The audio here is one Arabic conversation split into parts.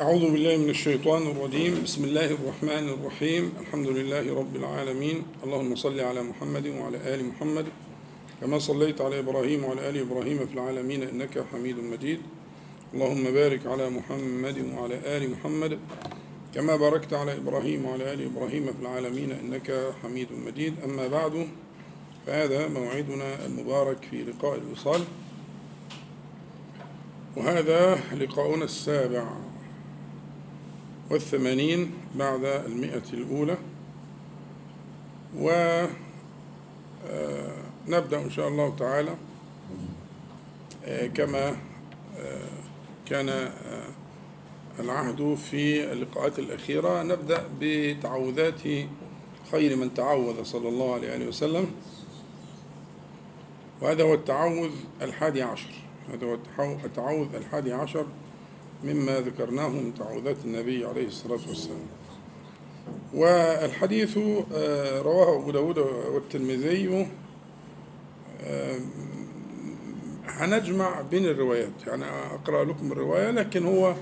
أعوذ بالله من الشيطان الرجيم. بسم الله الرحمن الرحيم. الحمد لله رب العالمين. اللهم صل على محمد وعلى آل محمد. كما صليت على إبراهيم وعلى آل إبراهيم في العالمين إنك حميد مجيد. اللهم بارك على محمد وعلى آل محمد. كما باركت على إبراهيم وعلى آل إبراهيم في العالمين إنك حميد مجيد. أما بعد فهذا موعدنا المبارك في لقاء الوصال. وهذا لقاؤنا السابع. والثمانين بعد المئة الأولى. ونبدأ إن شاء الله تعالى كما كان العهد في اللقاءات الأخيرة. نبدأ بتعوذات خير من تعوذ صلى الله عليه وسلم. وهذا هو التعوذ الحادي عشر. هذا هو التعوذ الحادي عشر مما ذكرناه من تعوذات النبي عليه الصلاة والسلام. والحديث رواه أبو داود والترمذي هنجمع بين الروايات. يعني أقرأ لكم الرواية لكن هو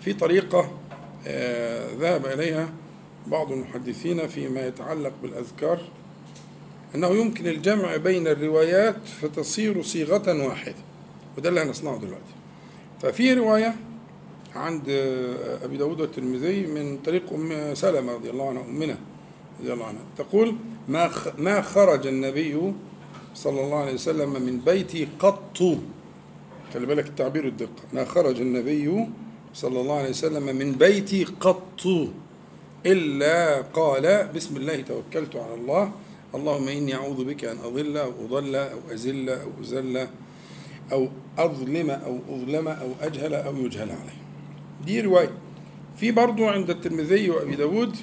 في طريقة ذهب إليها بعض المحدثين فيما يتعلق بالأذكار أنه يمكن الجمع بين الروايات فتصير صيغة واحدة وده اللي هنصنعه دلوقتي. ففي رواية عند أبي داود والترمذي من طريق أم سلمة رضي الله عنها أمنا رضي الله عنها. تقول ما ما خرج النبي صلى الله عليه وسلم من بيتي قط. خلي بالك التعبير الدقة ما خرج النبي صلى الله عليه وسلم من بيتي قط. إلا قال بسم الله توكلت على الله. اللهم إني أعوذ بك أن أضل أو أضل أو أزل أو أزل أو أظلم أو أظلم أو أجهل أو يجهل علي. دي رواية. في برضو عند الترمذي وأبي داود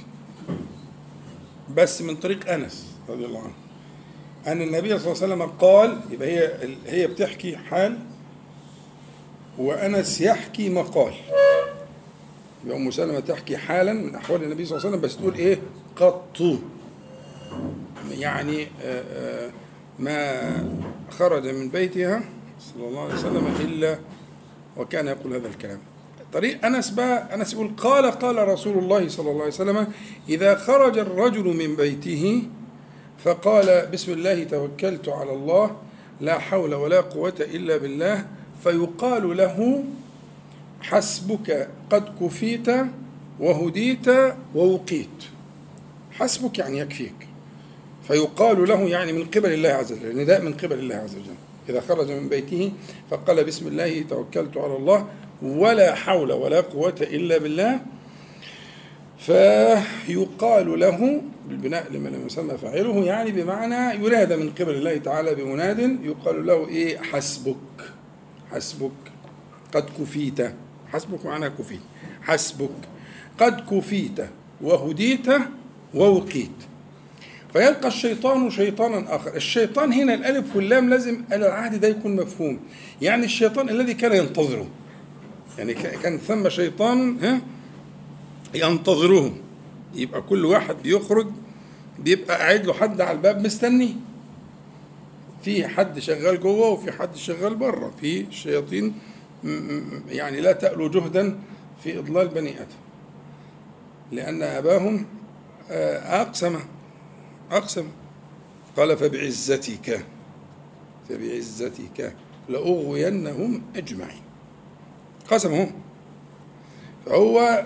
بس من طريق أنس رضي الله عنه. أن النبي صلى الله عليه وسلم قال يبقى هي هي بتحكي حال وأنس يحكي مقال. يبقى أم سلمة تحكي حالا من أحوال النبي صلى الله عليه وسلم بس تقول إيه؟ قط. يعني ما خرج من بيتها صلى الله عليه وسلم إلا وكان يقول هذا الكلام. طريق أنس بقى أنس يقول قال قال رسول الله صلى الله عليه وسلم إذا خرج الرجل من بيته فقال بسم الله توكلت على الله لا حول ولا قوة إلا بالله فيقال له حسبك قد كفيت وهديت ووقيت. حسبك يعني يكفيك. فيقال له يعني من قبل الله عز وجل نداء من قبل الله عز وجل. إذا خرج من بيته فقال بسم الله توكلت على الله ولا حول ولا قوة إلا بالله فيقال له بالبناء لما لم يسمى فاعله يعني بمعنى ينادى من قبل الله تعالى بمناد يقال له إيه؟ حسبك حسبك قد كفيت حسبك معناه كفيت حسبك قد كفيت وهديت ووقيت. فيلقى الشيطان شيطانا آخر. الشيطان هنا الألف واللام لازم العهد ده يكون مفهوم يعني الشيطان الذي كان ينتظره. يعني كان ثم شيطان ها ينتظره يبقى كل واحد بيخرج بيبقى قاعد له حد على الباب مستنيه. في حد شغال جوه وفي حد شغال بره. في شياطين يعني لا تألو جهدا في إضلال بني آدم. لأن أباهم أقسم أقسم. قال فبعزتك فبعزتك لأغوينهم أجمعين. قسمهم فهو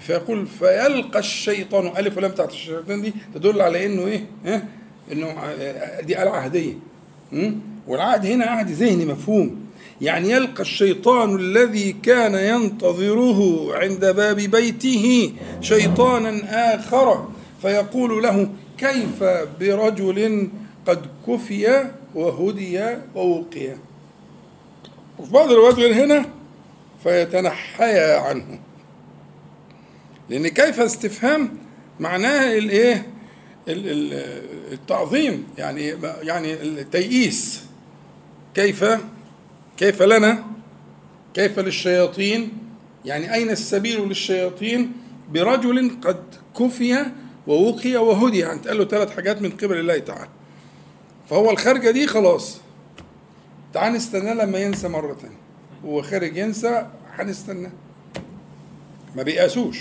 فيقول فيلقى الشيطان ألف ولام بتاعت الشيطان دي تدل على إنه إيه؟ ها؟ إنه دي آلة عهدية. والعهد هنا عهد ذهني مفهوم. يعني يلقى الشيطان الذي كان ينتظره عند باب بيته شيطانا آخر فيقول له كيف برجل قد كفي وهدي ووقي؟ وفي بعض الروايات غير هنا فيتنحيا عنه. لأن كيف استفهام معناها الايه التعظيم يعني يعني التيئيس. كيف؟ كيف لنا؟ كيف للشياطين؟ يعني أين السبيل للشياطين؟ برجل قد كفي ووقي وهدي. يعني قال له ثلاث حاجات من قبل الله تعالى. فهو الخارجة دي خلاص. تعال نستناه لما ينسى مرة تانية. هو خارج ينسى هنستناه. ما بيقاسوش.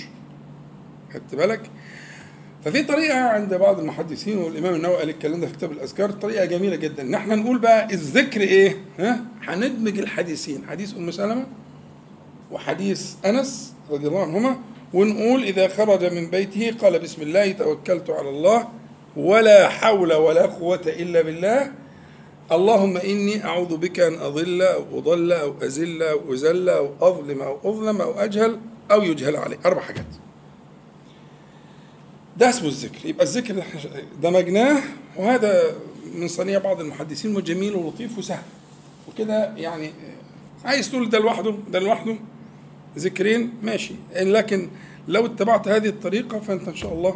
خدت بالك؟ ففي طريقة عند بعض المحدثين والإمام النووي قال الكلام ده في كتاب الأذكار طريقة جميلة جدا. إن إحنا نقول بقى الذكر إيه؟ ها؟ هندمج الحديثين. حديث أم سلمة وحديث أنس رضي الله عنهما ونقول إذا خرج من بيته قال بسم الله توكلت على الله ولا حول ولا قوة إلا بالله اللهم إني أعوذ بك أن أضل أو أضل أو أزل أو أزل أو أظلم أو أظلم أو أجهل أو يجهل علي. أربع حاجات. ده اسمه الذكر يبقى الذكر اللي دمجناه وهذا من صنيع بعض المحدثين وجميل ولطيف وسهل. وكده يعني عايز تقول ده لوحده ده لوحده؟ ذكرين؟ ماشي. لكن لو اتبعت هذه الطريقة فأنت إن شاء الله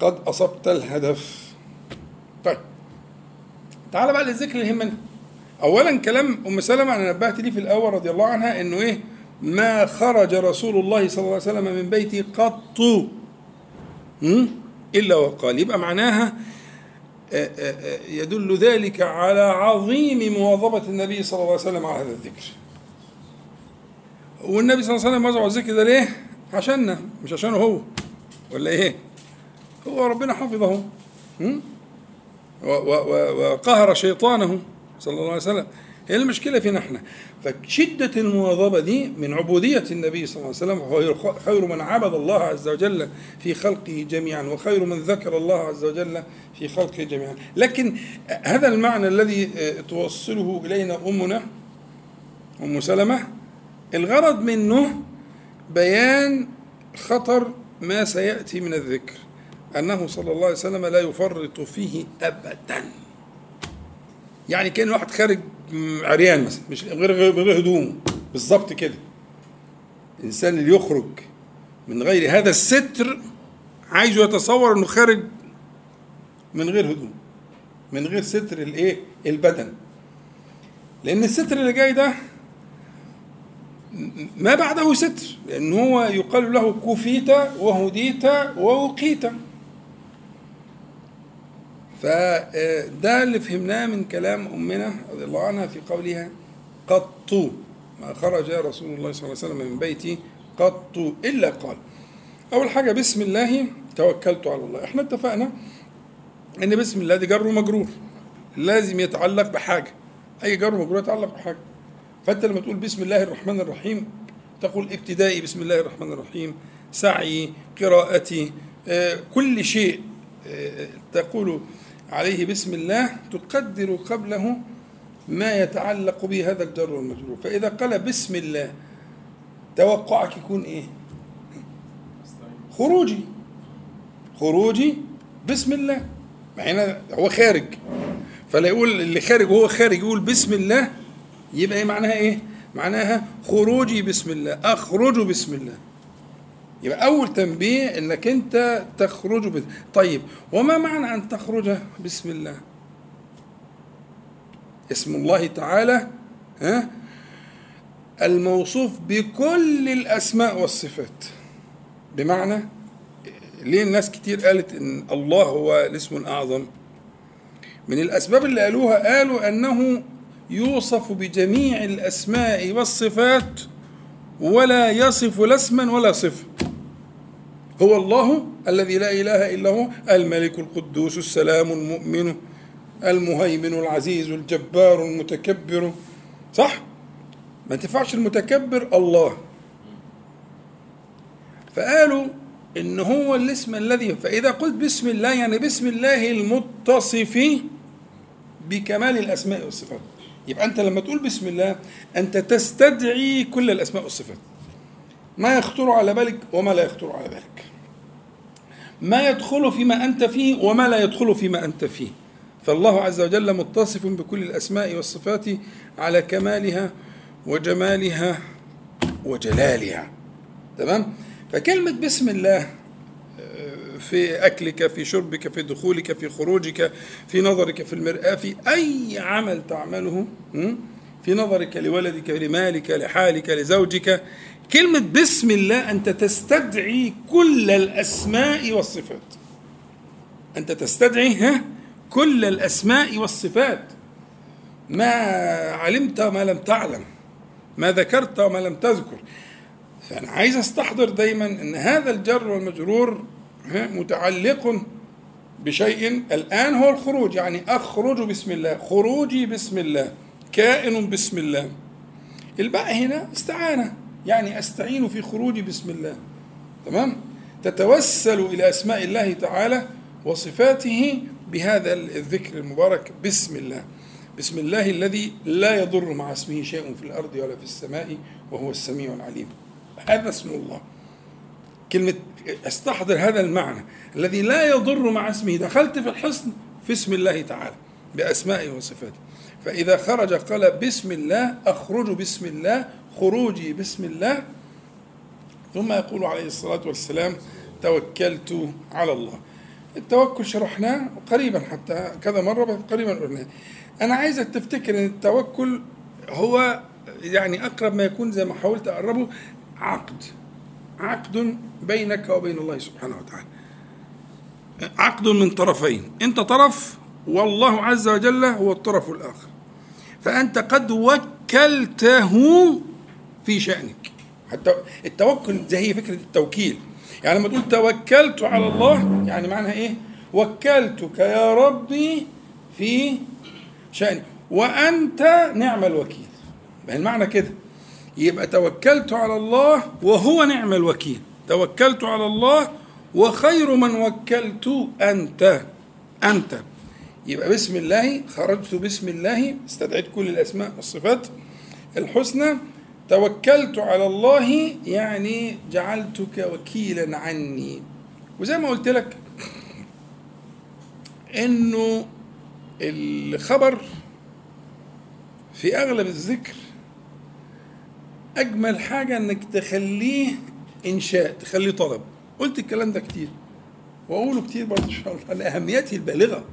قد أصبت الهدف. طيب. تعال بقى للذكر اللي يهمنا أولا كلام أم سلمة أنا نبهت ليه في الأول رضي الله عنها إنه إيه؟ ما خرج رسول الله صلى الله عليه وسلم من بيته قط. إلا وقال. يبقى معناها يدل ذلك على عظيم مواظبة النبي صلى الله عليه وسلم على هذا الذكر. والنبي صلى الله عليه وسلم وضع الذكر ده ليه؟ عشاننا مش عشانه هو. ولا إيه؟ هو ربنا حفظه. وقهر شيطانه صلى الله عليه وسلم. هي المشكلة فينا إحنا فشدة المواظبة دي من عبودية النبي صلى الله عليه وسلم وهو خير من عبد الله عز وجل في خلقه جميعا وخير من ذكر الله عز وجل في خلقه جميعا. لكن هذا المعنى الذي توصله إلينا أمنا أم سلمة الغرض منه بيان خطر ما سيأتي من الذكر. أنه صلى الله عليه وسلم لا يفرط فيه أبدا. يعني كأن واحد خارج عريان مثلا مش غير غير هدومه. بالظبط كده. الانسان اللي يخرج من غير هذا الستر عايزه يتصور إنه خارج من غير هدوم من غير ستر الإيه؟ البدن. لأن الستر اللي جاي ده ما بعده ستر لأن هو يقال له كفيت وهديت ووقيت فده اللي فهمناه من كلام أمنا رضي الله عنها في قولها قط ما خرج رسول الله صلى الله عليه وسلم من بيتي قط إلا قال. أول حاجة بسم الله توكلت على الله. إحنا اتفقنا إن بسم الله دي جر ومجرور. لازم يتعلق بحاجة. أي جر ومجرور يتعلق بحاجة. فأنت لما تقول بسم الله الرحمن الرحيم تقول ابتدائي بسم الله الرحمن الرحيم سعي قراءتي كل شيء تقول عليه بسم الله تقدر قبله ما يتعلق به هذا الجر والمجرور. فإذا قال بسم الله توقعك يكون إيه؟ خروجي. خروجي بسم الله. هنا هو خارج. فلا يقول اللي خارج وهو خارج يقول بسم الله يبقى إيه معناها إيه؟ معناها خروجي بسم الله أخرج بسم الله. يبقى أول تنبيه إنك أنت تخرج بس. طيب وما معنى أن تخرج؟ بسم الله؟ اسم الله تعالى ها الموصوف بكل الأسماء والصفات. بمعنى ليه الناس كتير قالت إن الله هو الاسم الأعظم؟ من الأسباب اللي قالوها قالوا أنه يوصف بجميع الأسماء والصفات ولا يصف لا اسما ولا صفة هو الله الذي لا إله إلا هو الملك القدوس السلام المؤمن المهيمن العزيز الجبار المتكبر. صح؟ ما تنفعش المتكبر الله. فقالوا إن هو الاسم الذي فإذا قلت بسم الله يعني بسم الله المتصف بكمال الأسماء والصفات. يبقى أنت لما تقول بسم الله أنت تستدعي كل الأسماء والصفات. ما يخطر على بالك وما لا يخطر على بالك. ما يدخل فيما أنت فيه وما لا يدخل فيما أنت فيه. فالله عز وجل متصف بكل الأسماء والصفات على كمالها وجمالها وجلالها. تمام؟ فكلمة بسم الله في أكلك في شربك في دخولك في خروجك في نظرك في المرآة في أي عمل تعمله في نظرك لولدك لمالك لحالك لزوجك كلمة بسم الله أنت تستدعي كل الأسماء والصفات. أنت تستدعي ها؟ كل الأسماء والصفات. ما علمت ما لم تعلم ما ذكرت وما لم تذكر. فأنا عايز أستحضر دايما أن هذا الجر والمجرور متعلق بشيء. الآن هو الخروج يعني أخرج بسم الله خروجي بسم الله كائن بسم الله. الباء هنا استعانة يعني أستعين في خروجي بسم الله. تمام؟ تتوسل إلى أسماء الله تعالى وصفاته بهذا الذكر المبارك بسم الله. بسم الله الذي لا يضر مع اسمه شيء في الأرض ولا في السماء وهو السميع العليم. هذا اسم الله. كلمة استحضر هذا المعنى الذي لا يضر مع اسمه. دخلت في الحصن في اسم الله تعالى بأسمائه وصفاته. فإذا خرج قال بسم الله أخرج بسم الله خروجي بسم الله. ثم يقول عليه الصلاة والسلام توكلت على الله. التوكل شرحناه قريبا حتى كذا مرة قريبا قلناه أنا عايزك تفتكر أن التوكل هو يعني أقرب ما يكون زي ما حاولت أقربه عقد. عقد بينك وبين الله سبحانه وتعالى. عقد من طرفين. أنت طرف والله عز وجل هو الطرف الآخر. فأنت قد وكلته في شأنك. حتى التوكل زي هي فكرة التوكيل. يعني لما تقول توكلت على الله يعني معناها إيه؟ وكلتك يا ربي في شأني وأنت نعم الوكيل. المعنى كده. يبقى توكلت على الله وهو نعم الوكيل. توكلت على الله وخير من وكلت أنت. أنت. يبقى بسم الله خرجت بسم الله استدعيت كل الأسماء والصفات الحسنى. توكلت على الله يعني جعلتك وكيلا عني. وزي ما قلت لك إنه الخبر في أغلب الذكر أجمل حاجة إنك تخليه إنشاء تخليه طلب. قلت الكلام ده كتير. وأقوله كتير برضه إن شاء الله لاهميته البالغة.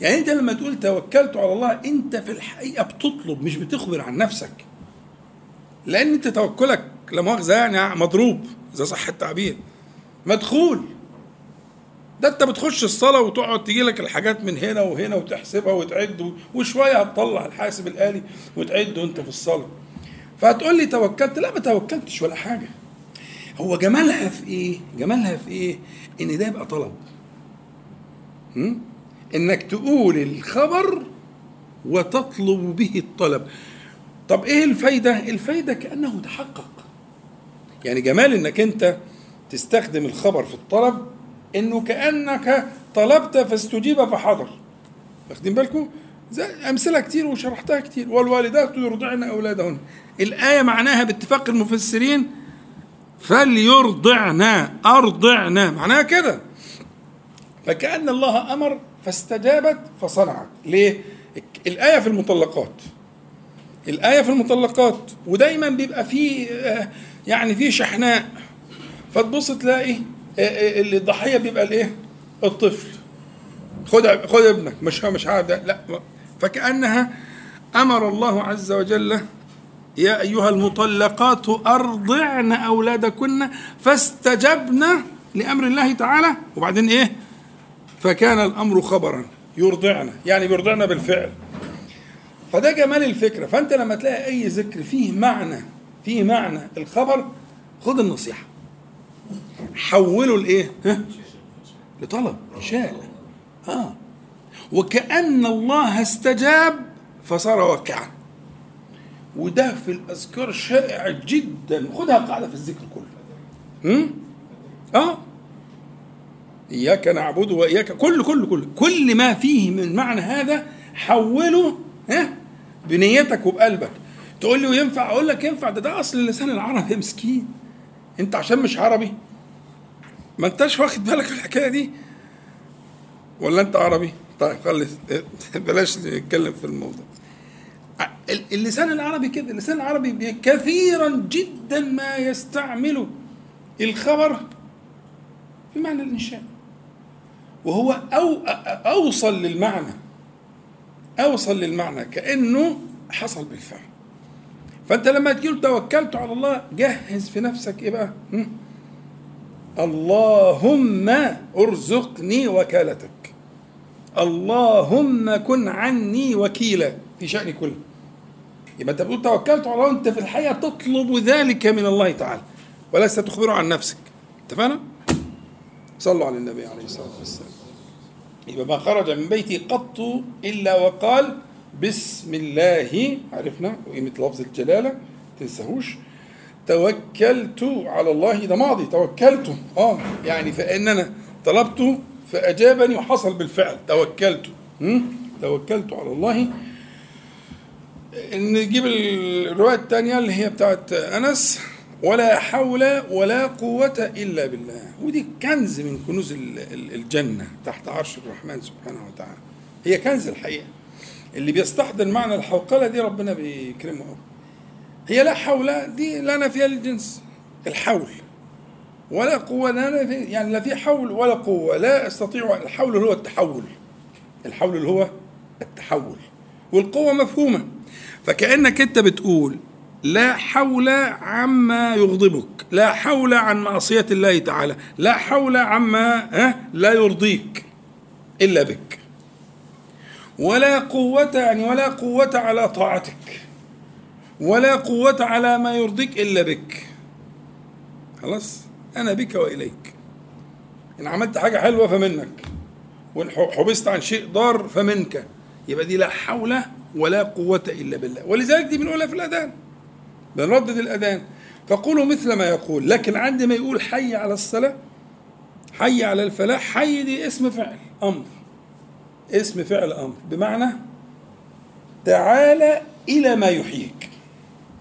يعني أنت لما تقول توكلت على الله أنت في الحقيقة بتطلب مش بتخبر عن نفسك. لأن أنت توكلك لا مؤاخذة يعني مضروب إذا صح التعبير. مدخول. ده أنت بتخش الصلاة وتقعد تجي لك الحاجات من هنا وهنا وتحسبها وتعد وشوية هتطلع الحاسب الآلي وتعد وأنت في الصلاة. فهتقول لي توكلت؟ لا ما توكلتش ولا حاجة. هو جمالها في إيه؟ جمالها في إيه؟ إن ده يبقى طلب? إنك تقول الخبر وتطلب به الطلب. طب إيه الفايدة؟ الفايدة كأنه تحقق يعني جمال إنك أنت تستخدم الخبر في الطلب إنه كأنك طلبت فاستجيب فحضر. واخدين بالكم؟ أمثلة كتير وشرحتها كتير. والوالدات يرضعن أولادهن. الآية معناها باتفاق المفسرين فليرضعن أرضعن. معناها كده. فكأن الله أمر فاستجابت فصنعت. ليه؟ الآية في المطلقات. الآية في المطلقات. ودايما بيبقى فيه يعني في شحناء. فتبص تلاقي الضحية بيبقى الإيه؟ الطفل. خد خد ابنك. مش مش عارف لا فكأنها أمر الله عز وجل يا أيها المطلقات أرضعن أولادكن فاستجبن لأمر الله تعالى. وبعدين إيه؟ فكان الأمر خبرا يرضعنا يعني بيرضعنا بالفعل. فده جمال الفكرة. فأنت لما تلاقي أي ذكر فيه معنى فيه معنى الخبر خد النصيحة. حوله لإيه؟ ها؟ لطلب إنشاء. آه. وكأن الله استجاب فصار واقعا. وده في الأذكار شائع جدا. خدها قاعدة في الذكر كله. م? آه. إياك نعبد وإياك كل كل كل كل ما فيه من معنى هذا حوله ها؟ بنيتك وبقلبك. تقول لي وينفع أقول لك ينفع. ده ده أصل اللسان العربي يا مسكين. أنت عشان مش عربي. ما أنتش واخد بالك في الحكاية دي؟ ولا أنت عربي؟ طيب خلص بلاش نتكلم في الموضوع. اللسان العربي كده اللسان العربي كثيرا جدا ما يستعمل الخبر في معنى الإنشاء. وهو أو أوصل للمعنى أوصل للمعنى كأنه حصل بالفعل. فأنت لما تقول توكلت على الله جهز في نفسك إيه بقى؟ اللهم أرزقني وكالتك. اللهم كن عني وكيلا. في شأني كله. يبقى أنت بتقول توكلت على الله وأنت في الحقيقة تطلب ذلك من الله تعالى ولست تخبره عن نفسك. اتفقنا؟ صلوا على النبي عليه الصلاة والسلام. يبقى ما خرج من بيتي قط إلا وقال بسم الله. عرفنا؟ وقيمة لفظ الجلالة. تنساهوش. توكلت على الله. ده ماضي. توكلت. آه يعني فإن أنا طلبت فأجابني وحصل بالفعل. توكلت. توكلت على الله. نجيب الرواية الثانية اللي هي بتاعت أنس. ولا حول ولا قوة إلا بالله. ودي كنز من كنوز الجنة تحت عرش الرحمن سبحانه وتعالى. هي كنز الحقيقة. اللي بيستحضر معنى الحوقلة دي ربنا بيكرمه. هي لا حول دي لا نفي للجنس. الحول. ولا قوة لا في يعني لا في حول ولا قوة. لا أستطيع الحول هو التحول. الحول اللي هو التحول. والقوة مفهومة. فكأنك أنت بتقول لا حول عما يغضبك لا حول عن معصية الله تعالى لا حول عما لا يرضيك إلا بك. ولا قوة يعني ولا قوة على طاعتك ولا قوة على ما يرضيك إلا بك. خلاص؟ أنا بك وإليك. إن عملت حاجة حلوة فمنك. وإن حبست عن شيء ضار فمنك. يبقى دي لا حول ولا قوة إلا بالله. ولذلك دي بنقولها في الأذان. بنردد الأذان. فقولوا مثل ما يقول. لكن عندما يقول حي على الصلاة حي على الفلاح. حي دي اسم فعل أمر. اسم فعل أمر. بمعنى تعالى إلى ما يحييك.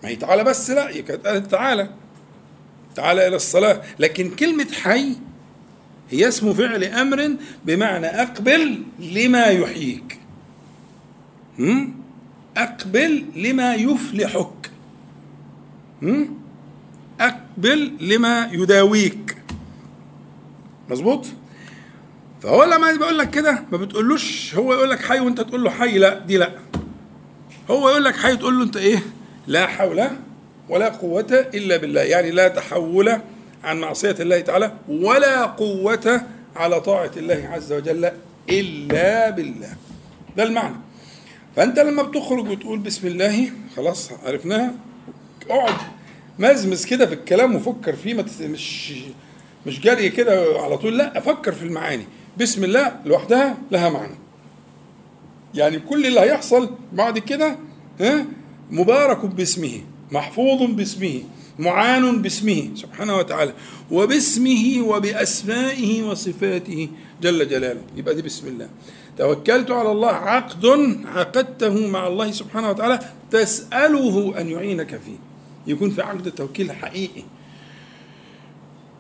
ما هي تعالى بس لا تعالى. تعالى إلى الصلاة. لكن كلمة حي هي اسم فعل أمر بمعنى أقبل لما يحييك. أقبل لما يفلحك. أقبل لما يداويك. مظبوط؟ فهو لما بيقول لك كده ما بتقولوش هو يقول لك حي وأنت تقول له حي لا دي لا. هو يقول لك حي تقول له أنت إيه؟ لا حول ولا قوة إلا بالله. يعني لا تحول عن معصية الله تعالى ولا قوة على طاعة الله عز وجل إلا بالله. ده المعنى. فأنت لما بتخرج وتقول بسم الله خلاص عرفناها اقعد مزمز كده في الكلام وفكر فيه ما مش مش جري كده على طول لا أفكر في المعاني. بسم الله لوحدها لها معنى. يعني كل اللي هيحصل بعد كده ها مبارك باسمه. محفوظ باسمه معان باسمه سبحانه وتعالى وباسمه وبأسمائه وصفاته جل جلاله. يبقى دي بسم الله. توكلت على الله عقد عقدته مع الله سبحانه وتعالى تسأله أن يعينك فيه. يكون في عقد توكيل حقيقي.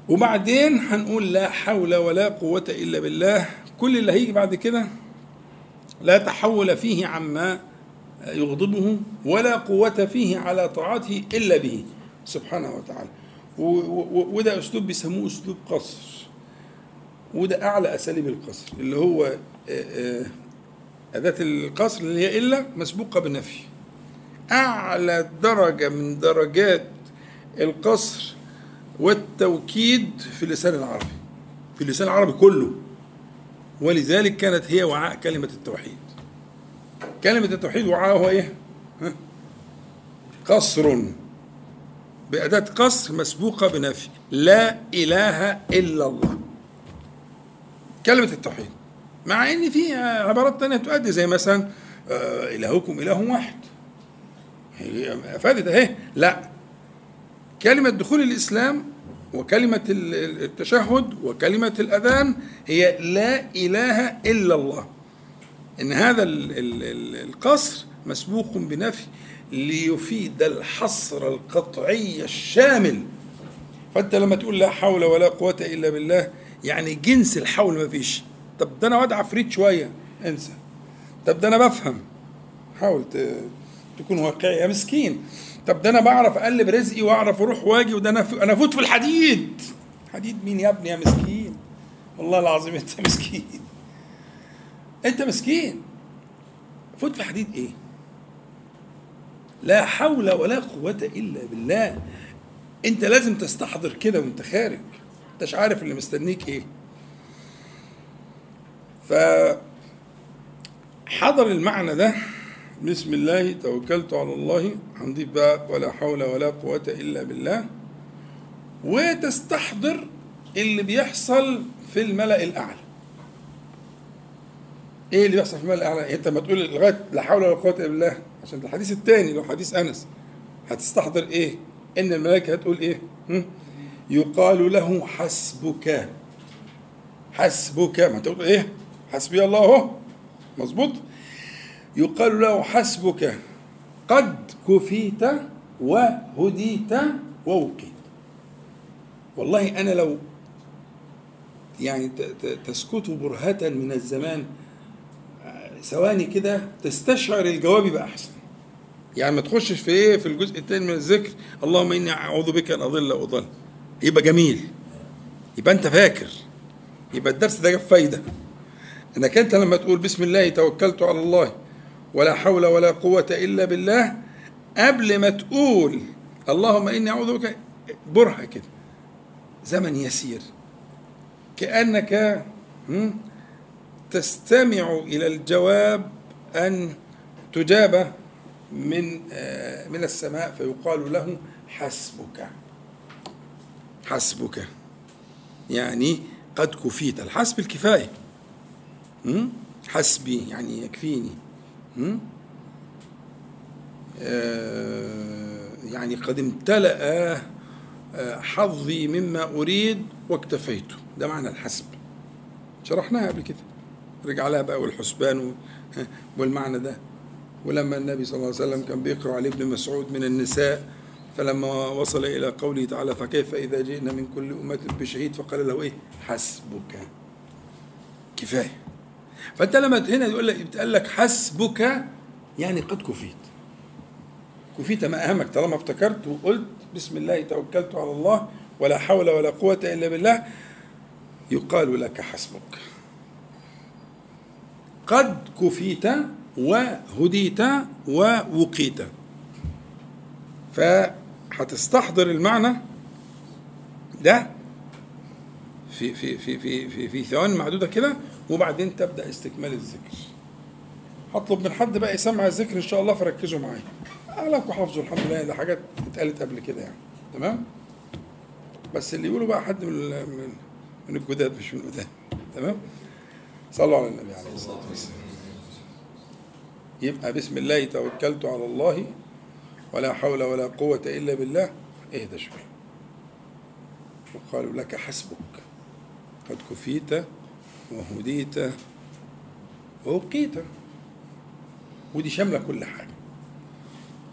وبعدين هنقول لا حول ولا قوة إلا بالله. كل اللي هيجي بعد كده لا تحول فيه عما يغضبه ولا قوة فيه على طاعته إلا به. سبحانه وتعالى. وده أسلوب بيسموه أسلوب قصر. وده أعلى أساليب القصر اللي هو أداة القصر اللي هي إلا مسبوقة بنفي أعلى درجة من درجات القصر والتوكيد في اللسان العربي في اللسان العربي كله. ولذلك كانت هي وعاء كلمة التوحيد. كلمة التوحيد وعاء هو إيه؟ قصر. بأداة قصر مسبوقة بنفي. لا إله إلا الله. كلمة التوحيد. مع إن في عبارات تانية تؤدي زي مثلا آه إلهكم إله واحد. أفادت أهي. لا. كلمة دخول الإسلام وكلمة التشهد وكلمة الأذان هي لا إله إلا الله. إن هذا القصر مسبوق بنفي ليفيد الحصر القطعي الشامل. فأنت لما تقول لا حول ولا قوة إلا بالله يعني جنس الحول ما فيش. طب ده أنا واد عفريت شوية انسى. طب ده أنا بفهم. حاول تكون واقعي. يا مسكين. طب ده أنا بعرف أقلب رزقي وأعرف أروح وأجي وده أنا أنا أفوت في الحديد. حديد مين يا ابني يا مسكين؟ والله العظيم أنت مسكين. أنت مسكين. فوت في حديد إيه؟ لا حول ولا قوة إلا بالله. أنت لازم تستحضر كده وأنت خارج. أنتش عارف اللي مستنيك إيه. ف حضر المعنى ده. بسم الله توكلت على الله. هنضيف بقى ولا حول ولا قوة إلا بالله. وتستحضر اللي بيحصل في الملأ الأعلى. إيه اللي بيحصل في الملأ الأعلى أنت لما تقول لغاية لا حول ولا قوة إلا بالله عشان الحديث الثاني لو حديث أنس هتستحضر إيه؟ إن الملائكة هتقول إيه؟ يقال له حسبك. حسبك. ما تقول إيه؟ حسبي الله أهو. مظبوط؟ يقال له حسبك. قد كفيت وهديت ووقيت والله أنا لو يعني تسكت برهة من الزمان ثواني كده تستشعر الجواب يبقى أحسن. يعني ما تخشش في إيه في الجزء الثاني من الذكر اللهم إني أعوذ بك أن أضل وأضل. يبقى جميل. يبقى أنت فاكر. يبقى الدرس ده جاب فايدة. إنك أنت لما تقول بسم الله توكلت على الله ولا حول ولا قوة إلا بالله قبل ما تقول اللهم إني أعوذ بك برهة كده. زمن يسير. كأنك تستمع إلى الجواب أن تجاب من آه، من السماء فيقال له حسبك. حسبك. يعني قد كفيت. الحسب الكفاية. حسبي يعني يكفيني. آه، يعني قد امتلأ آه، حظي مما أريد واكتفيت. ده معنى الحسب. شرحناها قبل كده. رجع لها بقى والحسبان والمعنى ده. ولما النبي صلى الله عليه وسلم كان بيقرأ على ابن مسعود من النساء فلما وصل إلى قوله تعالى فكيف إذا جئنا من كل أمة بشهيد؟ فقال له إيه؟ حسبك. كفاية. فأنت لما هنا يقول لك بتقول لك حسبك يعني قد كفيت. كفيت ما أهمك طالما افتكرت وقلت بسم الله توكلت على الله ولا حول ولا قوة إلا بالله يقال لك حسبك. قد كفيت وهديت ووقيت. فهتستحضر المعنى ده في في في في في, في ثواني معدوده كده وبعدين تبدأ استكمال الذكر. هطلب من حد بقى يسمع الذكر إن شاء الله فركزوا معايا. اغلبكم حافظوا الحمد لله ده حاجات اتقالت قبل كده يعني. تمام؟ بس اللي يقولوا بقى حد من من, الجداد مش من القدام. تمام؟ صلوا على النبي عليه الصلاة والسلام. يبقى بسم الله توكلت على الله ولا حول ولا قوة إلا بالله. اهدى شوية. وقالوا لك حسبك. قد كفيت وهديت ووقيت ودي شاملة كل حاجة.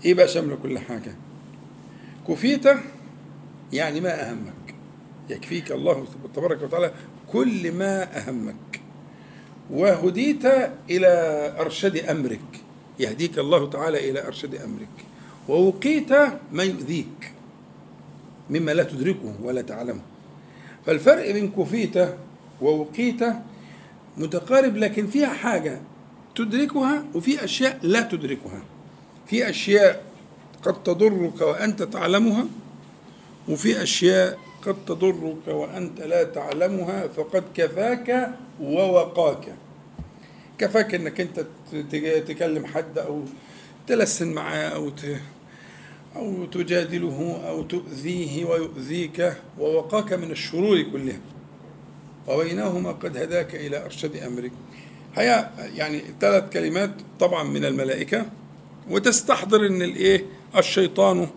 إيه بقى شاملة كل حاجة؟ كفيت يعني ما أهمك. يكفيك الله تبارك وتعالى كل ما أهمك. وهديت إلى أرشد أمرك. يهديك الله تعالى إلى أرشد أمرك. ووقيت ما يؤذيك. مما لا تدركه ولا تعلمه. فالفرق بين كفيت ووقيت متقارب لكن فيها حاجة تدركها وفي أشياء لا تدركها. في أشياء قد تضرك وأنت تعلمها وفي أشياء قد تضرك وأنت لا تعلمها فقد كفاك ووقاك. كفاك إنك أنت تكلم حد أو تلسن معاه أو أو تجادله أو تؤذيه ويؤذيك ووقاك من الشرور كلها. وبينهما قد هداك إلى أرشد أمرك. هي يعني ثلاث كلمات طبعا من الملائكة وتستحضر إن الإيه؟ الشيطان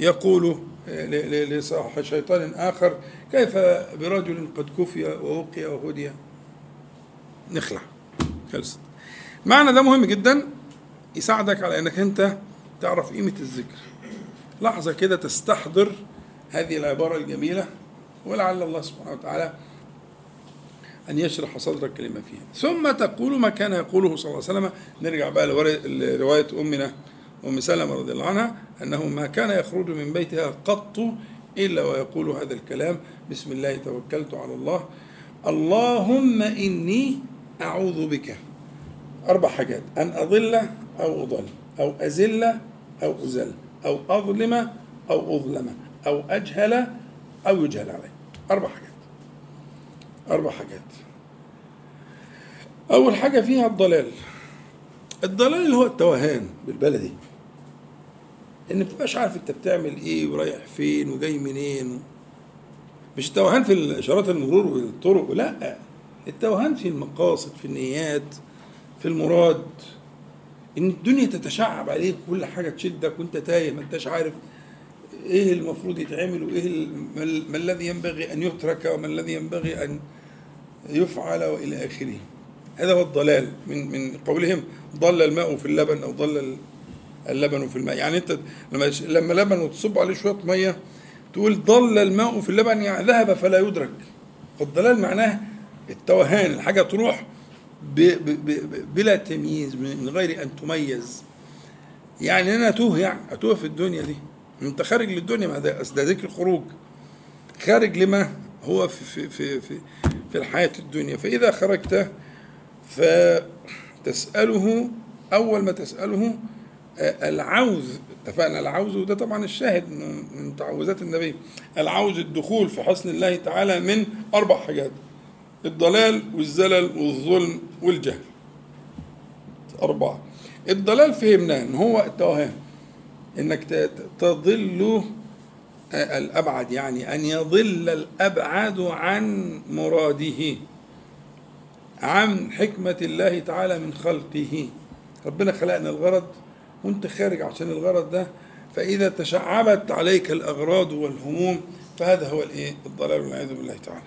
يقول لصاحب شيطان آخر كيف برجل قد كفي ووقي وهدي نخلع. خلصت. معنى ده مهم جدا يساعدك على إنك أنت تعرف قيمة الذكر. لحظة كده تستحضر هذه العبارة الجميلة ولعل الله سبحانه وتعالى أن يشرح صدرك كلمة فيها. ثم تقول ما كان يقوله صلى الله عليه وسلم. نرجع بقى لرواية أمنا. أم سلمة رضي الله عنها أنه ما كان يخرج من بيتها قط إلا ويقول هذا الكلام. بسم الله توكلت على الله. اللهم إني أعوذ بك. أربع حاجات. أن أضل أو أضل. أو أزل أو أزل. أو أظلم أو أظلم. أو أجهل أو يجهل علي. أربع حاجات. أربع حاجات. أول حاجة فيها الضلال. الضلال هو التوهان بالبلدي. إن ما بتبقاش عارف أنت بتعمل إيه ورايح فين وجاي منين مش التوهان في إشارات المرور والطرق لا. التوهان في المقاصد في النيات في المراد. إن الدنيا تتشعب عليك كل حاجة تشدك وأنت تايه ما أنتش عارف إيه المفروض يتعمل وإيه ما الذي ينبغي أن يترك وما الذي ينبغي أن يفعل وإلى آخره. هذا هو الضلال من من قولهم ضل الماء في اللبن أو ضل اللبن في الماء. يعني انت لما لما لبن وتصب عليه شوية مية تقول ضل الماء في اللبن يعني ذهب فلا يدرك. فالضلال معناه التوهان الحاجة تروح ب ب ب بلا تمييز من غير أن تميز. يعني أنا أتوه يعني أتوه في الدنيا دي. أنت خارج للدنيا ما ده ده ذكر خروج. خارج لما هو في في في في, في الحياة الدنيا. فإذا خرجت فتسأله أول ما تسأله العوز اتفقنا العوز وده طبعا الشاهد من تعوذات النبي. العوز الدخول في حسن الله تعالى من أربع حاجات الضلال والزلل والظلم والجهل. أربعة. الضلال فهمناه إن هو التوهان إنك تضل الأبعد يعني أن يضل الأبعد عن مراده عن حكمة الله تعالى من خلقه. ربنا خلقنا الغرض وانت خارج عشان الغرض ده فإذا تشعبت عليك الأغراض والهموم فهذا هو الإيه؟ الضلال والعياذ بالله تعالى.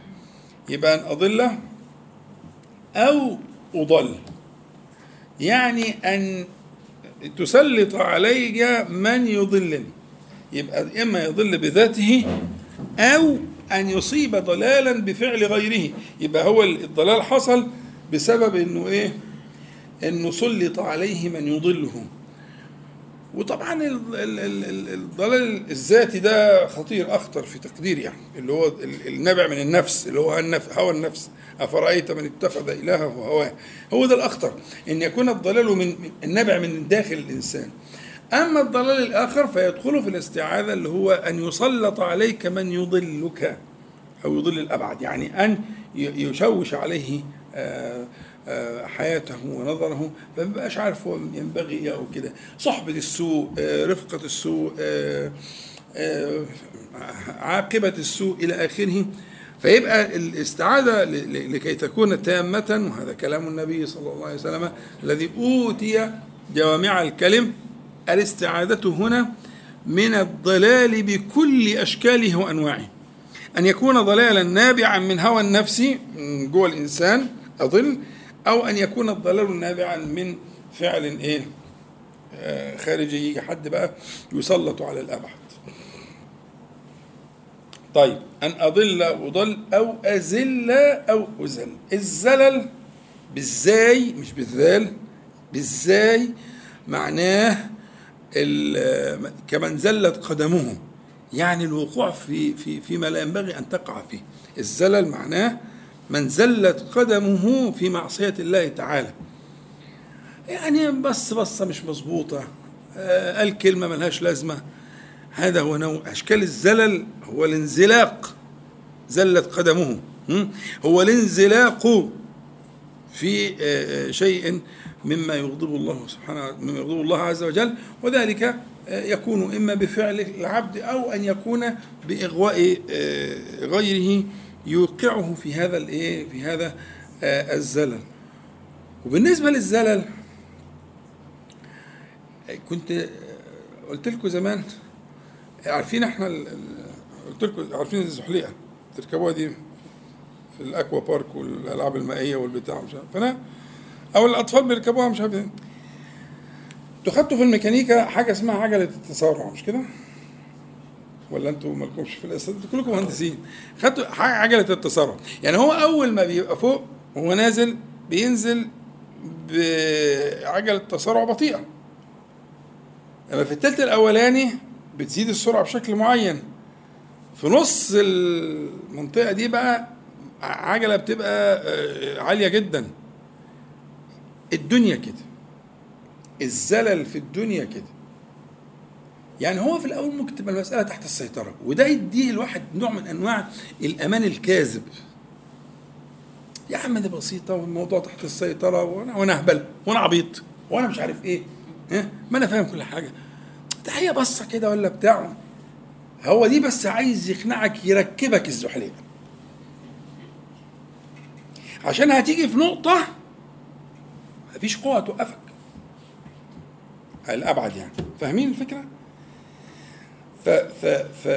يبقى أن أضل أو أضل. يعني أن تسلط علي من يضلني يبقى إما يضل بذاته أو أن يصيب ضلالا بفعل غيره. يبقى هو الضلال حصل بسبب إنه إيه؟ إنه سلط عليه من يضله. وطبعا الضلال الذاتي ده خطير أخطر في تقديري يعني اللي هو النابع من النفس اللي هو النفس هوى النفس. أفرأيت من اتخذ الهه هواه هو ده الأخطر إن يكون الضلال من النابع من داخل الإنسان. أما الضلال الآخر فيدخل في الاستعاذة اللي هو أن يسلط عليك من يضلك أو يضل الأبعد يعني أن يشوش عليه آه آه، حياته ونظره فما بقاش عارف هو ينبغي إيه أو كده. صحبة السوء آه، رفقة السوء آه، عاقبة السوء إلى آخره. فيبقى الاستعاذة لكي تكون تامة وهذا كلام النبي صلى الله عليه وسلم الذي أوتي جوامع الكلم. الاستعاذة هنا من الضلال بكل أشكاله وأنواعه. أن يكون ضلالا نابعا من هوى النفس من جوه الإنسان أضل أو أن يكون الضلال نابعا من فعل إيه؟ آه، خارجي. حد بقى يسلط على الأبعد. طيب أن أضل وضل أو أزل أو أزل. الزلل بالزاي مش بالذال. بالزاي معناه كمن زلت قدمه. يعني الوقوع في في فيما لا ينبغي أن تقع فيه. الزلل معناه من زلت قدمه في معصية الله تعالى. يعني بس بصة مش مظبوطة. آه، قال كلمة ملهاش لازمة. هذا هو نوع أشكال الزلل هو الانزلاق. زلت قدمه. هو الانزلاق في آه، آه، شيء مما يغضب الله سبحانه مما يغضب الله عز وجل وذلك يكون إما بفعل العبد أو أن يكون بإغواء غيره. يوقعه في هذا الإيه في هذا آه الزلل. وبالنسبة للزلل كنت قلت لكم زمان عارفين إحنا قلت لكم عارفين الزحليقة تركبوها دي في الأكوا بارك والألعاب المائية والبتاع مش عارف. فأنا أو الأطفال بيركبوها مش عارف أنتوا خدتوا في الميكانيكا حاجة اسمها عجلة التسارع مش كده؟ ولا أنتوا مالكمش في الأساس؟ أنتوا كلكم مهندسين. خدتوا عجله التسارع يعني هو أول ما بيبقى فوق وهو نازل بينزل بعجلة تسارع بطيئة. اما في التلت الأولاني بتزيد السرعة بشكل معين. في نص المنطقة دي بقى عجلة بتبقى آه، عالية جدا. الدنيا كده. الزلل في الدنيا كده. يعني هو في الأول ممكن تبقى المسألة تحت السيطرة وده يديه الواحد نوع من أنواع الأمان الكاذب. يا عم دي بسيطة والموضوع تحت السيطرة وأنا وأنا أهبل وأنا عبيط وأنا مش عارف إيه ها؟ ما أنا فاهم كل حاجة. ده هي بصة كده ولا بتاع؟ هو دي بس عايز يقنعك يركبك الزحليقة. عشان هتيجي في نقطة مفيش قوة توقفك. الأبعد يعني. فاهمين الفكرة؟ ف ف ف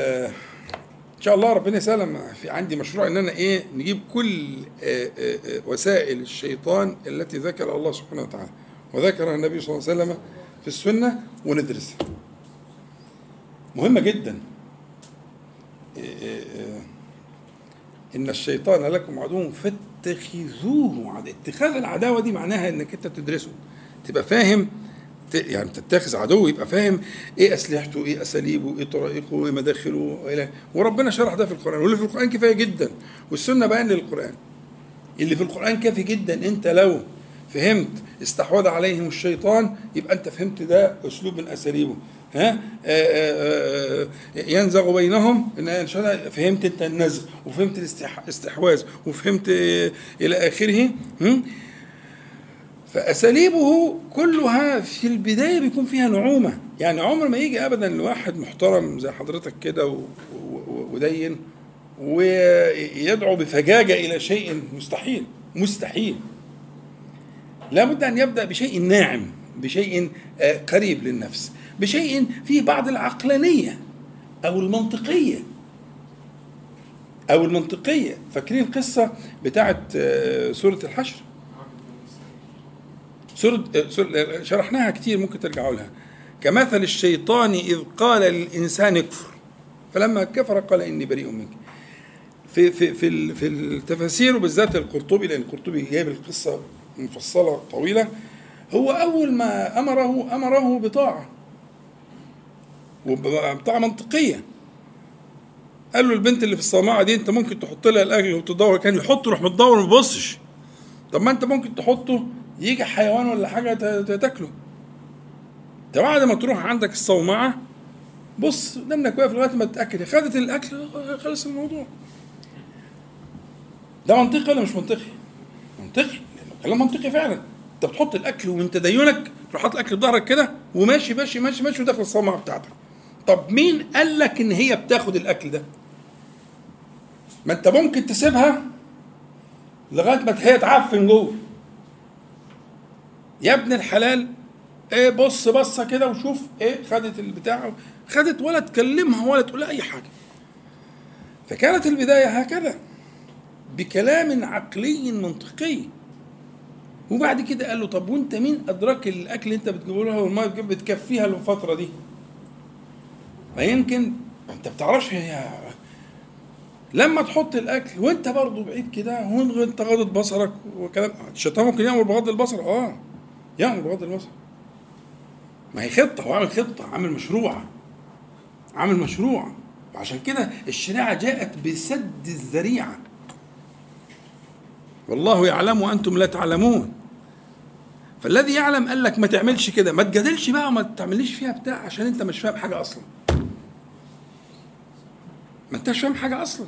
إن شاء الله ربنا يسلم. في عندي مشروع إن أنا إيه نجيب كل آه، آه، آه، وسائل الشيطان التي ذكر الله سبحانه وتعالى وذكرها النبي صلى الله عليه وسلم في السنة وندرسها. مهمة جدا. إن الشيطان لكم عدو فاتخذوه عدو. اتخاذ العداوة دي معناها إنك أنت تدرسه تبقى فاهم يعني تتخذ عدو يبقى فاهم إيه أسلحته إيه أساليبه إيه طرائقه إيه مداخله إلى وربنا شرح ده في القرآن واللي في القرآن كفاية جدا. والسنة بيان للقران اللي في القرآن كافي جدا. أنت لو فهمت استحوذ عليهم الشيطان يبقى أنت فهمت ده أسلوب من أساليبه. ها؟ آآ آآ ينزغ بينهم. إن فهمت أنت النزغ وفهمت الاستحواذ وفهمت إلى آخره. فأساليبه كلها في البداية بيكون فيها نعومة. يعني عمر ما يجي ابدا لواحد محترم زي حضرتك كده ودين ويدعو بفجاجة إلى شيء مستحيل مستحيل. لابد أن يبدأ بشيء ناعم بشيء آه، قريب للنفس بشيء فيه بعض العقلانية أو المنطقية. أو المنطقية. فاكرين القصة بتاعت آه، سورة الحشر؟ سورة شرحناها كتير ممكن ترجعوا لها. كمثل الشيطان إذ قال للإنسان اكفر. فلما كفر قال إني بريء منك. في في في في التفاسير وبالذات القرطبي لأن القرطبي جايب القصة مفصلة طويلة هو أول ما أمره أمره بطاعة. وبطاعة منطقية. قال له البنت اللي في الصومعة دي أنت ممكن تحط لها الأكل وتدور كان يحط يروح متدور ما طب ما أنت ممكن تحطه يجي حيوان ولا حاجة تاكله. انت بعد ما تروح عندك الصومعة بص دمك واقف لغاية ما تتأكد. خدت الأكل خلص الموضوع. ده منطقي ولا مش منطقي؟ منطقي لأنه كلام منطقي فعلا. أنت بتحط الأكل ومن تدينك تروح حاطط الأكل بظهرك كده وماشي ماشي ماشي ماشي وداخل الصومعة بتاعتك. طب مين قال لك إن هي بتاخد الأكل ده؟ ما أنت ممكن تسيبها لغاية ما هي تعفن جوه. يا ابن الحلال إيه بص بصة كده وشوف إيه خدت البتاع خدت ولا تكلمها ولا تقول أي حاجة. فكانت البداية هكذا بكلام عقلي منطقي. وبعد كده قال له طب وأنت مين أدراك الأكل اللي أنت بتجيبه لها والمية بتكفيها الفترة دي؟ ما يمكن أنت بتعرفش هي لما تحط الأكل وأنت برضه بعيد كده وأنت غاضض بصرك وكلام الشيطان ممكن يأمر بغض البصر آه. يعني بغض البصر ما هي خطة هو عامل خطة عامل مشروع عامل مشروع. وعشان كده الشريعة جاءت بسد الذريعة. والله يعلم وأنتم لا تعلمون. فالذي يعلم قال لك ما تعملش كده. ما تجادلش بقى وما تعمليش فيها بتاع عشان انت مش فاهم حاجة أصلا. ما انتش فاهم حاجة أصلا.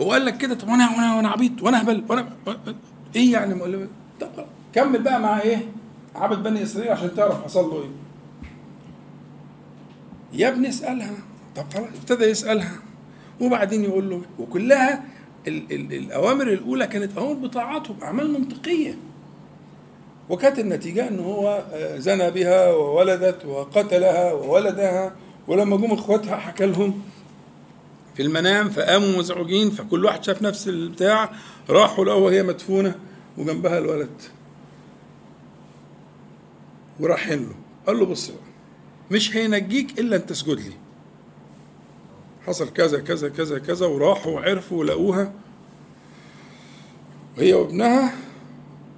هو قال لك كده طب وأنا وأنا وأنا عبيط وأنا هبل وأنا إيه يعني؟ طب كمل بقى مع إيه؟ عبد بني إسرائيل عشان تعرف حصل له إيه. يا ابني اسألها. طب خلاص ابتدى يسألها. وبعدين يقول له وكلها ال ال الأوامر الأولى كانت اوامر بطاعته باعمال منطقية. وكانت النتيجة إن هو آه، زنى بها وولدت وقتلها وولدها. ولما جم إخواتها حكى لهم في المنام فقاموا مزعوجين فكل واحد شاف نفس البتاع راحوا لقوا وهي مدفونة وجنبها الولد. وراحين له قال له بص مش هينجيك إلا ان تسجد لي. حصل كذا كذا كذا كذا وراحوا وعرفوا ولقوها. وهي وابنها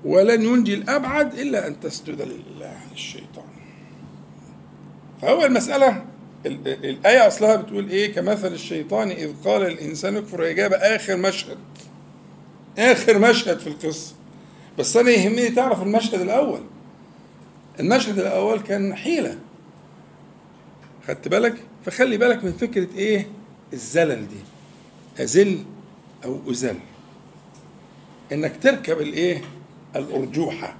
ولن ينجي الأبعد إلا أن تسجد لله للشيطان. فهو المسألة الآية أصلها بتقول إيه؟ كمثل الشيطان إذ قال الإنسان اكفر إجابة آخر مشهد. آخر مشهد في القصة. بس أنا يهمني تعرف المشهد الأول. المشهد الأول كان حيلة. خدت بالك؟ فخلي بالك من فكرة إيه؟ الزلل دي. أزل أو أزل. إنك تركب الإيه؟ الأرجوحة.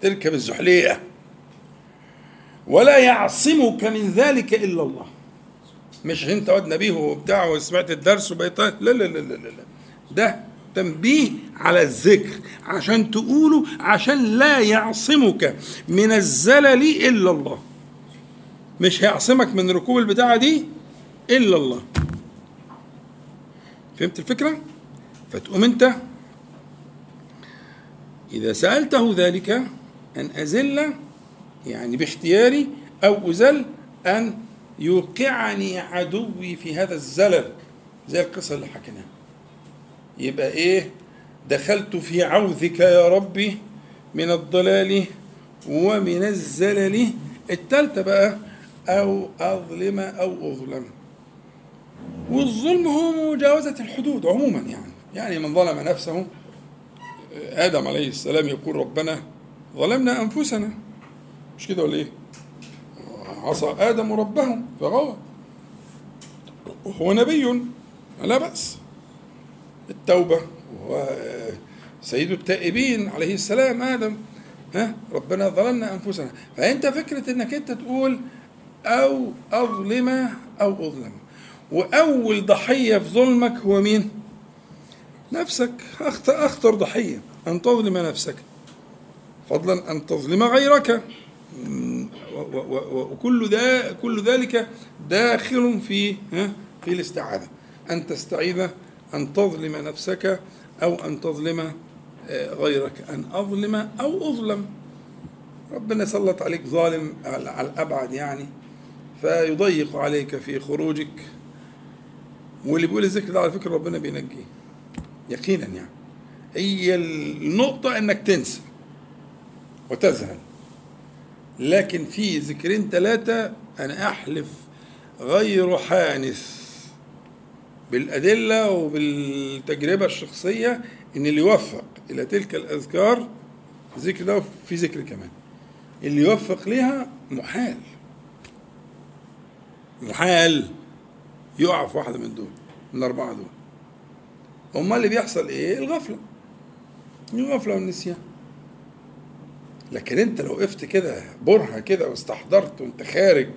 تركب الزحليقة. ولا يعصمك من ذلك إلا الله. مش أنت واد نبيه وبتاع وسمعت الدرس وبقيت لا لا لا لا لا. ده تنبيه على الذكر عشان تقوله عشان لا يعصمك من الزلل إلا الله. مش هيعصمك من ركوب البتاعه دي إلا الله. فهمت الفكرة؟ فتقوم أنت. إذا سألته ذلك أن أزل يعني باختياري أو أزل أن يوقعني عدوي في هذا الزلل. زي القصة اللي حكيناها. يبقى إيه؟ دخلت في عوذك يا ربي من الضلال ومن الزلل. التالتة بقى أو أظلم أو أظلم. والظلم هو مجاوزة الحدود عموما يعني. يعني من ظلم نفسه آدم عليه السلام يقول ربنا ظلمنا أنفسنا. مش كده ولا إيه؟ عصى آدم ربه فغوى. وهو نبي لا بأس. التوبة وهو سيد التائبين عليه السلام آدم ها ربنا ظلمنا أنفسنا. فأنت فكرة أنك أنت تقول أو أظلم أو أظلم. وأول ضحية في ظلمك هو مين؟ نفسك. أخطر, أخطر ضحية أن تظلم نفسك. فضلا أن تظلم غيرك. وكل ده كل ذلك داخل في في الاستعاذة. أن تستعيذ أن تظلم نفسك أو أن تظلم آه، غيرك. أن أظلم أو أظلم. ربنا سلط عليك ظالم على الأبعد يعني فيضيق عليك في خروجك. واللي بيقول الذكر ده على فكرة ربنا بينجيه. يقينا يعني. هي النقطة إنك تنسى وتذهل لكن في ذكرين ثلاثة أنا أحلف غير حانث. بالأدلة وبالتجربة الشخصية إن اللي يوفق إلى تلك الأذكار ذكر ده في ذكر كمان. اللي يوفق ليها محال. محال يقع في واحدة من دول من الأربعة دول. أمال اللي بيحصل إيه؟ الغفلة. الغفلة والنسيان. لكن أنت لو وقفت كده برهة كده واستحضرت وأنت خارج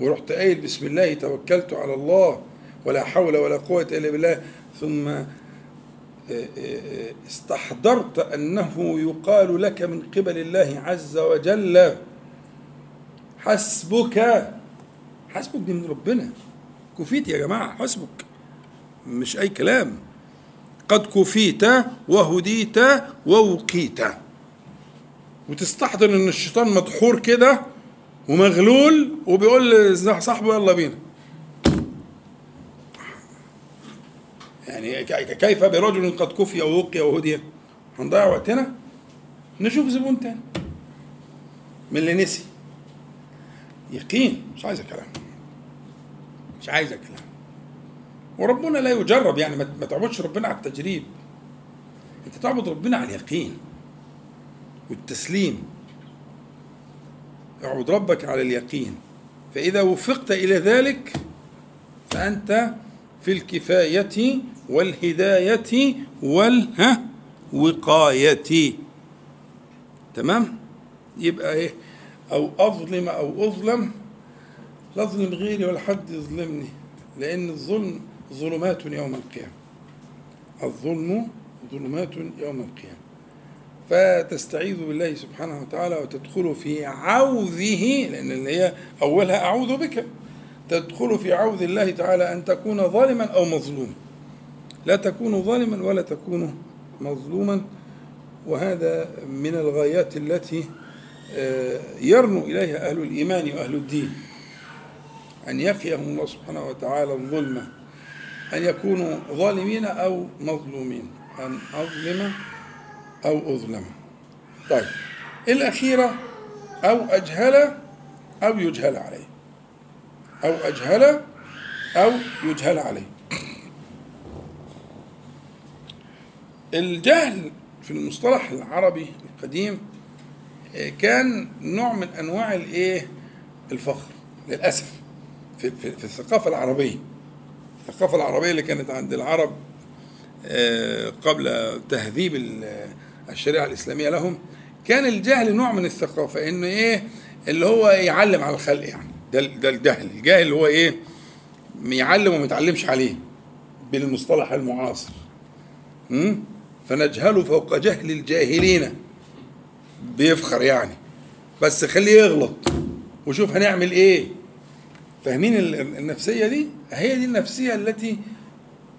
ورحت قايل بسم الله توكلت على الله ولا حول ولا قوة إلا بالله. ثم آه، آه، استحضرت أنه يقال لك من قبل الله عز وجل حسبك حسبك دي من ربنا. كفيت يا جماعة حسبك. مش أي كلام. قد كفيت وهديت ووقيت. وتستحضر إن الشيطان مدحور كده ومغلول وبيقول لصاحبه يلا بينا. يعني كيف برجل قد كفي ووقي وهدي هنضيع وقتنا نشوف زبون تاني. من اللي نسي. يقين. مش عايزه كلام مش عايزه كلام وربنا لا يجرب يعني ما تعبدش ربنا على التجريب. أنت تعبد ربنا على اليقين والتسليم. اعبد ربك على اليقين. فإذا وفقت إلى ذلك فأنت في الكفاية والهداية والها وقاية. تمام؟ يبقى إيه؟ أو أظلم أو أظلم. لا أظلم غيري ولا حد يظلمني لأن الظلم ظلمات يوم القيامة. الظلم ظلمات يوم القيامة. فتستعيذ بالله سبحانه وتعالى وتدخل في عوذه لأن اللي هي أولها أعوذ بك. تدخل في عوذ الله تعالى أن تكون ظالما أو مظلوما. لا تكون ظالما ولا تكون مظلوما. وهذا من الغايات التي آه، يرنو إليها أهل الإيمان وأهل الدين. أن يقيهم الله سبحانه وتعالى الظلم. أن يكونوا ظالمين أو مظلومين. أن أظلم أو أظلم. طيب. الأخيرة أو أجهل أو يجهل عليه. أو أجهل أو يجهل عليه. الجهل في المصطلح العربي القديم آه، كان نوع من أنواع الإيه؟ الفخر للأسف في, في, في الثقافة العربية. الثقافة العربية اللي كانت عند العرب آه، قبل تهذيب الشريعة الإسلامية لهم كان الجهل نوع من الثقافة إنه إيه؟ اللي هو يعلم على الخلق يعني. ده ده الجهل. الجاهل هو إيه؟ يعلم وما يتعلمش عليه بالمصطلح المعاصر. فنجهله فوق جهل الجاهلين. بيفخر يعني. بس خليه يغلط وشوف هنعمل إيه. فاهمين النفسية دي؟ هي دي النفسية التي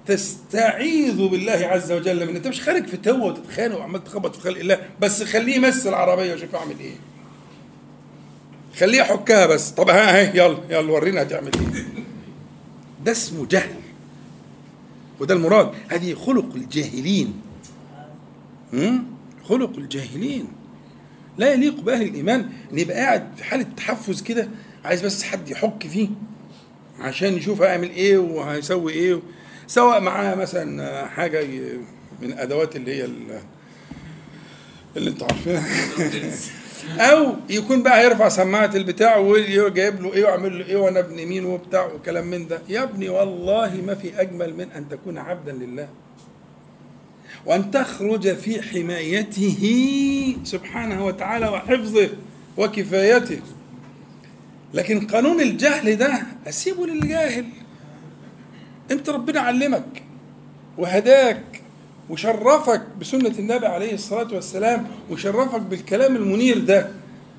تستعيذ بالله عز وجل من أنت مش خارج في توة وتتخانق وعمال تخبط في خلق الله. بس خليه يمثل العربية وشوف أعمل إيه. خليه يحكها بس. طب ها هي يلا يلا ورينا هتعمل إيه. ده اسمه جهل. وده المراد. هذه خلق الجاهلين. خلق الجاهلين. لا يليق بأهل الإيمان إن يبقى قاعد في حالة تحفز كده عايز بس حد يحك فيه عشان يشوف هيعمل إيه وهيسوي إيه. سواء معاه مثلا حاجة من أدوات اللي هي اللي أنتوا عارفينها أو يكون بقى هيرفع سماعة البتاع وجايب له إيه وعامل له إيه وأنا ابن مين وبتاع وكلام من ده. يا ابني والله ما في أجمل من أن تكون عبدا لله. وأن تخرج في حمايته سبحانه وتعالى وحفظه وكفايته. لكن قانون الجهل ده اسيبه للجاهل. أنت ربنا علمك وهداك وشرفك بسنة النبي عليه الصلاة والسلام وشرفك بالكلام المنير ده.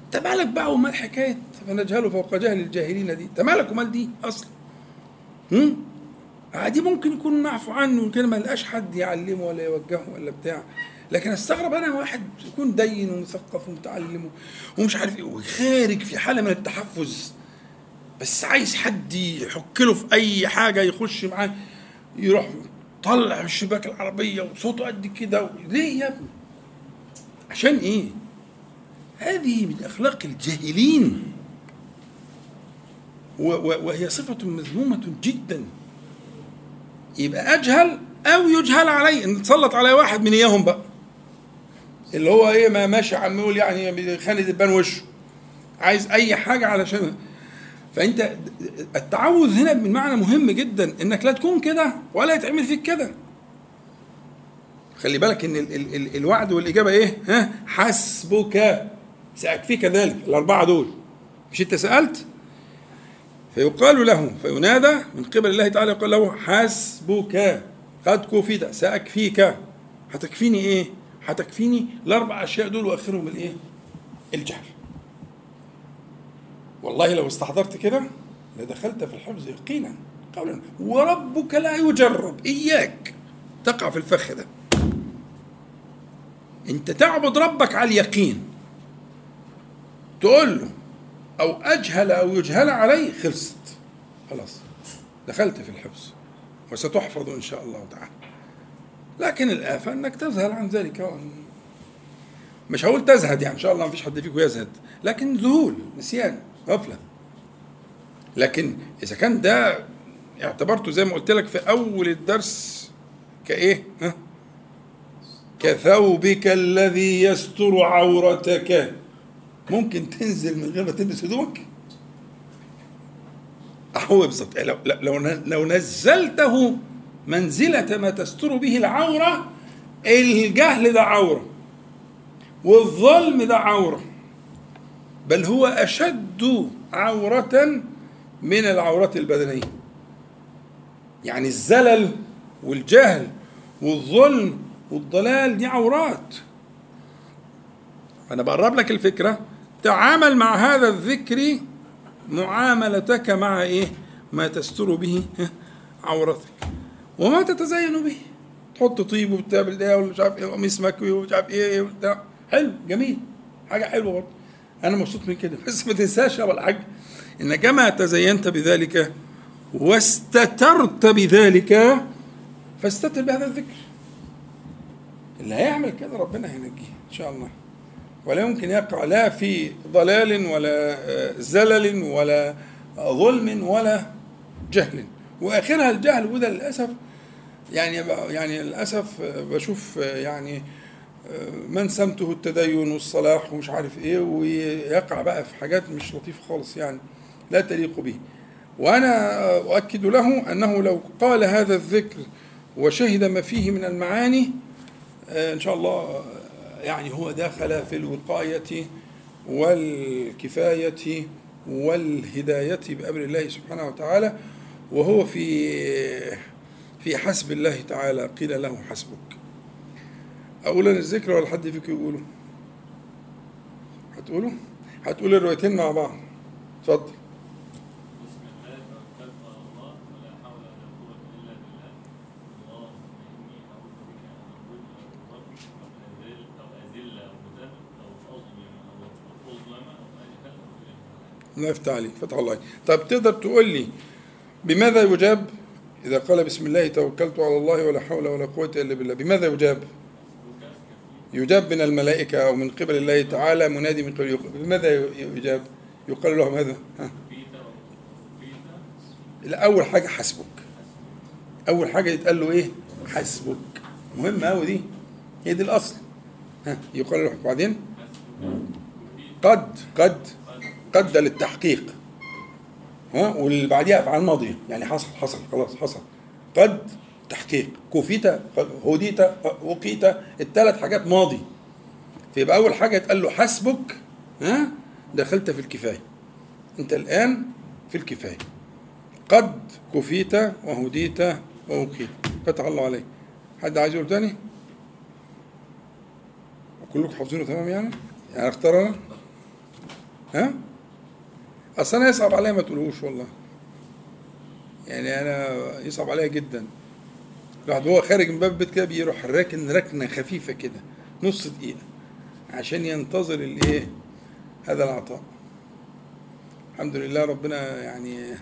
انت مالك بقى ومال حكاية فنجهله فوق جهل الجاهلين دي. انت مالك ومال دي أصلا هم؟ عادي ممكن يكون معفو عنه يمكن ما لقاش حد يعلمه ولا يوجهه ولا بتاع. لكن أستغرب أنا واحد يكون دين ومثقف ومتعلم ومش عارف إيه وخارج في حالة من التحفز. بس عايز حد يحك له في أي حاجة يخش معاه يروح طلع من الشباك العربية وصوته قد كده. ليه يا ابني؟ عشان إيه؟ هذه من أخلاق الجاهلين. وهي صفة مذمومة جدا. يبقى أجهل أو يجهل علي. إن تسلط علي واحد من إياهم بقى. اللي هو إيه ما ماشي عم يقول يعني خاني دبان وشه. عايز أي حاجة علشان. فأنت التعوذ هنا من معنى مهم جدا إنك لا تكون كده ولا يتعمل فيك كده. خلي بالك إن ال ال ال الوعد والإجابة إيه؟ ها؟ حسبك. سأكفيك ذلك. الأربعة دول. مش أنت سألت؟ فيقال له فينادى من قبل الله تعالى يقول له حسبك قد كفيت سأكفيك. هتكفيني إيه؟ هتكفيني الأربع أشياء دول وأخرهم الإيه؟ الجهل. والله لو استحضرت كده لدخلت في الحفظ يقينا قولا. وربك لا يجرب إياك تقع في الفخ ده. أنت تعبد ربك على اليقين. تقول له أو أجهل أو يجهل عليه خلصت. خلاص. دخلت في الحفظ. وستحفظ إن شاء الله تعالى. لكن الآفة أنك تذهل عن ذلك مش هقول تزهد يعني إن شاء الله ما فيش حد فيكم يزهد. لكن ذهول نسيان غفلة. لكن إذا كان ده اعتبرته زي ما قلت لك في أول الدرس كإيه؟ ها؟ كثوبك الذي يستر عورتك. ممكن تنزل من غير ما تلبس هدومك؟ هو بالظبط. لو, لو, لو نزلته منزلة ما تستر به العورة الجهل ده عورة والظلم ده عورة بل هو أشد عورة من العورات البدنية. يعني الزلل والجهل والظلم والضلال دي عورات. أنا بقرب لك الفكرة. تعامل مع هذا الذكر معاملتك مع إيه؟ ما تستر به عورتك. وما تتزين به. تحط طيب وبتعمل ده ومش عارف إيه قميص مكوي ومش عارف إيه وبتاع. حلو جميل. حاجة حلوة برضه. أنا مبسوط من كده. بس ما تنساش يا الحاج إن كما تزينت بذلك واستترت بذلك فاستتر بهذا الذكر. اللي هيعمل كده ربنا هينجيه إن شاء الله. ولا يمكن يقع لا في ضلال ولا زلل ولا ظلم ولا جهل. وآخرها الجهل وده للأسف يعني يعني للأسف بشوف يعني من سمته التدين والصلاح ومش عارف إيه ويقع بقى في حاجات مش لطيفة خالص يعني لا تليق به. وأنا أؤكد له أنه لو قال هذا الذكر وشهد ما فيه من المعاني إن شاء الله يعني هو داخل في الوقاية والكفاية والهداية بأمر الله سبحانه وتعالى وهو في في حسب الله تعالى قيل له حسبك. أقول أنا الذكر ولا حد فيكم يقوله؟ هتقولوا هتقول الروايتين مع بعض. اتفضل. الله يفتح عليك فتح الله طب تقدر تقول لي بماذا يجاب؟ إذا قال بسم الله توكلت على الله ولا حول ولا قوة إلا بالله بماذا يجاب؟ يجاب من الملائكة أو من قبل الله تعالى منادي من قبل بماذا يجاب؟ يقال له ماذا ها. أول حاجة حسبك أول حاجة يتقال له إيه؟ حسبك مهمة أوي دي. هي دي الأصل. ها؟ يقال له بعدين؟ قد قد. قد للتحقيق. ها؟ واللي بعديها أفعال ماضية. يعني حصل حصل خلاص حصل. قد تحقيق. كفيت هديت وقيت الثلاث حاجات ماضي. فيبقى أول حاجة يتقال له حسبك ها؟ دخلت في الكفاية. أنت الآن في الكفاية. قد كفيت وهديت ووقيت فتح الله عليك. حد عايز يقول تاني؟ كلكم حافظينه تمام يعني؟ يعني اختار أنا؟ ها؟ أصل أنا يصعب عليا ما تقولوش والله. يعني أنا يصعب عليا جدا. الواحد وهو خارج من باب البيت كده بيروح راكن ركنة خفيفة كده نص دقيقة عشان ينتظر الإيه؟ هذا العطاء. الحمد لله ربنا يعني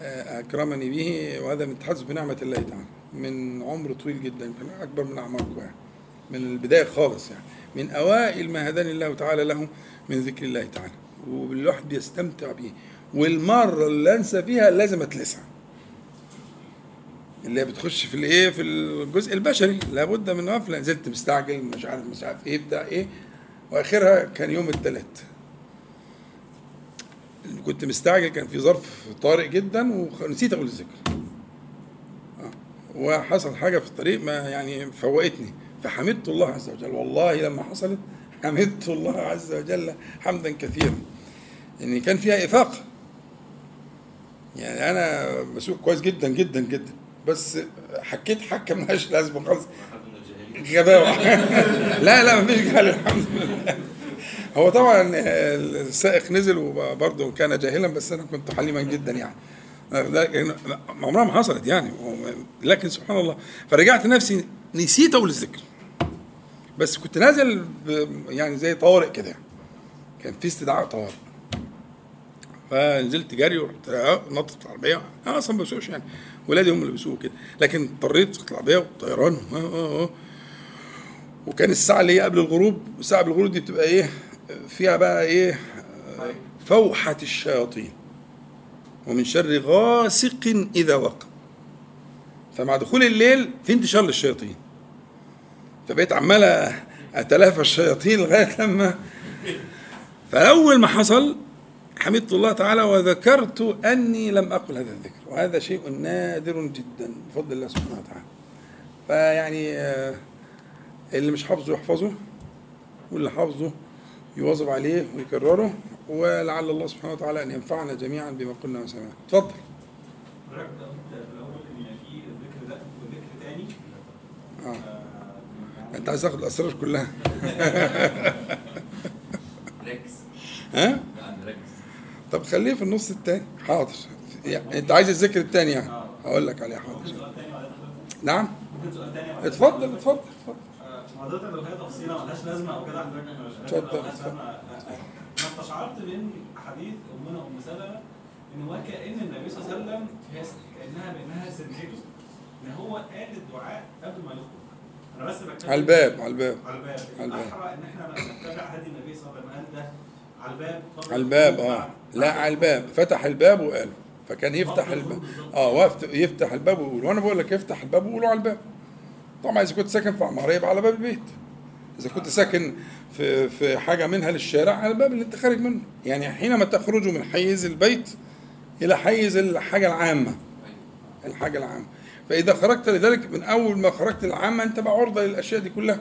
أكرمني به وهذا من تحدث بنعمة الله تعالى. من عمر طويل جدا أكبر من اعماركم يعني. من البداية خالص يعني. من أوائل ما هداني الله تعالى له من ذكر الله تعالى. والواحد بيستمتع بيه. والمرة اللي أنسى فيها لازم أتلسع. اللي بتخش في الايه؟ في الجزء البشري. لابد من غفله نزلت مستعجل مش عارف مش عارف إيه بتاع إيه. وآخرها كان يوم الثلاث كنت مستعجل كان في ظرف طارئ جدا ونسيت أقول الذكر. وحصل حاجة في الطريق ما يعني فوقتني. فحمدت الله عز وجل. والله لما حصلت حمدت الله عز وجل حمدا كثيرا. ان كان فيها إفاقة. يعني أنا بسوق كويس جدا جدا جدا. بس حكيت حكه ملهاش لازمه خالص غباوة. لا لا مفيش جهل الحمد لله. هو طبعا السائق نزل وبرضه كان جاهلا بس أنا كنت حليما جدا يعني. عمرها ما حصلت يعني. لكن سبحان الله. فرجعت نفسي نسيت أقول الذكر. بس كنت نازل يعني زي طوارئ كده. كان في استدعاء طوارئ فنزلت جري ورحت نطت العربية. أنا أصلا ما بسوقش يعني. ولادي هم اللي بيسوقوا كده. لكن اضطريت العربية والطيران. وكان الساعة اللي هي قبل الغروب الساعة قبل الغروب دي بتبقى إيه؟ فيها بقى إيه؟ فوحة الشياطين. ومن شر غاسق إذا وقب. فمع دخول الليل في انتشار للشياطين. فبقيت عمال اتلافى الشياطين لغاية لما فاول ما حصل حمدت الله تعالى وذكرت أني لم أقل هذا الذكر وهذا شيء نادر جدا بفضل الله سبحانه وتعالى. فيعني اللي مش حافظه يحفظه واللي حافظه يواظب عليه ويكرره ولعل الله سبحانه وتعالى أن ينفعنا جميعا بما قلنا وسمعنا. اتفضل. آه انت عايز تاخد الاسرار كلها. ركز ها؟ ركز طب خليه في النص التاني. حاضر. يعني انت عايز الذكر التاني يعني. هقول لك عليه. حاضر. نعم. اتفضل اتفضل اتفضل. حضرتك لو هي تفصيلة ملهاش لازمة أو كده حضرتك مش اتفضل،. أنا استشعرت من حديث أمنا ام سلمة إن وكأن النبي صلى الله عليه وسلم كأنها بانها سمعته إن هو قال الدعاء قبل ما يخرج أنا بس بتكلم على الباب على الباب على الباب. على الباب. الأحرى إن إحنا نتبع هدي النبي صلى الله عليه وسلم قال ده على الباب. على الباب آه. لا على الباب. فتح الباب وقال فكان يفتح الباب. آه يفتح الباب ويقول وأنا بقول لك افتح الباب وقوله على الباب. طبعا إذا كنت ساكن في عماره يبقى على باب البيت. إذا كنت ساكن في في حاجة منها للشارع على الباب اللي أنت خارج منه. يعني حينما تخرج من حيز البيت إلى حيز الحاجة العامة. الحاجة العامة. فإذا خرجت لذلك من أول ما خرجت العامة أنت بقى عرضة للأشياء دي كلها.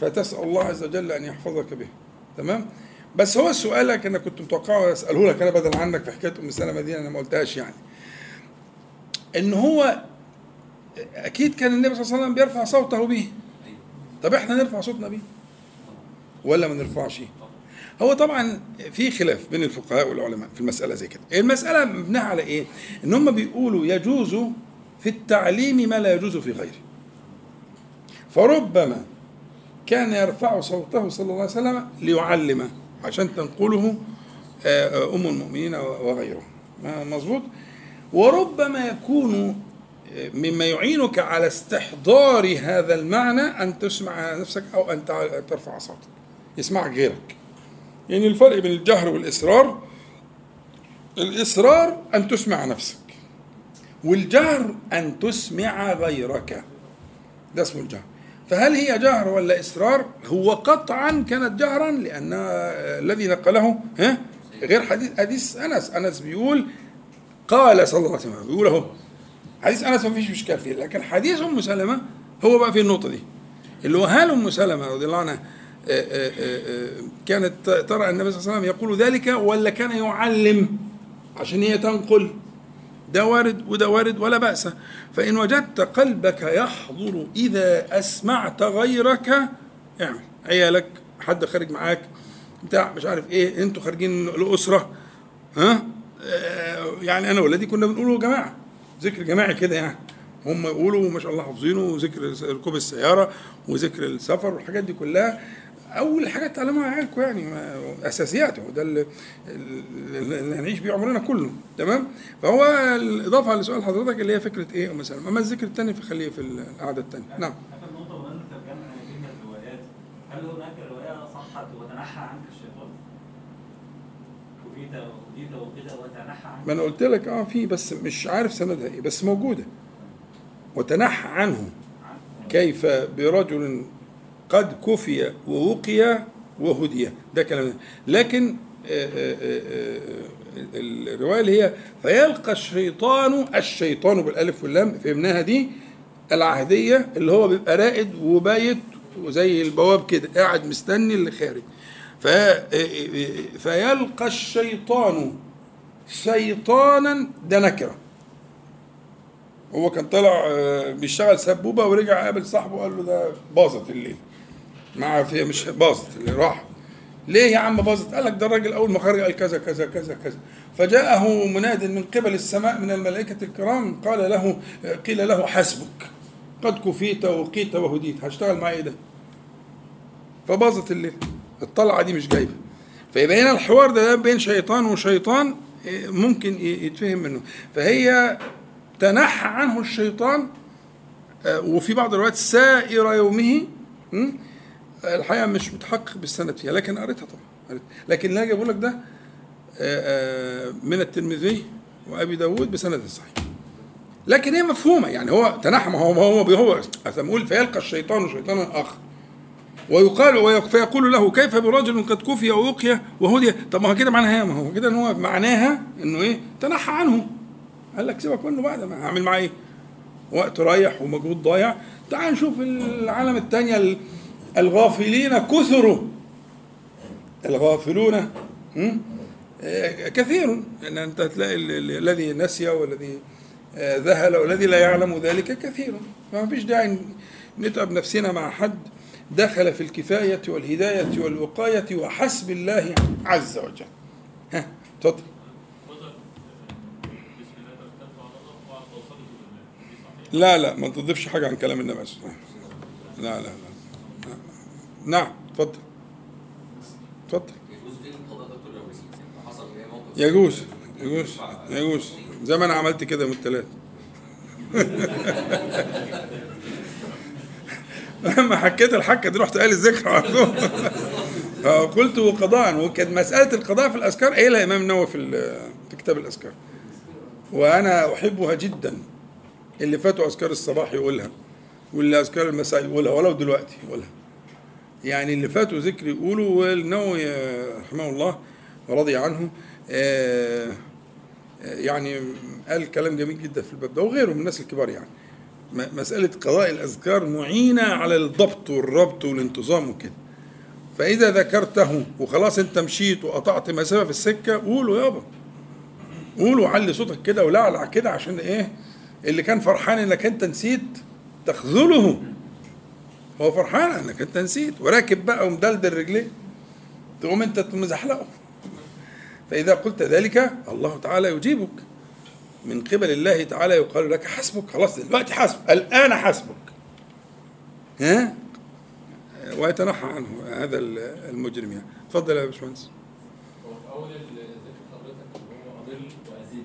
فتسأل الله عز وجل أن يحفظك بها. تمام؟ بس هو سؤالك أنا كنت متوقعه أسأله لك أنا بدل عنك في حكاية أم سلمة دي أنا ما قلتهاش يعني. إن هو أكيد كان النبي صلى الله عليه وسلم بيرفع صوته به طب إحنا نرفع صوتنا بيه؟ ولا ما نرفعش؟ هو طبعا في خلاف بين الفقهاء والعلماء في المسألة زي كده. المسألة مبنية على إيه؟ إن هم بيقولوا يجوز في التعليم ما لا يجوز في غيره. فربما كان يرفع صوته صلى الله عليه وسلم ليعلم عشان تنقله آه، أم المؤمنين وغيره مظبوط؟ وربما يكون آه، مما يعينك على استحضار هذا المعنى أن تسمع نفسك أو أن ترفع صوتك. يسمعك غيرك. يعني الفرق بين الجهر والإصرار الإصرار أن تسمع نفسك. والجهر أن تسمع غيرك. ده اسمه الجهر. فهل هي جهر ولا إصرار هو قطعا كانت جهرا لأن الذي نقله ها غير حديث حديث أنس. أنس بيقول قال صلى الله عليه وسلم بيقول أهو حديث أنس ما فيش إشكال فيه لكن حديث أم سلمة هو بقى في النقطة دي. اللي هو هل أم سلمة رضي الله عنها آه، آه، آه، كانت ترى النبي صلى الله عليه وسلم يقول ذلك ولا كان يعلم؟ عشان هي تنقل. ده وارد وده وارد ولا بأس. فإن وجدت قلبك يحضر إذا أسمعت غيرك اعمل عيالك حد خارج معاك بتاع مش عارف إيه أنتوا خارجين لأسرة ها؟ يعني أنا ولادي كنا بنقوله جماعة ذكر جماعي كده يعني. هم يقولوا ما شاء الله حافظينه ذكر ركوب السيارة وذكر السفر والحاجات دي كلها. أول حاجة تعلموها عيالكم يعني اساسيات وده اللي, اللي هنعيش بيه عمرنا كله تمام؟ فهو الإضافة لسؤال حضرتك اللي هي فكرة إيه مثلا أما الذكر الثاني فخليه في القعدة الثانية نعم. هل هناك رواية صحت وتنحى عنك الشيطان؟ وفيت وفيت وكده وتنحى عنك؟ ما أنا قلت لك آه في بس مش عارف سندها إيه بس موجودة. وتنحى عنه. كيف؟ برجل قد كفي ووقي وهدي. ده كلام. لكن آه، آه، آه، الرواية اللي هي فيلقى الشيطان الشيطان بالألف واللام فهمناها دي العهدية اللي هو بيبقى رائد وبايت وزي البواب كده قاعد مستني اللي خارج. فيلقى الشيطان شيطانا ده نكرة. هو كان طلع بيشتغل سبوبة ورجع قابل صاحبه قال له ده باظت الليل. مع في مش باظت اللي راح. ليه يا عم باظت؟ قال لك ده الراجل أول ما خرج قال كذا كذا كذا كذا. فجاءه مناد من قبل السماء من الملائكة الكرام قال له قيل له حسبك. قد كفيت وقيت وهديت. هشتغل معايا إيه ده؟ فباظت الليل الطلعة دي مش جايبة. فيبقى هنا الحوار ده بين شيطان وشيطان ممكن يتفهم منه. فهي تنحى عنه الشيطان آه، وفي بعض الروايات سائر يومه الحقيقة مش متحقق بالسند فيها لكن قريتها طبعا لكن اللي أجي أقول لك ده آه، آه، من الترمذي وأبي داود بسند صحيح. لكن هي مفهومة يعني هو تنحى ما هو هو هو بيقول فيلقى الشيطان شيطانا آخر. ويقال فيقول له كيف برجل قد كفي ووقي وهدي؟ طب ما هو كده معناها ما هو كده إن هو معناها إنه إيه؟ تنحى عنه. قال لك سيبك منه بعد ما هعمل معاه إيه؟ وقت رايح ومجهود ضايع. تعال نشوف العالم الثانية الغافلين كثروا الغافلون كثير. لأن أنت تلاقي الذي نسي والذي آه، ذهل والذي لا يعلم ذلك كثير. فما فيش داعي نتعب نفسنا مع حد دخل في الكفاية والهداية والوقاية وحسب الله عز وجل. ها تفضل لا لا ما تضيفش حاجة عن كلام النبي صلى الله عليه وسلم لا لا. نعم اتفضل. اتفضل. يجوز يجوز يجوز. زي ما أنا عملت كده من الثلاث لما حكيت الحكة دي رحت قال الذكر على طول. قلت قضاء وكانت مسألة القضاء في الأذكار قايلها الامام النووي في في كتاب الأذكار. وأنا أحبها جدا. اللي فاتوا أذكار الصباح يقولها واللي أذكار المساء يقولها ولو دلوقتي يقولها. يعني اللي فاتوا ذكر يقولوا والنووي رحمه الله ورضي عنه آه، يعني قال كلام جميل جدا في الباب ده وغيره من الناس الكبار يعني. مسألة قضاء الأذكار معينة على الضبط والربط والانتظام وكده. فإذا ذكرته وخلاص أنت مشيت وقطعت مسافة في السكة قولوا يابا. قولوا علي صوتك كده ولعلع كده عشان إيه؟ اللي كان فرحان إنك أنت نسيت تخذله. هو فرحان انك انت نسيت وراكب بقى ومدلدل رجليه تقوم انت مزحلقه. فإذا قلت ذلك الله تعالى يجيبك. من قبل الله تعالى يقال لك حسبك. خلاص دلوقتي حسبك الآن حسبك. ها؟ ويتنحى عنه هذا المجرم يعني. تفضل يا باشمهندس. هو في أول ذكر حضرتك هو أضل واذل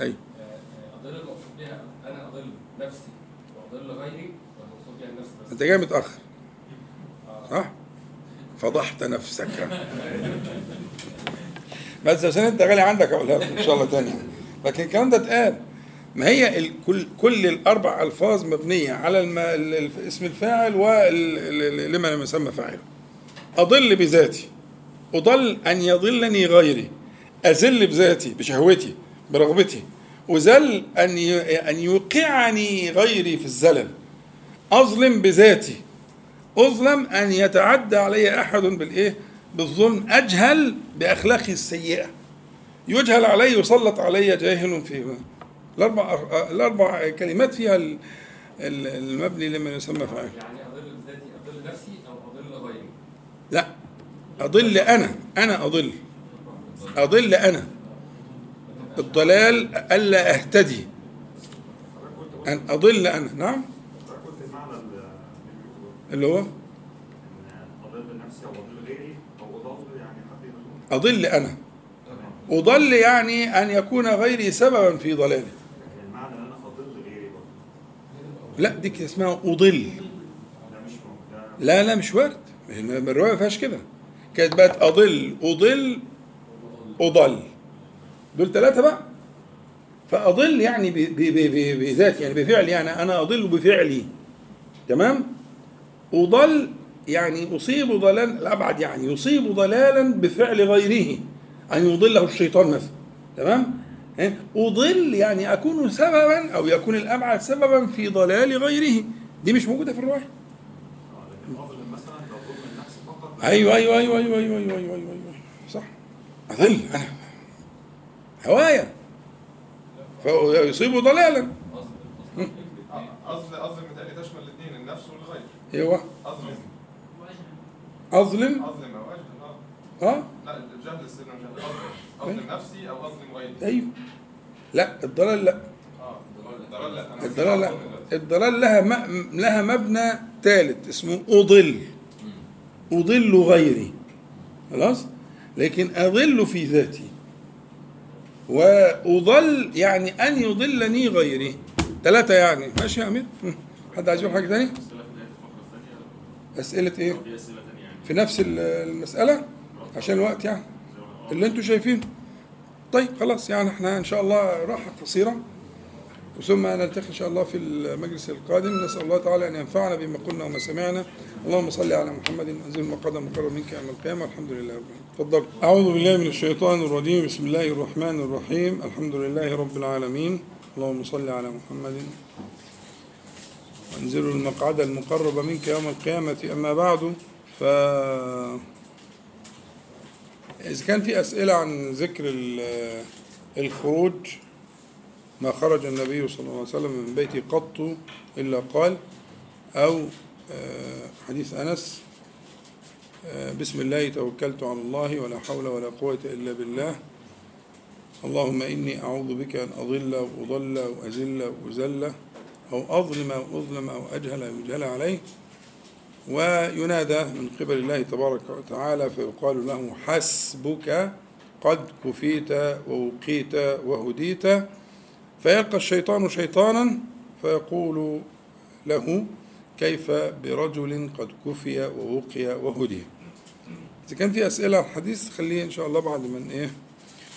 أيوه آه، آه، أضل المقصود بها أنا أضل نفسي وأضل غيري والمقصود بها النفس بس أنت جاي متأخر. صح؟ فضحت نفسك. بس عشان أنت غالي عندك أقولها إن شاء الله تاني. لكن الكلام ده اتقال. ما هي ال- كل الأربع ألفاظ مبنية على الم... ال- ال- اسم الفاعل ولما لم يسمى فاعله أضل بذاتي. أضل أن يضلني غيري. اذل بذاتي بشهوتي برغبتي. وذل أن ي... أن يوقعني غيري في الزلل. أظلم بذاتي. أظلم أن يتعدى علي أحد بالإيه؟ بالظلم أجهل بأخلاقي السيئة. يجهل علي يسلط علي جاهل في الأربع الأربع كلمات فيها ال- ال- المبني لما يسمى فاعل. يعني أضل بذاتي أضل نفسي أو أضل غيري؟ لا. أضل أنا. أنا أضل. أضل أنا. الضلال ألا أهتدي. أن أضل أنا. نعم. اللي هو؟ أضل نفسي أو اضل غيري أو اضل يعني اضل أنا. أضل يعني أن يكون غيري سببا في ضلالي. المعنى ان أنا اضل غيري لا دي اسمها ده لا لا مش وارد. الرواية ما فيهاش كده. كانت بقت أضل أضل أضل. دول ثلاثة بقى. فأضل يعني بذاتي يعني بفعلي. يعني أنا أضل بفعلي. تمام؟ اضل يعني اصيب ضلالا الأبعد يعني يصيب ضلالا بفعل غيره أن يضله الشيطان مثلا. تمام؟ ها؟ أضل يعني أكون سببا أو يكون الأبعد سببا في ضلال غيره. دي مش موجودة في فقط أيوه أيوه أيوه أيوه أيوه أيوه أيوه, أيوة, أيوة. صح. أضل أنا. هوايا فيصيب ضلالا. اظلم اظلم متهيألي تشمل الاثنين النفس والغير. أيوه. أظلم. أظلم. أظلم. أو اجهل آه آه لا الجهل السر مش أظلم اظلم نفسي أو أظلم غيري. أيوه. لا الضلال لا. آه الضلال لا. الضلال لا. الضلال لها م... لها مبنى ثالث اسمه أضل. أضل غيري. خلاص؟ لكن أضل في ذاتي. وأضل يعني أن يضلني غيري. ثلاثة يعني. ماشي يا هم. حد عايز يقول حاجة تاني؟ أسئلة إيه؟ في نفس ال- المسألة؟ عشان الوقت يعني. اللي أنتوا شايفينه طيب خلاص يعني إحنا إن شاء الله راحة قصيرة. ثم نلتقي إن شاء الله في المجلس القادم. نسأل الله تعالى أن ينفعنا بما قلنا وما سمعنا. اللهم صل على محمد أنزل المقعد المقرب منك يوم القيامة. الحمد لله رب العالمين. تفضل. أعوذ بالله من الشيطان الرجيم. بسم الله الرحمن الرحيم. الحمد لله رب العالمين. اللهم صل على محمد وانزل المقعد المقرب منك يوم القيامة. أما بعد ف إذا كان في أسئلة عن ذكر ال- الخروج ما خرج النبي صلى الله عليه وسلم من بيته قط إلا قال أو آه، حديث أنس آه، بسم الله توكلت على الله ولا حول ولا قوة إلا بالله. اللهم إني أعوذ بك أن أضل أو أضل أو أزل أو أظلم أو أظلم أو أجهل أو يجهل عليه. وينادى من قبل الله تبارك وتعالى فيقال له حسبك قد كفيت ووقيت وهديت. فيلقى الشيطان شيطانا فيقول له كيف برجل قد كفي ووقي وهدي. إذا كان في أسئلة على الحديث خليه إن شاء الله بعد من إيه؟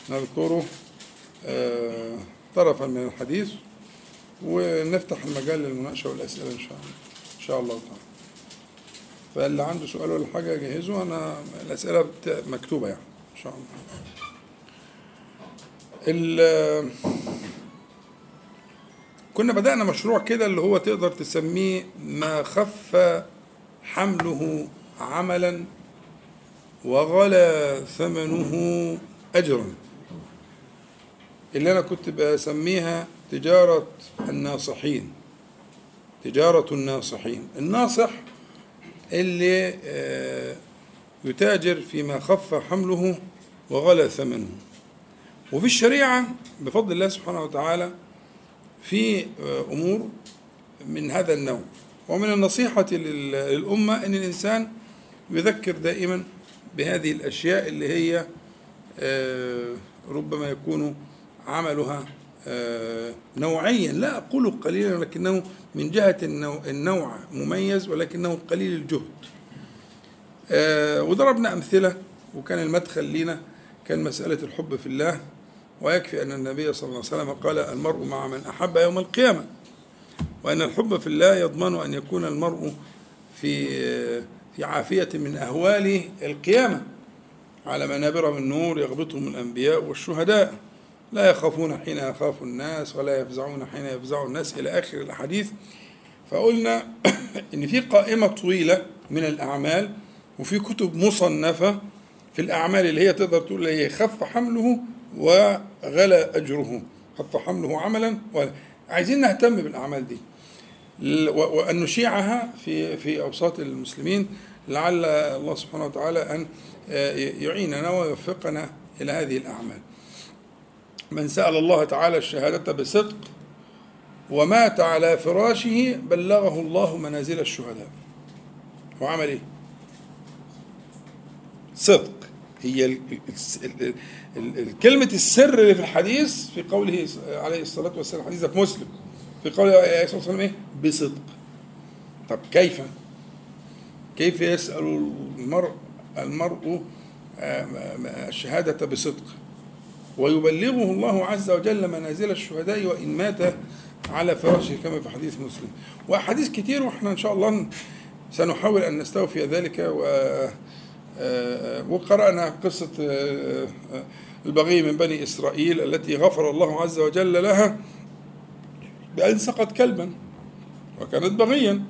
نذكره آه، طرفا من الحديث. ونفتح المجال للمناقشة والأسئلة إن شاء الله. إن شاء الله تعالى. فاللي عنده سؤال ولا حاجة جهزه أنا الأسئلة بت- مكتوبة يعني. إن شاء الله. ال- كنا بدأنا مشروع كده اللي هو تقدر تسميه ما خف حمله عملا وغلى ثمنه أجرا. اللي أنا كنت بسميها تجارة الناصحين. تجارة الناصحين. الناصح اللي آه، يتاجر فيما خف حمله وغلى ثمنه وفي الشريعة بفضل الله سبحانه وتعالى في آه، أمور من هذا النوع. ومن النصيحة لل- للأمة أن الإنسان يذكر دائما بهذه الأشياء اللي هي آه، ربما يكون عملها نوعيا. لا أقول قليلا ولكنه من جهة النوع, مميز ولكنه قليل الجهد. آه، وضربنا أمثلة وكان المدخل لنا كان مسألة الحب في الله. ويكفي أن النبي صلى الله عليه وسلم قال المرء مع من أحب يوم القيامة وأن الحب في الله يضمن أن يكون المرء في في عافية من أهوال القيامة على منابر من نور يغبطهم الأنبياء والشهداء. لا يخافون حين يخاف الناس ولا يفزعون حين يفزع الناس إلى آخر الأحاديث فقلنا إن في قائمة طويلة من الأعمال وفي كتب مصنفة في الأعمال اللي هي تقدر تقول هي خف حمله وغلى أجره. خف حمله عملا عايزين نهتم بالأعمال دي. وأن نشيعها في في أوساط المسلمين لعل الله سبحانه وتعالى أن آه، يعيننا ويوفقنا إلى هذه الأعمال. من سأل الله تعالى الشهادة بصدق ومات على فراشه بلغه الله منازل الشهداء. وعمل إيه؟ صدق. هي كلمة السر اللي في الحديث في قوله عليه الصلاة والسلام حديث في مسلم. في قوله عليه الصلاة والسلام إيه؟ بصدق. طب كيف؟ كيف يسأل المرء المرء آه، الشهادة بصدق؟ ويبلغه الله عز وجل منازل الشهداء وإن مات على فراشه كما في حديث مسلم. وأحاديث كتير وإحنا إن شاء الله سنحاول أن نستوفي ذلك. و آه، وقرأنا قصة آه، آه، البغي من بني إسرائيل التي غفر الله عز وجل لها بأن سقط كلبا وكانت بغيا.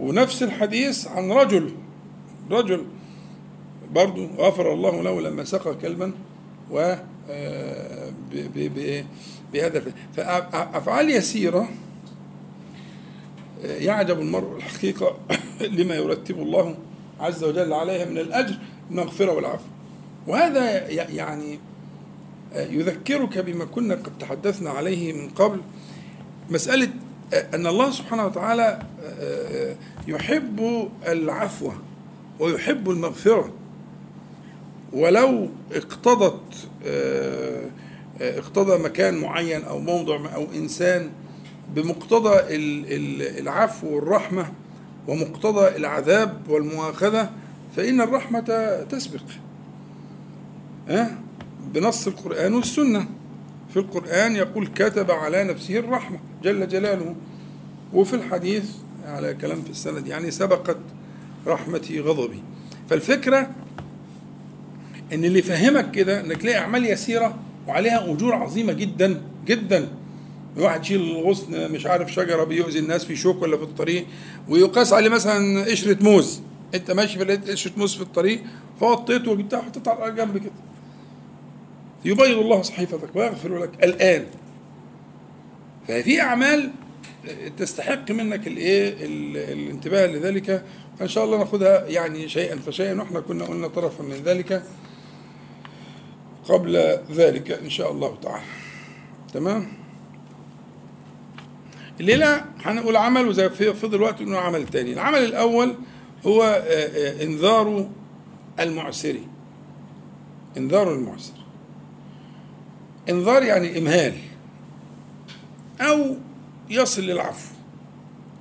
ونفس الحديث عن رجل رجل برضو غفر الله له لما سقى كلبا و آه، بهذا فأفعال يسيرة آه، يعجب المرء الحقيقة لما يرتب الله عز وجل عليها من الأجر المغفرة والعفو. وهذا يعني آه، يذكرك بما كنا قد تحدثنا عليه من قبل. مسألة آه، أن الله سبحانه وتعالى يحب العفو ويحب المغفرة. ولو اقتضت آه، آه، اقتضى مكان معين أو موضع أو إنسان بمقتضى ال- ال- العفو والرحمة ومقتضى العذاب والمؤاخذة فإن الرحمة تسبق ها بنص القرآن والسنة. في القرآن يقول كتب على نفسه الرحمة جل جلاله. وفي الحديث على كلام في السند يعني سبقت رحمتي غضبي. فالفكرة إن اللي يفهمك كده إنك تلاقي أعمال يسيرة وعليها أجور عظيمة جدا جدا. واحد يشيل الغصن مش عارف شجرة بيؤذي الناس في شوك ولا في الطريق ويقاس عليه مثلا قشرة موز. أنت ماشي فلقيت قشرة موز في الطريق فوطيته وجبتها وحطيتها على جنب كده. يبيض الله صحيفتك ويغفر لك الآن. ففي أعمال تستحق منك الإيه؟ ال- الانتباه لذلك. فإن شاء الله ناخذها يعني شيئا فشيئا. وإحنا كنا قلنا طرفا من ذلك. قبل ذلك إن شاء الله تعالى. تمام؟ الليلة هنقول عمل وزي في فضل وقت انه عمل تاني. العمل الأول هو آه، آه، إنذار المعسر. إنذار المعسر. إنذار يعني إمهال أو يصل للعفو.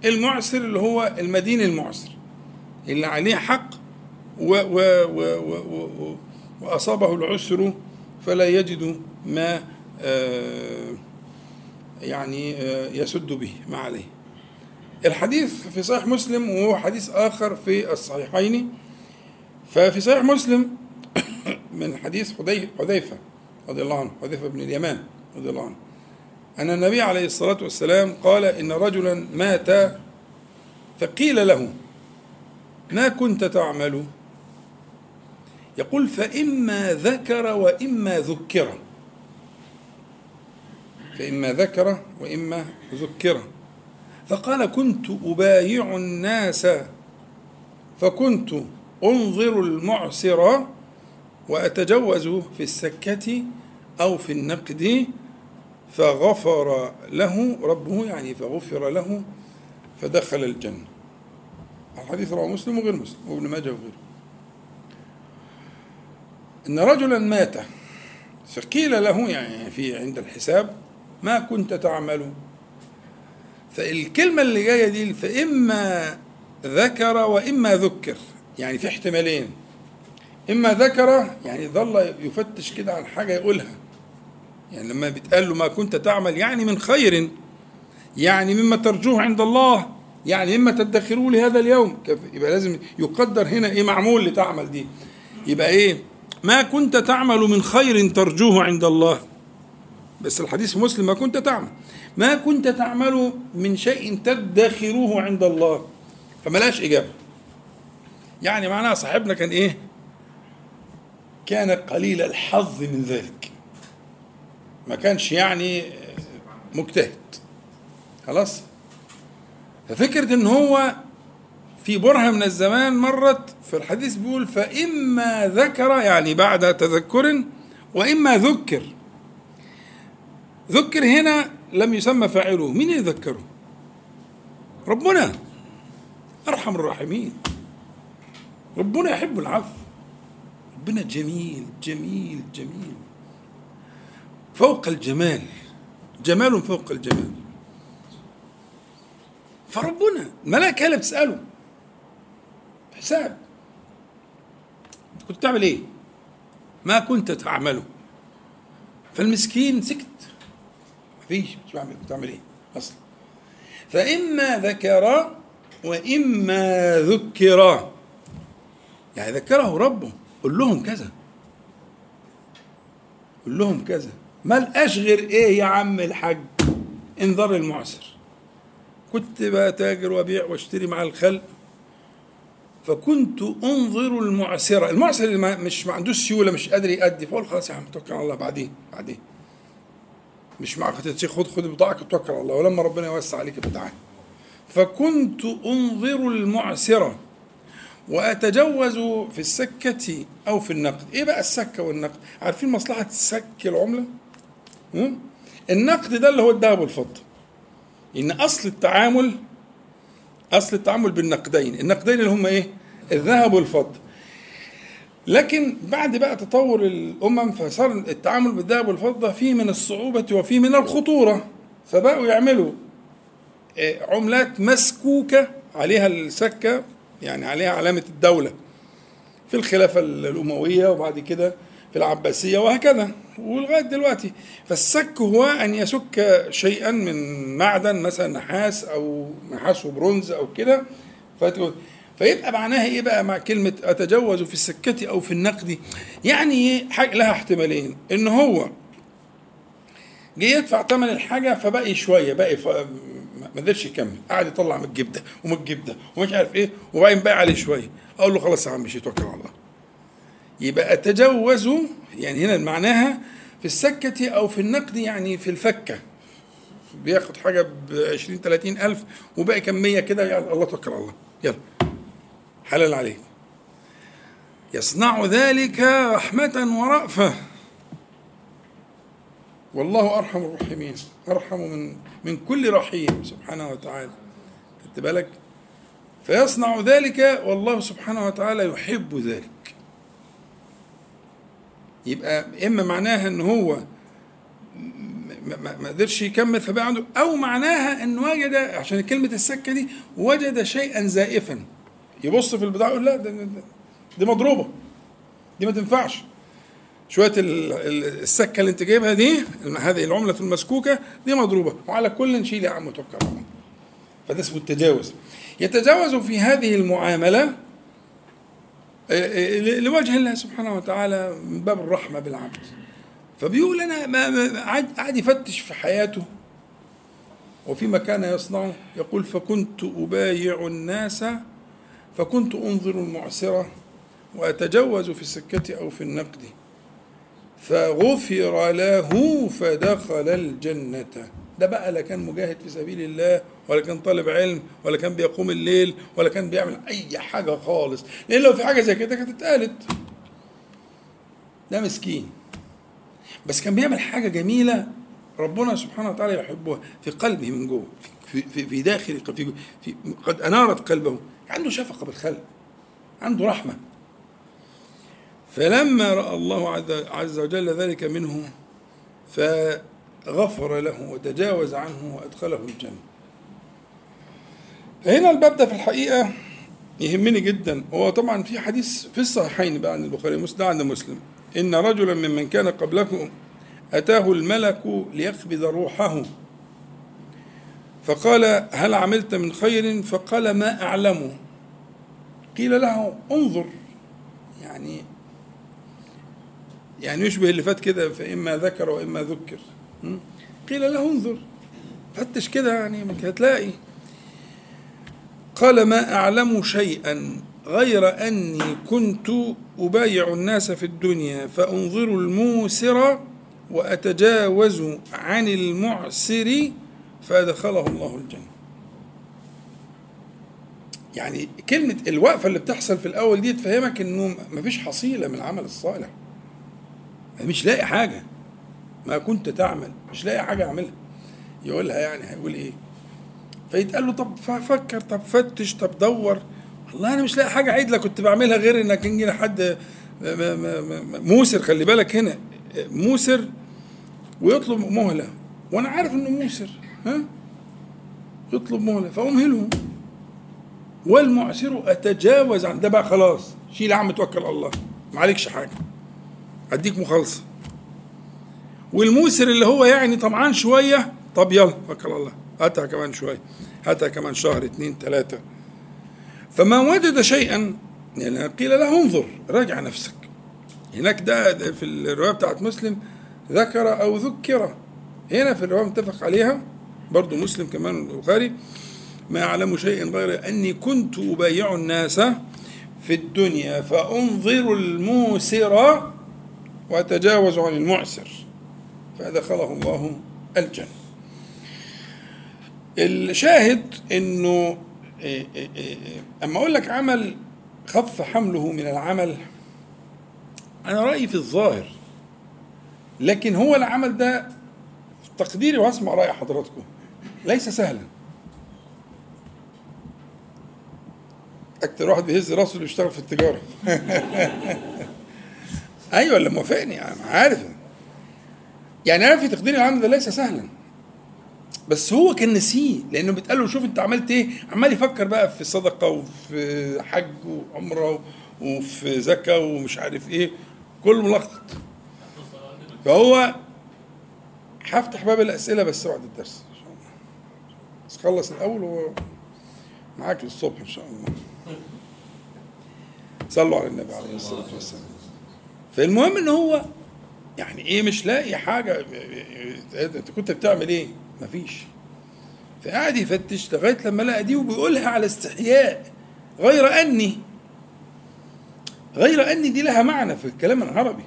المعسر اللي هو المدين المعسر اللي عليه حق و و و و و وأصابه العسر فلا يجد ما آه، يعني آه، يسد به ما عليه. الحديث في صحيح مسلم وهو حديث آخر في الصحيحين. ففي صحيح مسلم من حديث حذي- حذيفة رضي الله عنه حذيفة بن اليمان رضي الله عنه. أن النبي عليه الصلاة والسلام قال إن رجلا مات فقيل له ما كنت تعمل؟ يقول فإما ذكر وإما ذكر. فإما ذكر وإما ذكر. فقال كنت أبايع الناس. فكنت أنظر المعسر وأتجوز في السكة أو في النقد. فغفر له ربه يعني فغفر له فدخل الجنة. الحديث رواه مسلم وغير مسلم وابن ماجه وغيره. إن رجلا مات. فقيل له يعني في عند الحساب ما كنت تعمل؟ فالكلمة اللي جاية دي فإما ذكر وإما ذكر يعني في احتمالين. إما ذكر يعني ظل يفتش كده عن حاجة يقولها. يعني لما بيتقال له ما كنت تعمل يعني من خير يعني مما ترجوه عند الله يعني مما تدخروه لهذا اليوم. يبقى لازم يقدر هنا إيه معمول لتعمل دي. يبقى إيه؟ ما كنت تعمل من خير ترجوه عند الله. بس الحديث مسلم ما كنت تعمل. ما كنت تعمل من شيء تدخروه عند الله. فملاش إجابة. يعني معناها صاحبنا كان إيه؟ كان قليل الحظ من ذلك. ما كانش يعني مجتهد. خلاص؟ ففكرة إن هو في برهة من الزمان مرت في الحديث بيقول فإما ذكر يعني بعد تذكر وإما ذكر. ذكر هنا لم يسمى فاعله. مين اللي ذكره؟ ربنا. أرحم الراحمين. ربنا يحب العفو. ربنا جميل جميل جميل. فوق الجمال. جمال فوق الجمال. فربنا. الملائكة اللي بتسأله. حساب. كنت تعمل إيه؟ ما كنت تعمله. فالمسكين سكت. مفيش مش بعمل كنت تعمل إيه؟ أصلا فإما ذكر وإما ذكر. يعني ذكره ربه. قل لهم كذا. قل لهم كذا. ما لقاش غير إيه يا عم الحاج؟ انذار المعسر. كنت بتاجر وأبيع وأشتري مع الخلق. فكنت أنظر المعسرة. المعسر اللي مش ما عندوش سيولة مش قادر يأدي. فقول خلاص يا عم توكل على الله. بعدين بعدين. مش معك خد خد خد بضاعك وتوكل على الله. ولما ربنا يوسع عليك بتاعك فكنت أنظر المعسرة وأتجوز في السكة أو في النقد. إيه بقى السكة والنقد؟ عارفين مصلحة سك العملة؟ النقد ده اللي هو الذهب والفضة. إن أصل التعامل أصل التعامل بالنقدين. النقدين اللي هم إيه؟ الذهب والفضة. لكن بعد بقى تطور الأمم فصار التعامل بالذهب والفضة فيه من الصعوبة وفيه من الخطورة. فبقوا يعملوا آه، عملات مسكوكة عليها السكة يعني عليها علامة الدولة. في الخلافة الأموية وبعد كده في العباسية وهكذا ولغاية دلوقتي. فالسك هو أن يسك شيئا من معدن مثلا نحاس أو نحاس وبرونز أو كده. فيبقى معناها إيه بقى مع كلمة أتجوز في السكة أو في النقد؟ يعني إيه؟ لها احتمالين. إن هو جه يدفع ثمن الحاجة فبقي شوية بقي ف... ما قدرش يكمل. قعد يطلع من الجيب ده ومن الجيب ده ومش عارف إيه وبعدين بقى عليه شوية. أقول له خلاص يا عم مش توكل على الله. يبقى أتجوز يعني هنا معناها في السكة أو في النقد يعني في الفكة. بياخد حاجة ب 20 30 ألف وباقي كمية كده الله توكل على الله. يلا. حلال عليك. يصنع ذلك رحمة ورأفة. والله أرحم الراحمين. أرحم من من كل رحيم سبحانه وتعالى. خدت بالك؟ فيصنع ذلك والله سبحانه وتعالى يحب ذلك. يبقى إما معناها إن هو ما- قدرش يكمل فبقى عنده أو معناها إن وجد عشان كلمة السكة دي وجد شيئا زائفا. يبص في البضاعة يقول لا ده دي مضروبة. دي ما تنفعش. شوية ال- ال- السكة اللي أنت جايبها دي هذه العملة المسكوكة دي مضروبة. وعلى كل نشيل يا عم توكل على الله فده اسمه التجاوز. يتجاوز في هذه المعاملة لوجه الله سبحانه وتعالى من باب الرحمة بالعبد. فبيقول أنا قعد يفتش في حياته وفيما كان يصنعه يقول فكنت أبايع الناس فكنت أنظر المعسرة وأتجوز في السكة أو في النقد. فغفر له فدخل الجنة. ده بقى لا كان مجاهد في سبيل الله ولا كان طالب علم ولا كان بيقوم الليل ولا كان بيعمل أي حاجة خالص. لأن لو في حاجة زي كده كانت اتقالت. ده مسكين. بس كان بيعمل حاجة جميلة ربنا سبحانه وتعالى يحبها في قلبه من جوه في في, في داخل في, في قد أنارت قلبه. عنده شفقة بالخلق. عنده رحمة. فلما رأى الله عز- وجل ذلك منه فغفر له وتجاوز عنه وأدخله الجنة. فهنا الباب ده في الحقيقة يهمني جدا. هو طبعا في حديث في الصحيحين بقى عن البخاري ومسلم عند مسلم. إن رجلا ممن كان قبلكم أتاه الملك ليقبض روحه. فقال هل عملت من خير؟ فقال ما أعلمه قيل له انظر. يعني يعني يشبه اللي فات كده فإما ذكر وإما ذكر? قيل له انظر. فتش كده يعني هتلاقي. قال ما أعلم شيئا غير أني كنت أبايع الناس في الدنيا فأنظر الموسر وأتجاوز عن المعسر فأدخله الله الجنة. يعني كلمة الوقفة اللي بتحصل في الأول دي تفهمك إنه مفيش حصيلة من العمل الصالح. مش لاقي حاجة. ما كنت تعمل. مش لاقي حاجة أعملها. يقولها يعني هيقول إيه؟ فيتقال له طب فكر طب فتش طب دور. والله أنا مش لاقي حاجة عدلة كنت بعملها غير إنك يجي حد م- م- م- موسر خلي بالك هنا موسر ويطلب مهلة. وأنا عارف إنه موسر ها؟ يطلب مهلة فأمهله والمعسر أتجاوز عن ده بقى خلاص. شيل يا عم توكل على الله. ما عليكش حاجة. أديك مخالصة. والموسر اللي هو يعني طمعان شوية طب يلا توكل على الله. هاتها كمان شوية هاتها كمان شهر اتنين تلاته فما وجد شيئا يعني قيل له انظر راجع نفسك. هناك ده, في الرواية بتاعت مسلم ذكر أو ذكر. هنا في الرواية متفق عليها برضو مسلم كمان البخاري ما أعلم شيئا غير أني كنت أبايع الناس في الدنيا فأنظر الموسر وأتجاوز عن المعسر. فأدخله الله الجنة. الشاهد إنه إيه إيه إيه أما أقول لك عمل خف حمله من العمل أنا رأيي في الظاهر لكن هو العمل ده في تقديري وأسمع رأي حضراتكم ليس سهلا. أكتر واحد بيهز راسه اللي بيشتغل في التجارة. أيوه اللي موافقني أنا عارف. يعني أنا في تقديري العمل ده ليس سهلا. بس هو كان نسيه لأنه بيتقال له شوف أنت عملت إيه؟ عمال يفكر بقى في صدقة وفي حج وعمرة وفي زكاة ومش عارف إيه كله ملخبط. فهو هفتح باب الأسئلة بس بعد الدرس. إن شاء الله. بس خلص الأول ومعاك للصبح إن شاء الله. صلوا على النبي عليه الصلاة والسلام. فالمهم إن هو يعني إيه مش لاقي حاجة أنت كنت بتعمل إيه؟ مفيش. فقعد يفتش لغاية لما لقى دي وبيقولها على استحياء. غير أني. غير أني دي لها معنى في الكلام العربي.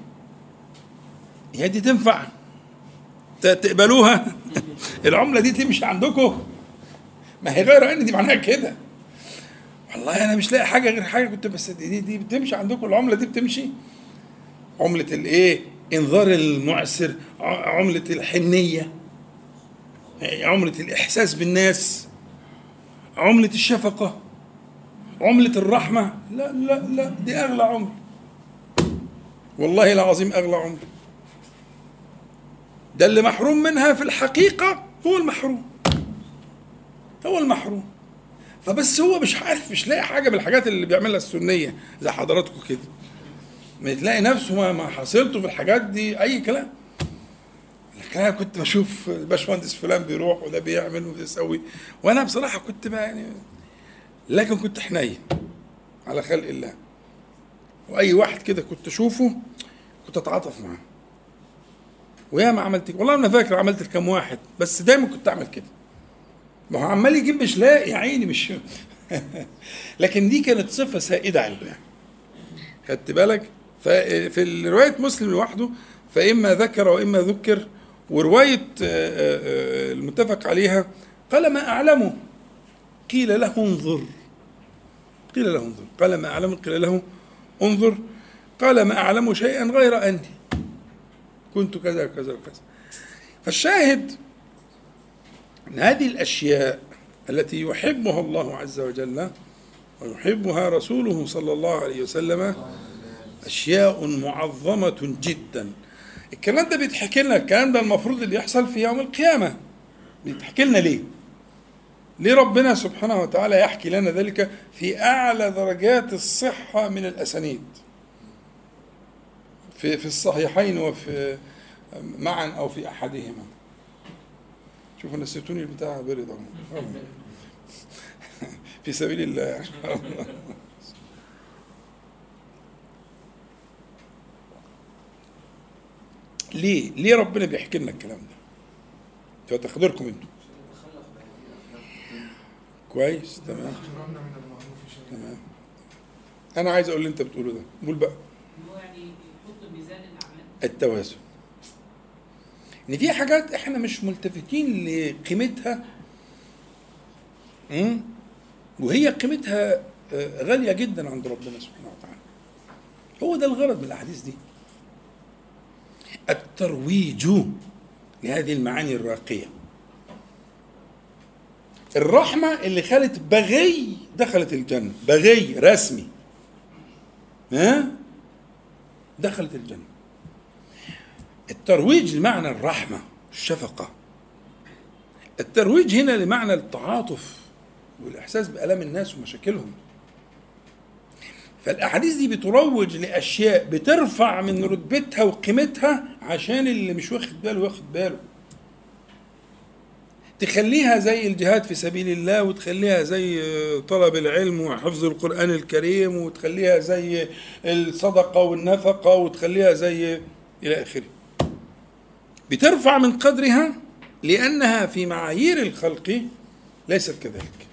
هي دي تنفع. تقبلوها. العملة دي تمشي عندكم. ما هي غير ان دي معناها كده. والله أنا مش لاقي حاجة غير حاجة كنت بس دي دي بتمشي عندكم. العملة دي بتمشي. عملة الإيه؟ إنذار المعسر. عملة الحنية. عملة الإحساس بالناس عملة الشفقة عملة الرحمة. لا لا لا دي أغلى عملة. والله العظيم أغلى عملة. ده اللي محروم منها في الحقيقة هو المحروم. هو المحروم. فبس هو مش عارف مش لاقي حاجة من الحاجات اللي بيعملها السنية زي حضراتكم كده. ما تلاقي نفسه ما حصلته في الحاجات دي أي كلام. أنا كنت بشوف الباشمهندس فلان بيروح وده بيعمل وده يسوي. وأنا بصراحة كنت بقى يعني لكن كنت حنين على خلق الله. وأي واحد كده كنت أشوفه كنت أتعاطف معاه. وياما عملت والله أنا فاكر عملت لكام واحد بس دايما كنت أعمل كده. ما هو عمال يجيب مش لاقي يا عيني مش لكن دي كانت صفة سائدة عنده يعني خدت بالك؟ ففي رواية مسلم لوحده فإما ذكر وإما ذكر ورواية آه، آه، آه، المتفق عليها قال ما أعلمه قيل له انظر. قيل له انظر. قال ما أعلمه قيل له انظر. قال ما أعلم شيئا غير أني كنت كذا وكذا وكذا فالشاهد أن هذه الأشياء التي يحبها الله عز وجل ويحبها رسوله صلى الله عليه وسلم أشياء معظمة جدا. الكلام ده بيتحكي لنا الكلام ده المفروض اللي يحصل في يوم القيامة بيتحكي لنا ليه؟ ليه ربنا سبحانه وتعالى يحكي لنا ذلك في أعلى درجات الصحة من الأسانيد في في الصحيحين وفي معا أو في أحدهما شوفوا نسيتوني البتاع برد. في سبيل الله ليه؟ ليه ربنا بيحكي لنا الكلام ده؟ في تقديركم أنتم كويس تمام. تمام. أنا عايز أقول اللي أنت بتقوله ده. قول بقى. التوازن. إن في حاجات إحنا مش ملتفتين لقيمتها؟ وهي قيمتها آه، غالية جدا عند ربنا سبحانه وتعالى. هو ده الغرض من الأحاديث دي. الترويج لهذه المعاني الراقية. الرحمة اللي خلت بغي دخلت الجنة بغي رسمي. ها؟ دخلت الجنة. الترويج لمعنى الرحمة الشفقة. الترويج هنا لمعنى التعاطف والإحساس بآلام الناس ومشاكلهم. فالأحاديث دي بتروج لأشياء بترفع من رتبتها وقيمتها عشان اللي مش واخد باله واخد باله تخليها زي الجهاد في سبيل الله وتخليها زي طلب العلم وحفظ القرآن الكريم وتخليها زي الصدقة والنفقة وتخليها زي إلى آخره بترفع من قدرها لأنها في معايير الخلق ليست كذلك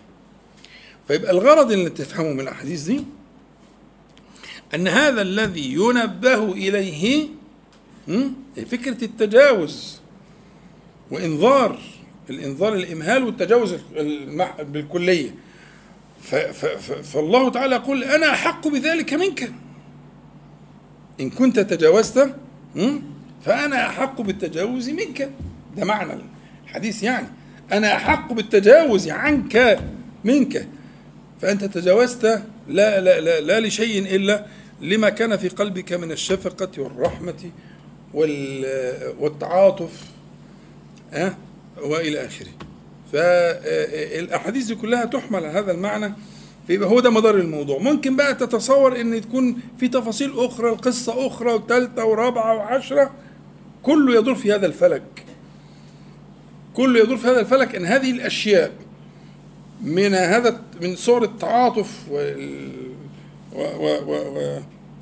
فيبقى الغرض اللي تفهمه من الأحاديث دي أن هذا الذي ينبه إليه? فكرة التجاوز وإنذار الإنذار الإمهال والتجاوز بالكلية. فالله تعالى يقول أنا أحق بذلك منك. إن كنت تجاوزت? فأنا أحق بالتجاوز منك. ده معنى الحديث يعني. أنا أحق بالتجاوز عنك منك. فأنت تجاوزت لا لا لا, لا لشيء إلا لما كان في قلبك من الشفقة والرحمة وال- والتعاطف ها وإلى آخره. فالأحاديث دي كلها تحمل على هذا المعنى. فيبقى هو ده مدار الموضوع. ممكن بقى تتصور إن تكون في تفاصيل أخرى القصة أخرى وثالثة ورابعة وعشرة كله يدور في هذا الفلك. كله يدور في هذا الفلك إن هذه الأشياء من هذا من صور التعاطف وال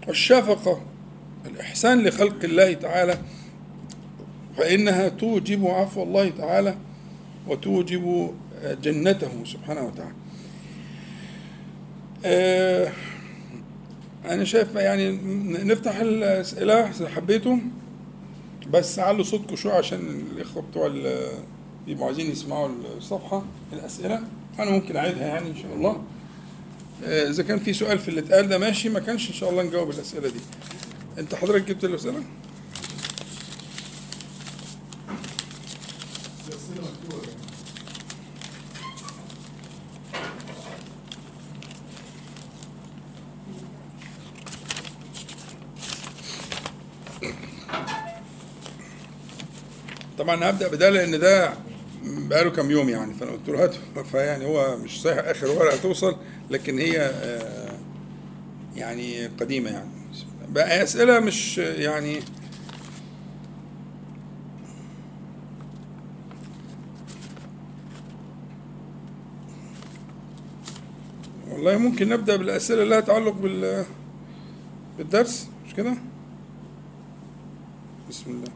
والشفقة الإحسان لخلق الله تعالى فإنها توجب عفو الله تعالى وتوجب جنته سبحانه وتعالى. آه، أنا شايف يعني نفتح الأسئلة إذا حبيتوا بس علوا صوتكم شوية عشان الإخوة بتوع بيبقوا عايزين يسمعوا الصفحة الأسئلة. أنا ممكن أعيدها يعني إن شاء الله. آه، إذا كان في سؤال في اللي اتقال ده ماشي ما كانش إن شاء الله نجاوب الأسئلة دي. أنت حضرتك جبت الأسئلة؟ طبعا هبدأ بده لأن ده بقاله كام يوم يعني فأنا قلت له هات فيعني هو مش صحيح آخر ورقة توصل لكن هي آه، يعني قديمة يعني بقى اسئله مش يعني والله ممكن نبدأ بالأسئلة اللي لها تعلق بال بالدرس مش كده؟ بسم الله.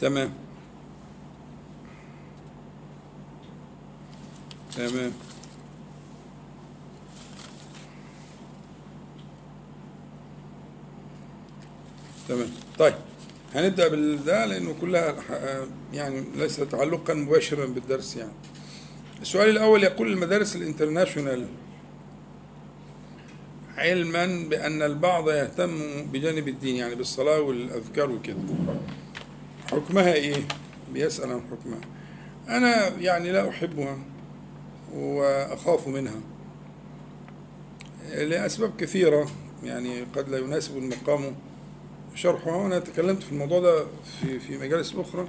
تمام. تمام. تمام. طيب هنبدأ بالده لأنه كلها يعني ليس تعلقا مباشرا بالدرس يعني. السؤال الأول يقول المدارس الانترناشونال علما بأن البعض يهتم بجانب الدين يعني بالصلاة والأذكار وكده. حكمها إيه؟ بيسأل عن حكمها. أنا يعني لا أحبها. وأخاف منها. لأسباب كثيرة يعني قد لا يناسب المقام. شرحها وأنا تكلمت في الموضوع ده في في مجالس أخرى.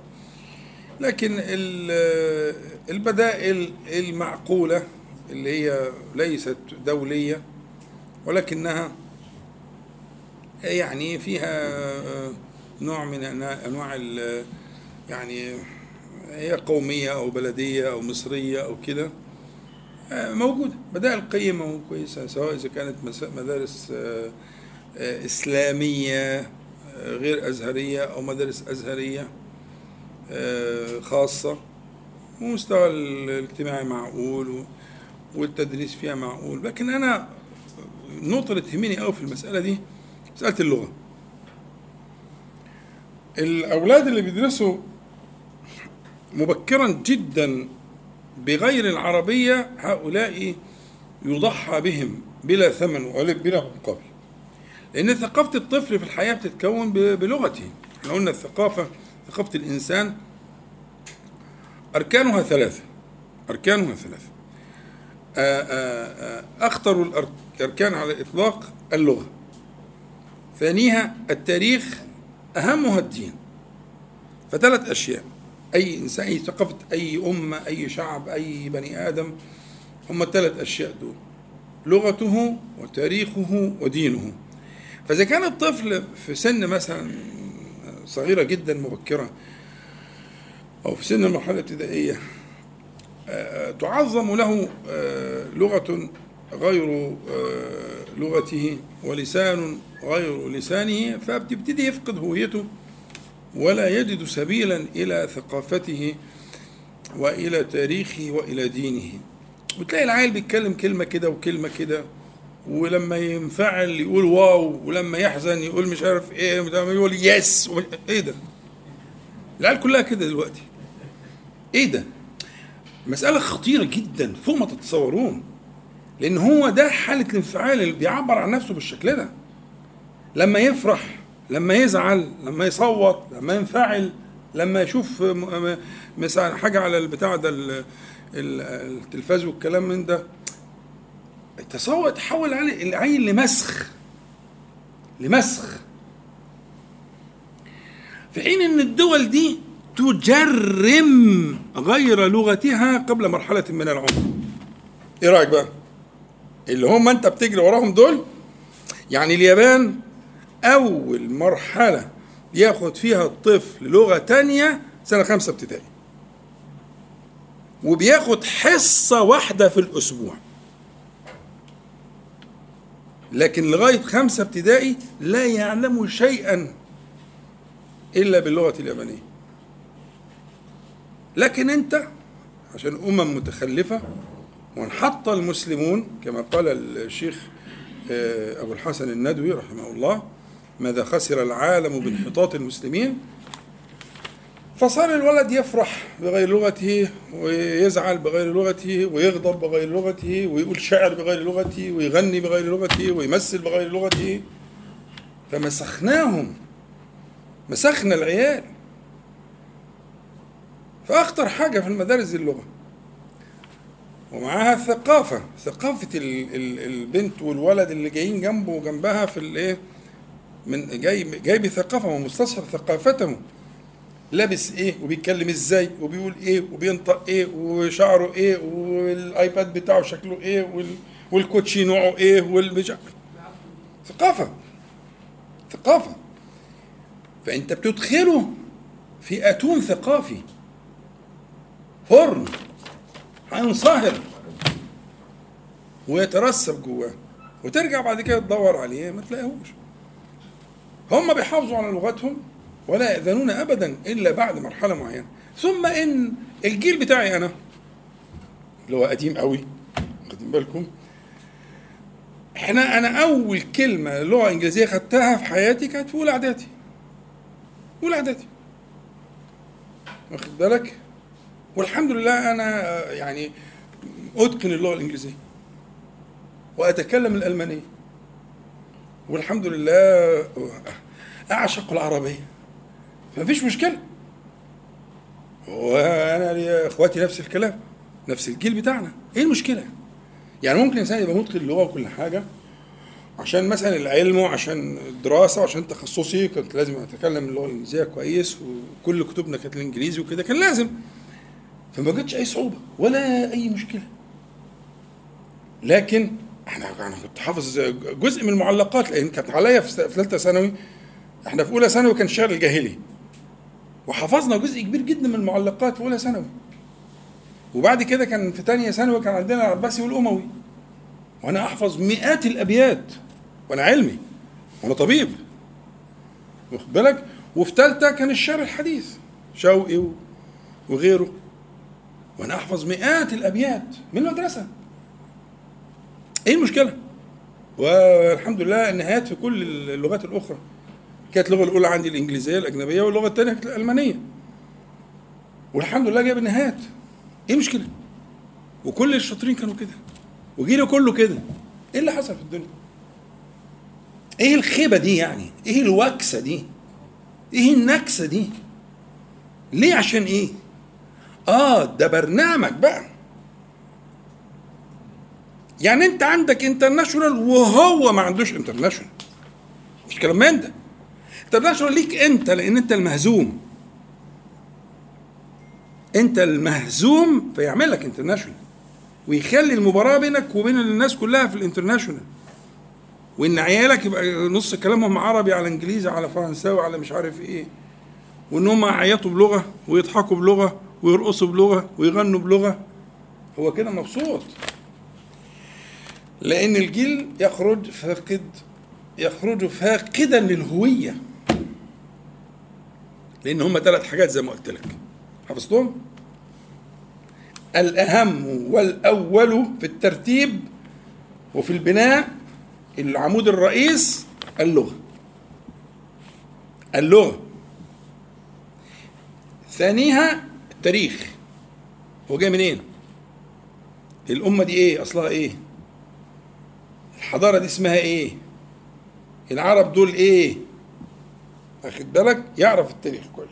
لكن ال- البدائل المعقولة اللي هي ليست دولية ولكنها يعني فيها نوع من أنا- أنواع يعني هي قومية أو بلدية أو مصرية أو كده. موجودة. بدائل قيمه وكويسه سواء إذا كانت مدارس آه، إسلامية آه، غير أزهرية أو مدارس أزهرية آه، خاصة. ومستوى ال- الاجتماعي معقول والتدريس فيها معقول. لكن أنا النقطه اللي تهمني قوي في المسألة دي مسألة اللغة. الأولاد اللي بيدرسوا مبكرا جدا بغير العربية هؤلاء يضحى بهم بلا ثمن ولا بلا مقابل. لأن ثقافة الطفل في الحياة بتتكون بلغته. إحنا قلنا الثقافة ثقافة الإنسان أركانها ثلاثة. أركانها ثلاثة. آه، آه، آه، أخطر الأر- الأركان على الإطلاق اللغة. ثانيها التاريخ أهمها الدين. فثلاث أشياء. أي إنسان أي ثقافة أي أمة أي شعب أي بني آدم هم الثلاث أشياء دول لغته وتاريخه ودينه. فإذا كان الطفل في سن مثلا صغيرة جدا مبكرة أو في سن المرحله الابتدائيه آه، تعظم له آه، لغة غير آه، لغته ولسان غير لسانه فبتبتدي يفقد هويته. ولا يجد سبيلا إلى ثقافته وإلى تاريخه وإلى دينه. وتلاقي العيل بيتكلم كلمة كده وكلمة كده ولما ينفعل يقول واو ولما يحزن يقول مش عارف إيه ولما يقول يس إيه ده؟ العيال كلها كده دلوقتي. إيه ده؟ مسألة خطيرة جدا فوق ما تتصورون. لأن هو ده حالة الانفعال اللي بيعبر عن نفسه بالشكل ده. لما يفرح لما يزعل لما يصوت لما ينفعل لما يشوف مثلا حاجة على البتاع ده ال- ال- التلفاز والكلام من ده. التصوت تحول عليه العين لمسخ لمسخ. في حين إن الدول دي تجرم غير لغتها قبل مرحلة من العمر. إيه رأيك بقى؟ اللي هم أنت بتجري وراهم دول؟ يعني اليابان أول مرحلة ياخد فيها الطفل لغة تانية سنة خمسة ابتدائي. وبياخد حصة واحدة في الأسبوع. لكن لغاية خمسة ابتدائي لا يعلم شيئا إلا باللغة اليابانية. لكن أنت عشان أمم متخلفة وانحط المسلمون كما قال الشيخ آه، أبو الحسن الندوي رحمه الله ماذا خسر العالم بانحطاط المسلمين؟ فصار الولد يفرح بغير لغته ويزعل بغير لغته ويغضب بغير لغته ويقول شعر بغير لغته ويغني بغير لغته ويمثل بغير لغته. فمسخناهم مسخنا العيال. فأخطر حاجة في المدارس اللغة. ومعاها الثقافة ثقافة ال- ال- البنت والولد اللي جايين جنبه وجنبها في الإيه؟ من جاي جاي بثقافة ومستصحب ثقافته. لابس إيه وبيتكلم إزاي وبيقول إيه وبينطق إيه وشعره إيه والآيباد بتاعه شكله إيه وال- والكوتشي نوعه إيه والبجع ثقافة. ثقافة. فأنت بتدخله في أتون ثقافي. فرن هينصهر. ويترسب جواه. وترجع بعد كده تدور عليه ما تلاقيهوش. هم بيحافظوا على لغتهم ولا يأذنون أبدا إلا بعد مرحلة معينة. ثم إن الجيل بتاعي أنا اللي هو قديم قوي واخدين بالكم؟ إحنا أنا أول كلمة لغة إنجليزية خدتها في حياتي كانت في أولى إعدادي. أولى إعدادي. واخد بالك؟ والحمد لله أنا يعني أتقن اللغة الإنجليزية وأتكلم الألمانية. والحمد لله أعشق العربية. فمفيش مشكلة. وأنا لي إخواتي نفس الكلام نفس الجيل بتاعنا. إيه المشكلة؟ يعني ممكن انسان يبقى متقن اللغة وكل حاجة عشان مثلا العلم وعشان الدراسة وعشان تخصصي كنت لازم أتكلم اللغة الإنجليزية كويس وكل كتبنا كانت الإنجليزي وكده كان لازم. فما جاتش أي صعوبة ولا أي مشكلة. لكن إحنا أنا كنت حافظ جزء من المعلقات لأن كانت عليا في ثالثة ثانوي. إحنا في أولى ثانوي كان الشعر الجاهلي. وحفظنا جزء كبير جدا من المعلقات في أولى ثانوي. وبعد كده كان في ثانية ثانوي كان عندنا العباسي والأموي. وأنا أحفظ مئات الأبيات وأنا علمي وأنا طبيب. واخد بالك؟ وفي ثالثه كان الشعر الحديث شوقي وغيره. وأنا أحفظ مئات الأبيات من المدرسة. إيه المشكلة؟ والحمد لله النهايات في كل اللغات الأخرى. كانت اللغة الأولى عندي الإنجليزية الأجنبية واللغة الثانية كانت الألمانية. والحمد لله جايب النهايات إيه المشكلة؟ وكل الشاطرين كانوا كده. وجينا كله كده. إيه اللي حصل في الدنيا؟ إيه الخيبة دي يعني؟ إيه الوكسة دي؟ إيه النكسة دي؟ ليه؟ عشان إيه؟ آه ده برنامج بقى. يعني انت عندك international وهو ما عندوش international مفيش كلام من ده. international ليك انت لأن انت المهزوم. انت المهزوم فيعمل لك international ويخلي المباراة بينك وبين الناس كلها في ال international. وإن عيالك يبقى نص كلامهم عربي على إنجليزي على فرنساوي على مش عارف إيه. وإن هم يعيطوا بلغة ويضحكوا بلغة ويرقصوا بلغة ويغنوا بلغة. هو كده مبسوط. لأن الجيل يخرج فاقد يخرج فاقدا للهوية. لأن هم ثلاث حاجات زي ما قلت لك. حفظتهم؟ الأهم والأول في الترتيب وفي البناء العمود الرئيس اللغة. اللغة. ثانيها التاريخ. هو جاي منين؟ الأمة دي إيه؟ أصلها إيه؟ الحضارة دي اسمها إيه؟ العرب دول إيه؟ واخد بالك؟ يعرف التاريخ كويس.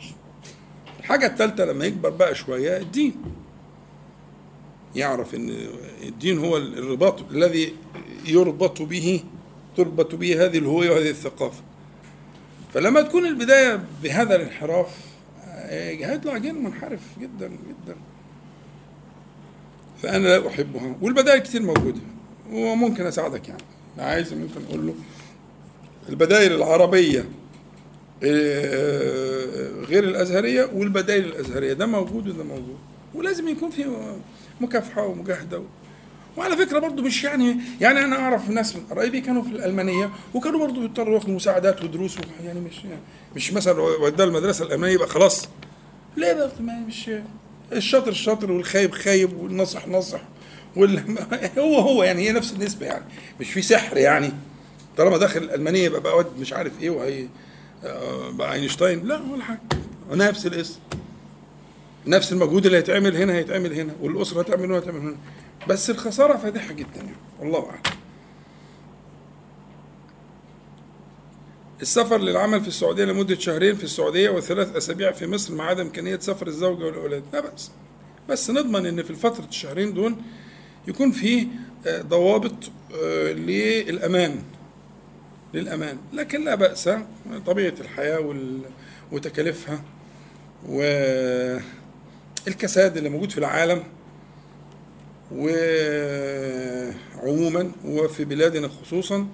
الحاجة الثالثة لما يكبر بقى شوية الدين. يعرف إن الدين هو الرباط الذي يربط به تربط به هذه الهوية وهذه الثقافة. فلما تكون البداية بهذا الانحراف هيطلع جيل منحرف جدا جدا. فأنا لا أحبها والبدائل كتير موجودة. وممكن أساعدك يعني عايز ممكن أقول له البدائل العربية آه، غير الأزهرية والبدائل الأزهرية ده موجود وده موجود ولازم يكون في مكافحة ومجاهدة. وعلى فكرة برضو مش يعني يعني أنا أعرف ناس من قرايبي كانوا في الألمانية وكانوا برضو بيضطروا ياخدوا مساعدات ودروس. يعني مش يعني مش مثلا وداه المدرسة الألمانية يبقى خلاص لا بقى مش الشاطر شاطر والخايب خايب والناصح ناصح وال... هو هو يعني هي نفس النسبة يعني. مش في سحر يعني. طالما داخل الالمانيه يبقى بقى واد مش عارف إيه وهي آه، بقى أينشتاين. لا ولا حاجة. نفس الاسم. نفس المجهود اللي هيتعمل هنا هيتعمل هنا. والأسرة هتعمل هنا هتعمل هنا. بس الخسارة فادحة جدا يعني. والله أعلم. السفر للعمل في السعودية لمدة شهرين في السعودية وثلاث أسابيع في مصر مع عدم إمكانية سفر الزوجة والأولاد. لا بأس. بس نضمن إن في الفترة الشهرين دول يكون في آه، ضوابط آه، للأمان للأمان. لكن لا بأس طبيعة الحياة وتكاليفها والكساد اللي موجود في العالم وعموما وفي بلادنا خصوصا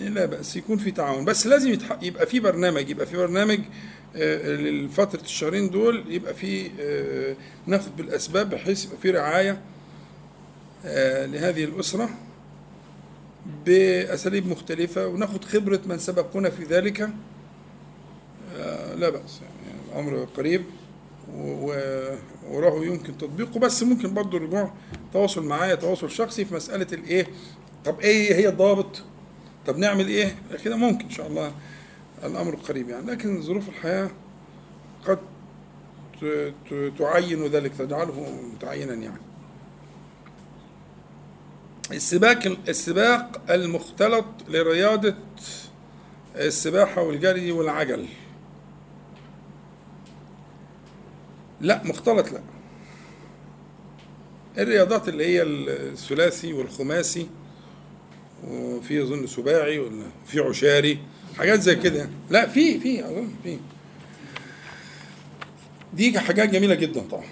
لا بأس يكون في تعاون. بس لازم يبقى في برنامج يبقى في برنامج آه، لفترة الشهرين دول يبقى في آه، ناخد بالأسباب بحيث يبقى في رعاية آه، لهذه الأسرة بأساليب مختلفة وناخد خبرة من سبقونا في ذلك. آه، لا بأس يعني الأمر قريب وراه يمكن تطبيقه. بس ممكن برضه الرجوع تواصل معايا تواصل شخصي في مسألة الإيه طب إيه هي الضوابط طب نعمل إيه؟ كده ممكن إن شاء الله الأمر قريب يعني. لكن ظروف الحياة قد تعين ذلك تجعله متعينا يعني. السباق السباق المختلط لرياضة السباحة والجري والعجل. لا مختلط لا. الرياضات اللي هي الثلاثي والخماسي وفي أظن سباعي ولا في عشاري حاجات زي كده. لا في في أظن في. دي حاجات جميلة جدا طبعا.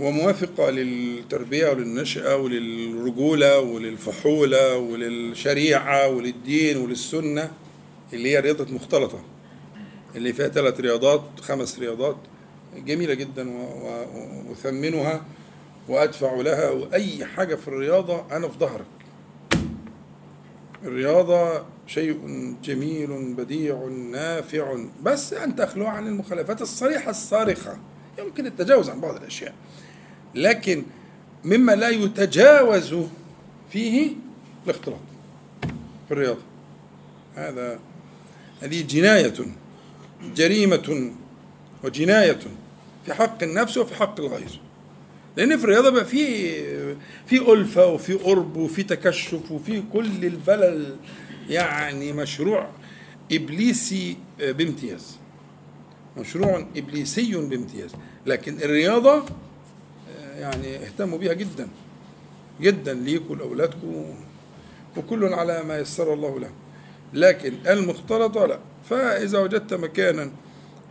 وموافقة للتربية وللنشأة وللرجولة وللفحولة وللشريعة وللدين وللسنة اللي هي رياضة مختلطة اللي فيها ثلاث رياضات خمس رياضات جميلة جدا و- و- وأثمنها وأدفع لها وأي حاجة في الرياضة أنا في ظهرك. الرياضة شيء جميل بديع نافع بس أن تخلو عن المخالفات الصريحة الصارخة. يمكن التجاوز عن بعض الأشياء. لكن مما لا يتجاوز فيه الاختلاط في الرياضة. هذا هذه جناية جريمة وجناية في حق النفس وفي حق الغير. لأن في الرياضة بقى في في ألفة وفي قرب وفي تكشف وفي كل البلل يعني مشروع إبليسي بامتياز. مشروع إبليسي بامتياز. لكن الرياضة آه، يعني اهتموا بيها جدا. جدا ليكوا لأولادكم وكل على ما يسر الله له لكن المختلطة لا. فإذا وجدت مكانا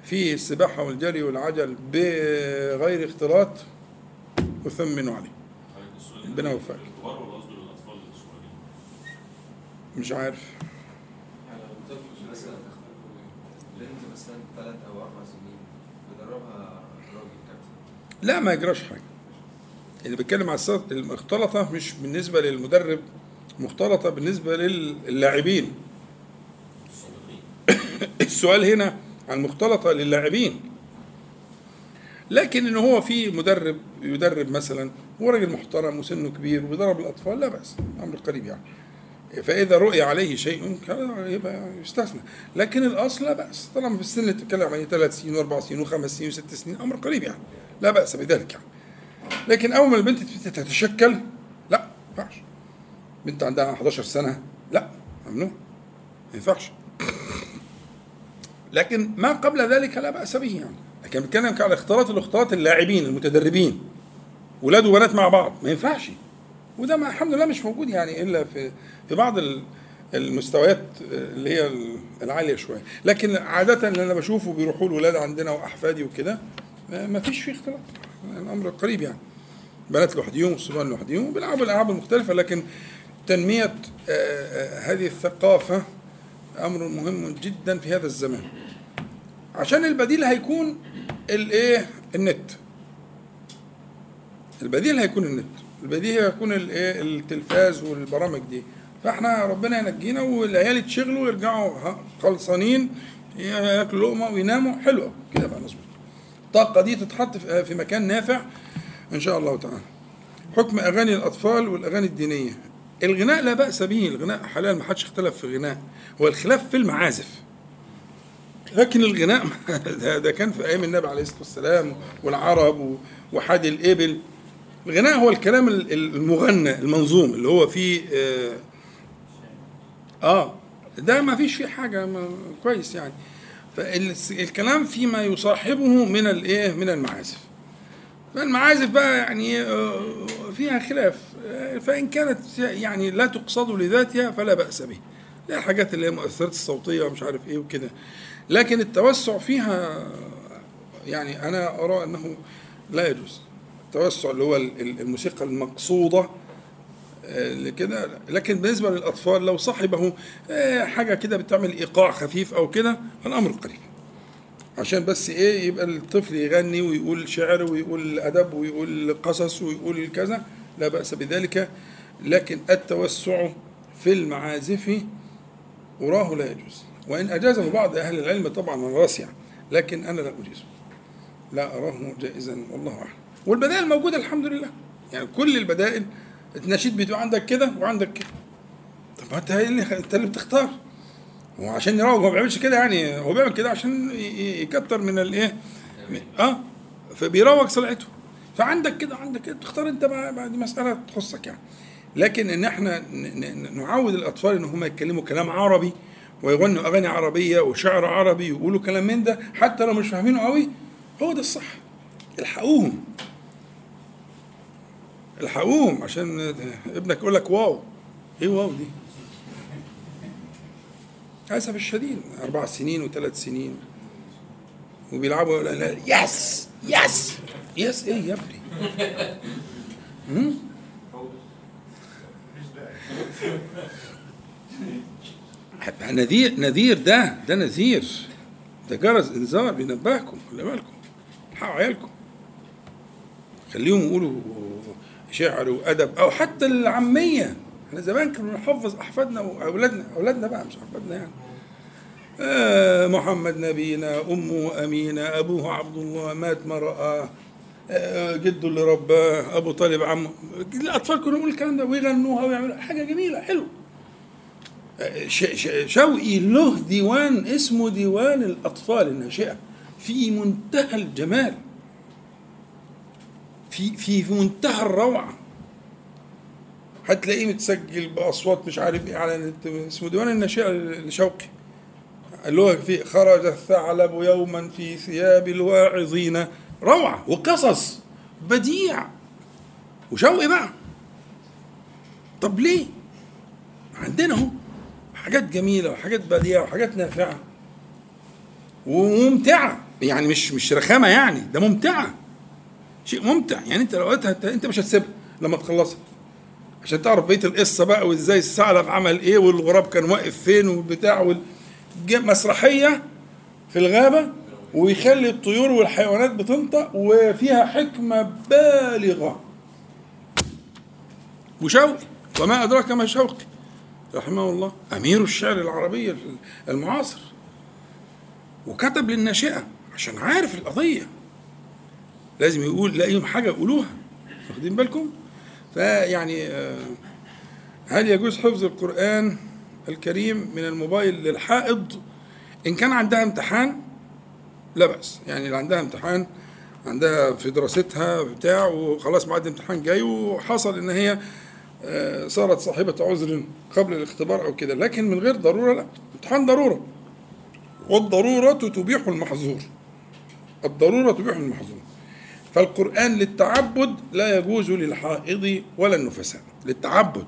فيه السباحة والجري والعجل بغير اختلاط أثمن عليه. ربنا يوفقك؟ مش عارف يعني لو طفل مثلا بنت مثلا ثلاث أو أربع سنين بدربها راجل كابتن لا ما يجراش حاجة. اللي بيتكلم على الصوت المختلطة مش بالنسبة للمدرب مختلطة بالنسبة للاعبين. السؤال هنا عن مختلطة للاعبين. لكن إن هو في مدرب يدرب مثلا هو راجل محترم وسنه كبير وبيدرب الأطفال لا بأس أمر قريب يعني. فإذا رؤي عليه شيء يبقى يستثنى. لكن الأصل لا بأس. طالما في السن اللي بتتكلم عليه ثلاث سنين وأربع سنين وخمس سنين وست سنين أمر قريب يعني. لا بأس بذلك يعني. لكن أول ما البنت تتشكل لا ما ينفعش. بنت عندها 11 سنة لا ممنوع ما ينفعش. لكن ما قبل ذلك لا بأس به يعني. لكن بنتكلم على اختلاط الاختلاط اللاعبين المتدربين. ولاد وبنات مع بعض ما ينفعش. وده ما الحمد لله مش موجود يعني إلا في في بعض ال- المستويات اللي هي العالية شوية. لكن عادة اللي أنا بشوفه بيروحوا الولاد عندنا وأحفادي وكده ما فيش فيه اختلاط الأمر قريب يعني. بنات لوحديهم والصبيان لوحديهم وبيلعبوا الألعاب المختلفة لكن تنمية آه، آه، هذه الثقافة أمر مهم جدا في هذا الزمان. عشان البديل هيكون الإيه؟ النت. البديل هيكون النت. البديل هيكون الإيه؟ التلفاز والبرامج دي. فإحنا ربنا ينجينا والعيال يتشغلوا ويرجعوا خلصانين ياكلوا لقمة ويناموا. حلوة. كده بقى نظبط. الطاقة دي تتحط في مكان نافع إن شاء الله تعالى. حكم أغاني الأطفال والأغاني الدينية. الغناء لا بأس به الغناء حلال ما حدش اختلف في الغناء هو الخلاف في المعازف. لكن الغناء ده, ده كان في أيام النبي عليه الصلاة والسلام والعرب و- وحادي الإبل. الغناء هو الكلام ال- ال- المغنى المنظوم اللي هو فيه آه, آه ده ما فيش فيه حاجة كويس يعني. فالكلام فيما يصاحبه من الايه من المعازف. فالمعازف بقى يعني آه، فيها خلاف. آه، فإن كانت يعني لا تقصد لذاتها فلا بأس به. لا الحاجات اللي هي المؤثرات الصوتية مش عارف إيه وكده. لكن التوسع فيها يعني أنا أرى أنه لا يجوز. التوسع اللي هو ال- الموسيقى المقصودة لكده لكن بالنسبة للأطفال لو صاحبه آه، حاجة كده بتعمل إيقاع خفيف أو كده الأمر قريب عشان بس إيه يبقى الطفل يغني ويقول شعر ويقول أدب ويقول قصص ويقول كذا لا بأس بذلك. لكن التوسع في المعازف أراه لا يجوز. وإن اجازه بعض أهل العلم طبعا من راسع لكن أنا لا أجيزه. لا أراه جائزا والله أعلم. والبدائل موجودة الحمد لله. يعني كل البدائل النشيد بتبقى عندك كده وعندك كده. طب ما انت إيه اللي انت اللي بتختار. هو عشان يروج هو ما بيعملش كده يعني. هو بيعمل كده عشان يكتر من الايه آه. فبيروج سلعته فعندك كده عندك كده. تختار انت بقى دي مسألة تخصك يعني. لكن إن إحنا نعود الأطفال إن هم يتكلموا كلام عربي ويغنوا أغاني عربية وشعر عربي ويقولوا كلام من ده حتى لو مش فاهمينه قوي هو ده الصح. الحقوهم. الحقوهم عشان ابنك يقول لك wow. إيه wow دي؟ للاسف الشديد أربع سنين وثلاث سنين. وبيلعبوا لا لا yes yes yes. إيه يا ابني؟ نذير نذير ده ده نذير. ده جرس انذار بينبهكم خلي بالكم. الحقوا عيالكم. خليهم يقولوا شعر وأدب أو حتى العامية. إحنا زمان كنا بنحفظ أحفادنا وأولادنا أولادنا بقى مش أحفادنا يعني. آه محمد نبينا أمه أمينة أبوه عبد الله مات ما رآه آه جده اللي رباه أبو طالب عمه. الأطفال كانوا يقولوا الكلام ده ويغنوها ويعملوا حاجة جميلة حلو. ش- ش- شوقي له ديوان اسمه ديوان الأطفال الناشئة في منتهى الجمال. في في في منتهى الروعة. هتلاقيه متسجل بأصوات مش عارف إيه على النت اسمه ديوان الناشئة لشوقي اللي هو في خرج الثعلب يوما في ثياب الواعظين. روعة وقصص بديع. وشوقي بقى. طب ليه؟ عندنا أهو حاجات جميلة وحاجات بديعة وحاجات نافعة. وممتعة. يعني مش مش رخامة يعني ده ممتعة. شيء ممتع. يعني انت لو انت, مش هتسيبها لما تخلصها. عشان تعرف بقية القصة بقى وازاي الثعلب عمل إيه والغراب كان واقف فين والبتاع وال... مسرحية في الغابة ويخلي الطيور والحيوانات بتنطق وفيها حكمة بالغة. وشوقي. وما أدراك ما شوقي. رحمه الله. أمير الشعر العربي المعاصر. وكتب للناشئة عشان عارف القضية. لازم يقول لاقيهم حاجة يقولوها. واخدين بالكم؟ فيعني آه، هل يجوز حفظ القرآن الكريم من الموبايل للحائض؟ إن كان عندها امتحان لا بأس. يعني اللي عندها امتحان عندها في دراستها بتاع وخلاص بعد الامتحان جاي وحصل إن هي آه، صارت صاحبة عذر قبل الاختبار أو كده. لكن من غير ضرورة لا. امتحان ضرورة. والضرورة تبيح المحظور. الضرورة تبيح المحظور. فالقرآن للتعبد لا يجوز للحائض ولا النفساء. للتعبد.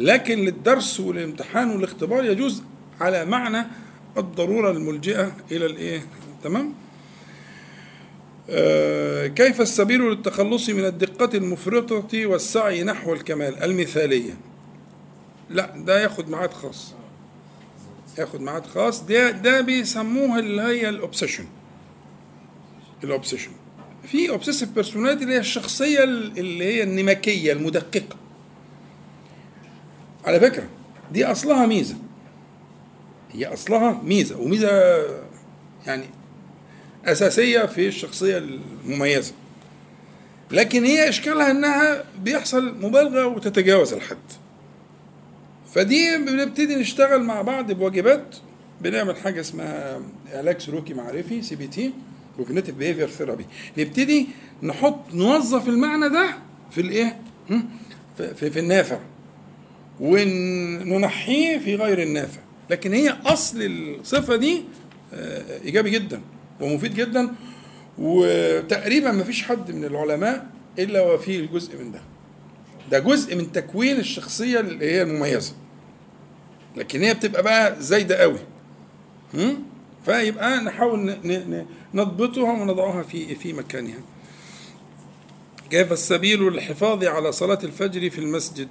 لكن للدرس والامتحان والاختبار يجوز على معنى الضرورة الملجئة إلى الإيه؟ تمام؟ آه، كيف السبيل للتخلص من الدقة المفرطة والسعي نحو الكمال؟ المثالية. لا ده ياخد ميعاد خاص. ياخد ميعاد خاص. ده ده بيسموها اللي هي ال obsession ال obsession في obsessive personality اللي هي الشخصية اللي هي النمكية المدققة. على فكرة دي أصلها ميزة. هي أصلها ميزة وميزة يعني أساسية في الشخصية المميزة. لكن هي إشكالها إنها بيحصل مبالغة وتتجاوز الحد. فدي بنبتدي نشتغل مع بعض بواجبات. بنعمل حاجة اسمها علاج سلوكي معرفي CBT. cognitive behavior therapy نبتدي نحط نوظف المعنى ده في الإيه؟ في, في, النافع. وننحيه في غير النافع. لكن هي أصل الصفة دي آه، إيجابي جدا ومفيد جدا. وتقريبا ما فيش حد من العلماء إلا وفيه الجزء من ده. ده جزء من تكوين الشخصية اللي هي المميزة. لكن هي بتبقى بقى زايدة قوي؟ فيبقى نحاول نضبطها ونضعها في في مكانها. كيف السبيل للحفاظ على صلاة الفجر في المسجد؟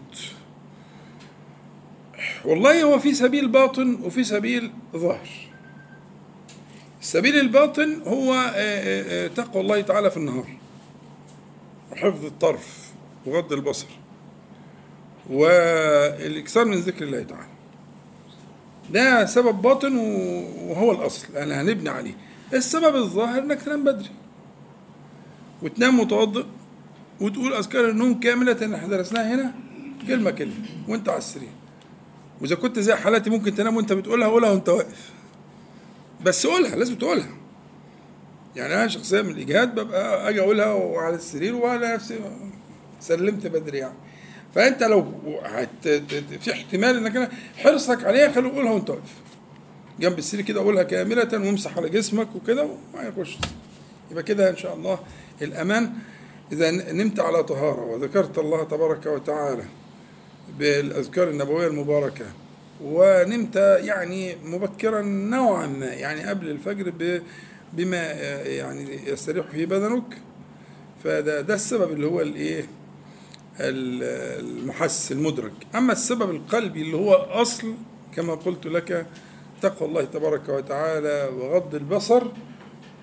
والله هو في سبيل باطن وفي سبيل ظاهر. السبيل الباطن هو آه، آه، آه، تقوى الله تعالى في النهار وحفظ الطرف وغض البصر والإكثار من ذكر الله تعالى. ده سبب باطن وهو الأصل. يعني هنبني عليه. السبب الظاهر انك تنام بدري. وتنام متوضئ وتقول أذكار النوم كاملة اللي إحنا درسناها هنا؟ كلمة كلمة. وأنت على السرير. وإذا كنت زي حالاتي ممكن تنام وأنت بتقولها قولها وأنت واقف. بس قولها لازم تقولها. يعني أنا شخصيا من الإجهاد ببقى أجي أقولها وعلى السرير وأنا نفسي. سلمت بدري يعني. فأنت لو هت... في احتمال إنك أنا حرصك عليها خليه قولها وأنت واقف. جنب السرير كده قولها كاملة وامسح على جسمك وكده وما يخش يبقى كده إن شاء الله الأمان. إذا نمت على طهارة وذكرت الله تبارك وتعالى بالأذكار النبوية المباركة ونمت يعني مبكرا نوعا ما يعني قبل الفجر بما يعني يستريح فيه بدنك فده ده السبب اللي هو الإيه؟ ال- المحس المدرك. أما السبب القلبي اللي هو أصل كما قلت لك تقوى الله تبارك وتعالى وغض البصر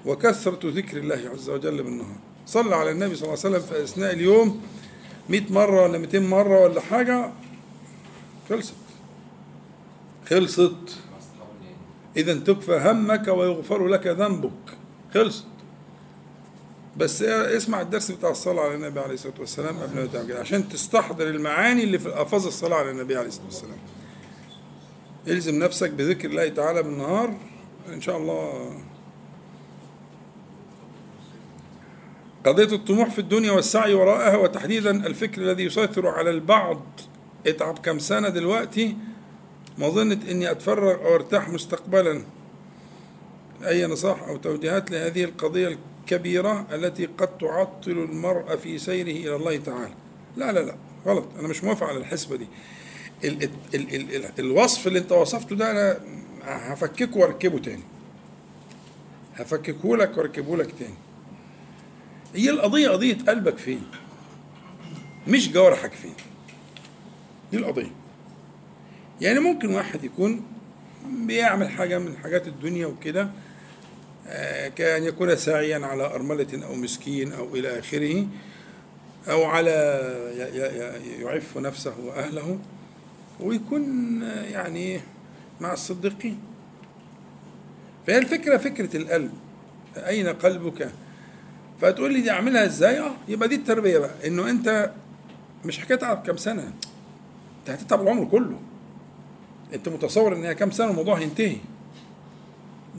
وكثرة ذكر الله عز وجل بالنهار. صلى على النبي صلى الله عليه وسلم في أثناء اليوم 100 مرة ولا 200 مرة ولا حاجة خلصت. خلصت. إذا تكفى همك ويغفر لك ذنبك. خلصت. بس اسمع الدرس بتاع الصلاة على النبي عليه الصلاة والسلام قبل ما تعمل كده عشان تستحضر المعاني اللي في ألفاظ الصلاة على النبي عليه الصلاة والسلام. الزم نفسك بذكر الله تعالى بالنهار إن شاء الله. قضية الطموح في الدنيا والسعي وراءها وتحديدا الفكر الذي يسيطر على البعض. اتعب كم سنة دلوقتي؟ مظنة إني أتفرغ أو أرتاح مستقبلا. أي نصائح أو توجيهات لهذه القضية الكبيرة التي قد تعطل المرء في سيره إلى الله تعالى. لا لا لا غلط. أنا مش موافق على الحسبة دي. ال ال ال ال ال الوصف اللي أنت وصفته ده أنا هفككه وأركبه تاني. هفككه لك وأركبه لك تاني. هي القضية قضية قلبك فين؟ مش جوارحك فين؟ دي القضية. يعني ممكن واحد يكون بيعمل حاجة من حاجات الدنيا وكده كأن يكون ساعيا على أرملة أو مسكين أو إلى آخره أو على يعف نفسه وأهله ويكون آه، يعني مع الصديقين. فهي الفكرة فكرة القلب. أين قلبك؟ فتقول لي دي أعملها إزاي؟ أه يبقى دي التربية بقى. إنه أنت مش حكاية تعب كام سنة. أنت هتتعب العمر كله. أنت متصور إن هي كام سنة الموضوع هينتهي.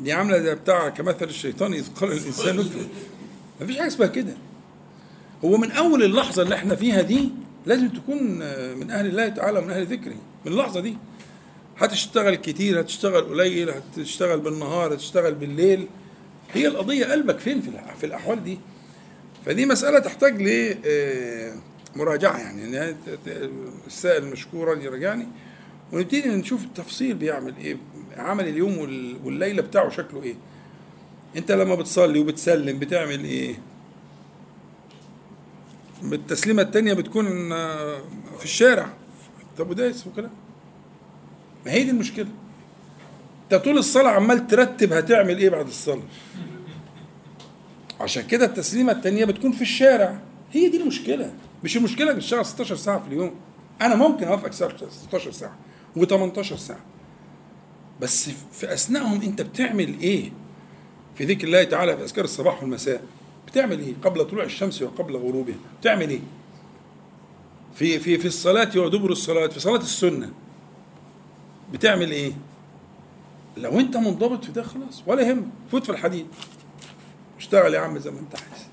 دي عاملة زي بتاع كمثل الشيطان إذ قال الإنسان اكفر مفيش حاجة اسمها كده. هو من أول اللحظة اللي إحنا فيها دي لازم تكون آه، من أهل الله تعالى ومن أهل ذكره. من اللحظة دي. هتشتغل كتير هتشتغل قليل هتشتغل بالنهار هتشتغل بالليل. هي القضية قلبك فين في الأحوال دي؟ فدي مسألة تحتاج ل آه، مراجعة يعني. ت- السائل مشكورا يراجعني. ونبتدي نشوف التفصيل بيعمل إيه. عمل اليوم وال- والليلة بتاعه شكله إيه؟ أنت لما بتصلي وبتسلم بتعمل إيه؟ بالتسليمه التانية بتكون آه، في الشارع. طب وده اسمه كلام ما هي دي المشكلة. أنت طول الصلاة عمال ترتب هتعمل إيه بعد الصلاة. عشان كده التسليمة التانية بتكون في الشارع. هي دي المشكلة. مش المشكلة انك تشتغل 16 ساعة في اليوم. أنا ممكن أوافقك 16 ساعة و18 ساعة. بس في أثنائهم أنت بتعمل إيه؟ في ذكر الله تعالى في أذكار الصباح والمساء بتعمل إيه؟ قبل طلوع الشمس وقبل غروبها بتعمل إيه؟ في في في الصلاة ودبر الصلاة في صلاة السنة بتعمل إيه؟ لو أنت منضبط في ده خلاص ولا يهمك فوت في الحديد. اشتغل يا عم زي ما أنت عايز.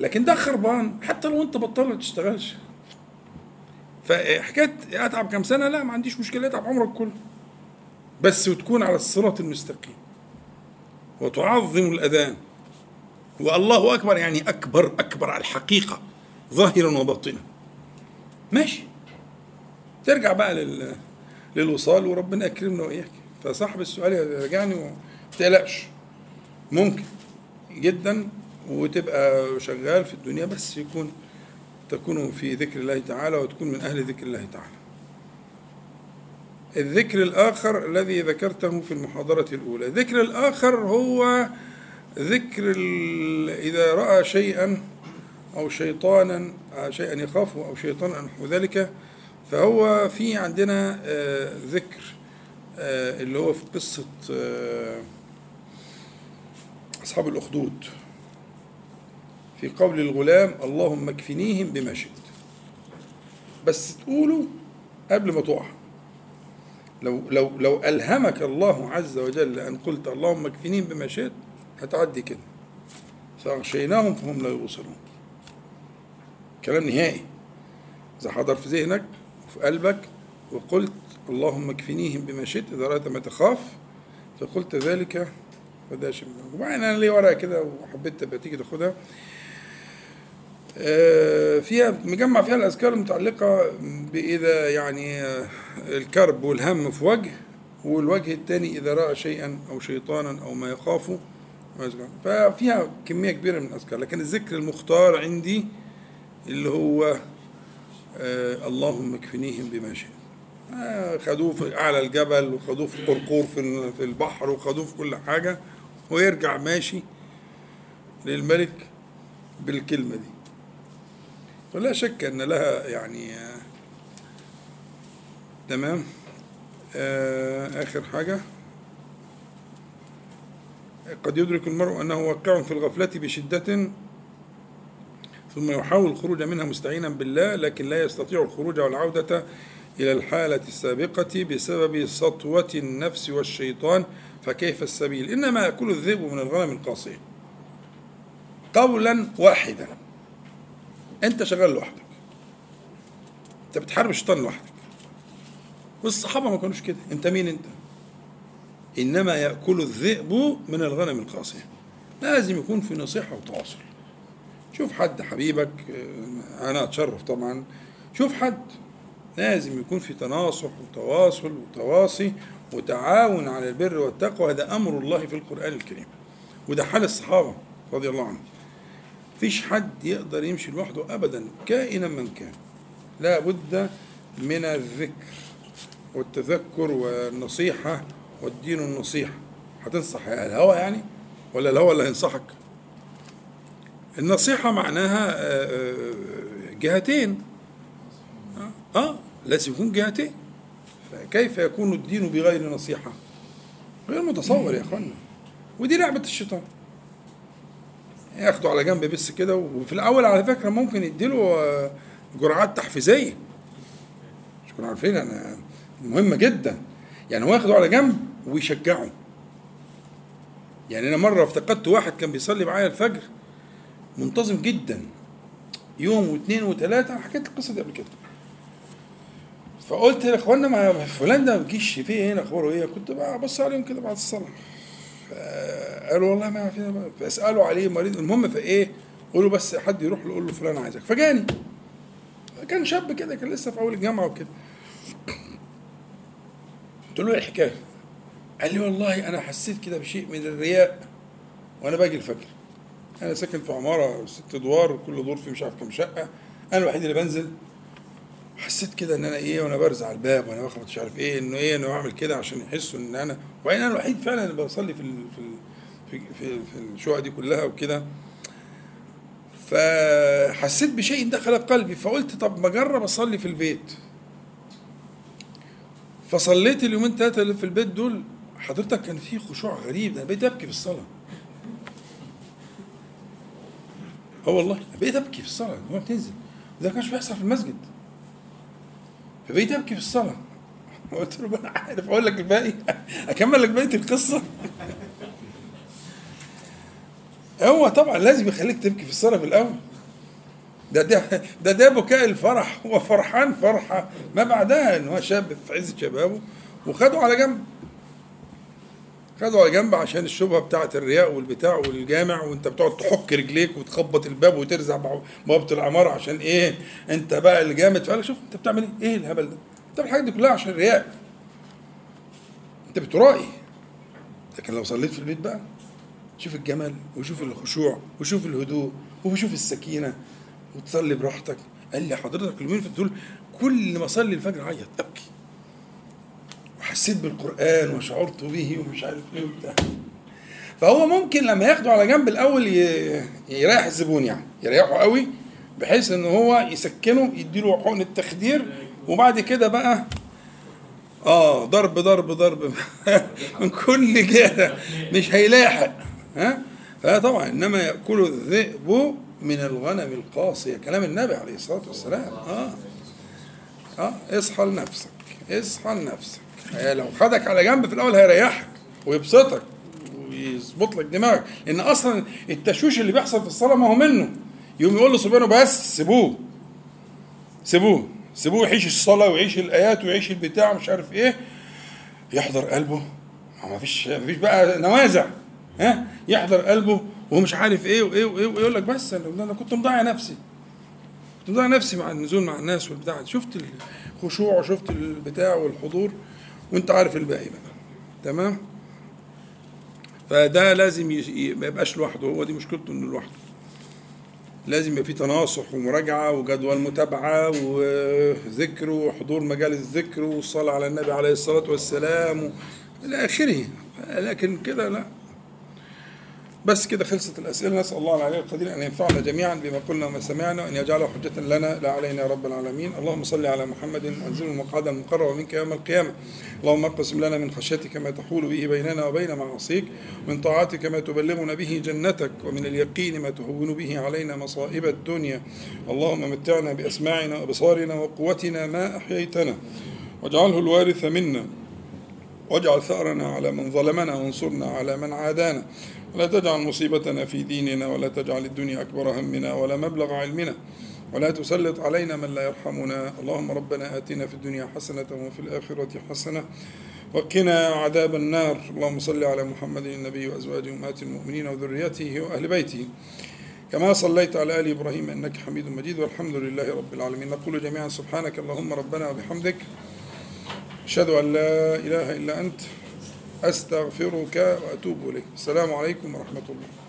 لكن ده خربان حتى لو أنت بطلت ما تشتغلش. فحكاية أتعب كام سنة؟ لا ما عنديش مشكلة أتعب عمرك كله. بس وتكون على الصراط المستقيم. وتعظم الأذان. والله أكبر يعني أكبر أكبر على الحقيقة ظاهرا وباطنا. ماشي. ترجع بقى لل للوصال وربنا يكرمنا وإياك. فصاحب السؤال يرجعني وما تقلقش ممكن جدا وتبقى شغال في الدنيا بس يكون تكون في ذكر الله تعالى وتكون من أهل ذكر الله تعالى. الذكر الآخر الذي ذكرته في المحاضرة الأولى. الذكر الآخر هو ذكر إذا رأى شيئا أو شيطانا شيئا يخافه أو شيطانا نحو ذلك فهو في عندنا آه، ذكر آه، اللي هو في قصة آه، أصحاب الأخدود. في قول الغلام اللهم اكفنيهم بما شئت. بس تقولوا قبل ما تقع. لو لو لو ألهمك الله عز وجل أن قلت اللهم اكفنيهم بما شئت هتعدي كده. فأغشيناهم فهم لا يبصرون. كلام نهائي. إذا حضر في ذهنك وفي قلبك وقلت اللهم اكفنيهم بما شئت إذا رأيت ما تخاف فقلت ذلك فده شيء وبعدين أنا لي ورقة كده وحبيت تبقى تيجي تاخدها. فيها مجمع فيها الأذكار المتعلقة بإذا يعني آه، الكرب والهم في وجه والوجه الثاني إذا رأى شيئا أو شيطانا أو ما يخافه. ففيها كمية كبيرة من الأذكار لكن الذكر المختار عندي اللي هو آه اللهم اكفنيهم بما شئت آه خدوه في أعلى الجبل وخدوه في القرقور في في البحر وخدوه في كل حاجة ويرجع ماشي للملك بالكلمة دي ولا شك أن لها يعني تمام؟ آه آخر حاجة. قد يدرك المرء أنه واقع في الغفلة بشدة ثم يحاول الخروج منها مستعينا بالله لكن لا يستطيع الخروج والعودة إلى الحالة السابقة بسبب سطوة النفس والشيطان. فكيف السبيل؟ إنما يأكل الذئب من الغنم القاصية. قولا واحدا. أنت شغال لوحدك. أنت بتحارب الشيطان لوحدك. والصحابة ما كانوش كده. أنت مين أنت؟ إنما يأكل الذئب من الغنم القاصية. لازم يكون في نصيحة وتواصل. شوف حد حبيبك أنا أتشرف طبعا. شوف حد. لازم يكون في تناصح وتواصل وتواصي وتعاون على البر والتقوى. هذا أمر الله في القرآن الكريم. وده حال الصحابة رضي الله عنهم. فيش حد يقدر يمشي لوحده أبدا كائنا من كان. لا بد من الذكر والتذكر والنصيحة والدين النصيحة. هتنصح الهوى يعني؟ ولا الهوى اللي هينصحك؟ النصيحة معناها آه، آه، جهتين. آه آه، لازم يكون جهتين. فكيف يكون الدين بغير نصيحة؟ غير متصور يا اخوانا ودي لعبة الشيطان. ياخده على جنب بس كده. وفي الأول على فكرة ممكن يديله آه، جرعات تحفيزية. مش كنا عارفين أنا مهمة جدا. يعني هو ياخده على جنب ويشجعه. يعني أنا مرة افتقدت واحد كان بيصلي معايا الفجر منتظم جدا. يوم واثنين وثلاثة أنا حكيت القصة دي قبل كده. فقلت يا اخوانا ما فلان ده ما بيجيش فيه إيه أخباره إيه؟ كنت بقى بص عليهم كده بعد الصلاة. فقالوا والله ما فينا فاسالوا عليه مريض. المهم فايه قولوا بس حد يروح له يقول له فلان عايزك. فجاني. كان شاب كده كان لسه في أول الجامعة وكده. قلت له إيه الحكاية؟ قال لي والله أنا حسيت كده بشيء من الرياء وأنا باجي الفجر. أنا ساكن في عمارة ست أدوار وكل دور فيه مش عارف كام شقة. أنا الوحيد اللي بنزل. حسيت كده إن أنا إيه وأنا برزع الباب وأنا بخبط مش عارف إيه إنه إيه أنا بعمل كده عشان يحسوا إن أنا وبعدين أنا الوحيد فعلا اللي بصلي في في في, في, في الشقق دي كلها وكده. فحسيت بشيء دخل قلبي فقلت طب ما أجرب أصلي في البيت. فصليت اليومين ثلاثة اللي في البيت دول حضرتك كان في خشوع غريب أنا بقيت أبكي في الصلاة. آه والله بقيت أبكي في الصلاة هو بتنزل ده كانش بيحصل في المسجد. فبقيت أبكي في الصلاة. قلت له أنا عارف أقول لك الباقي. أكمل لك بقية القصة. هو طبعا لازم يخليك تبكي في الصلاة في الأول. ده ده ده, ده بكاء الفرح. هو فرحان فرحة. ما بعدها إن هو شاب في عز شبابه وخده على جنب. خدوا على جنب عشان الشبهة بتاعه الرياء والبتاع والجامع وانت بتقعد تحك رجليك وتخبط الباب وترزع بوابة العمارة عشان إيه؟ انت بقى اللي جامد فقال شوف انت بتعمل إيه؟ إيه الهبل ده؟ انت الحاجات دي كلها عشان الرياء. انت بترائي لكن لو صليت في البيت بقى شوف الجمال وشوف الخشوع وشوف الهدوء وشوف السكينة وتصلي براحتك. قال لي حضرتك اليومين في دول كل ما اصلي الفجر اعيط ابكي. وحسيت بالقرآن وشعرت به ومش عارف إيه وبتاع. فهو ممكن لما ياخده على جنب الأول ي- يريح الزبون يعني يريحه قوي بحيث إن هو يسكنه يديله حقن التخدير وبعد كده بقى آه ضرب ضرب ضرب من كل جهة مش هيلاحق ها؟ فطبعا إنما ياكل الذئب من الغنم القاصية كلام النبي عليه الصلاة والسلام آه آه اصحى لنفسك اصحى لنفسك. لو خدك على جنب في الأول هيريحك ويبسطك ويظبط لك دماغك. لأن أصلا التشويش اللي بيحصل في الصلاة ما هو منه. يقوم يقول لصبيانه بس سيبوه. سيبوه. سيبوه يعيش الصلاة ويعيش الآيات ويعيش البتاع مش عارف إيه. يحضر قلبه. ما فيش ما فيش بقى نوازع. ها؟ يحضر قلبه ومش عارف إيه وإيه وإيه ويقول لك بس أنا كنت مضيع نفسي. كنت مضيع نفسي مع النزول مع الناس والبتاع. شفت الخشوع وشفت البتاع والحضور؟ وانت عارف الباقي بقى. تمام؟ فده لازم ما يبقاش لوحده. هو دي مشكلته إنه لوحده. لازم يبقى في تناصح ومراجعة وجدول متابعة وذكر وحضور مجالس ذكر والصلاة على النبي عليه الصلاة والسلام إلى آخره. لكن كده لا. بس كده خلصت الأسئلة. نسأل الله العلي القدير أن ينفعنا جميعا بما قلنا وما سمعنا وأن يجعله حجة لنا. لا علينا يا رب العالمين. اللهم صل على محمد أنزل المقعد المقرب منك يوم القيامة. اللهم اقسم لنا من خشيتك ما تحول به بيننا وبين معاصيك من طاعتك ما تبلغنا به جنتك ومن اليقين ما تهون به علينا مصائب الدنيا. اللهم متعنا بأسماعنا وأبصارنا وقوتنا ما أحييتنا. واجعله الوارث منا. واجعل ثأرنا على من ظلمنا وانصرنا على من عادانا. ولا تجعل مصيبتنا في ديننا ولا تجعل الدنيا أكبر همنا ولا مبلغ علمنا ولا تسلط علينا من لا يرحمنا. اللهم ربنا آتنا في الدنيا حسنة وفي الآخرة حسنة وقنا عذاب النار. اللهم صل على محمد النبي وأزواجه أمهات المؤمنين وذريته وأهل بيته. كما صليت على آل إبراهيم إنك حميد مجيد. والحمد لله رب العالمين. نقول جميعا سبحانك اللهم ربنا وبحمدك. أشهد أن لا إله إلا أنت. أستغفرك وأتوب إليك. السلام عليكم ورحمة الله.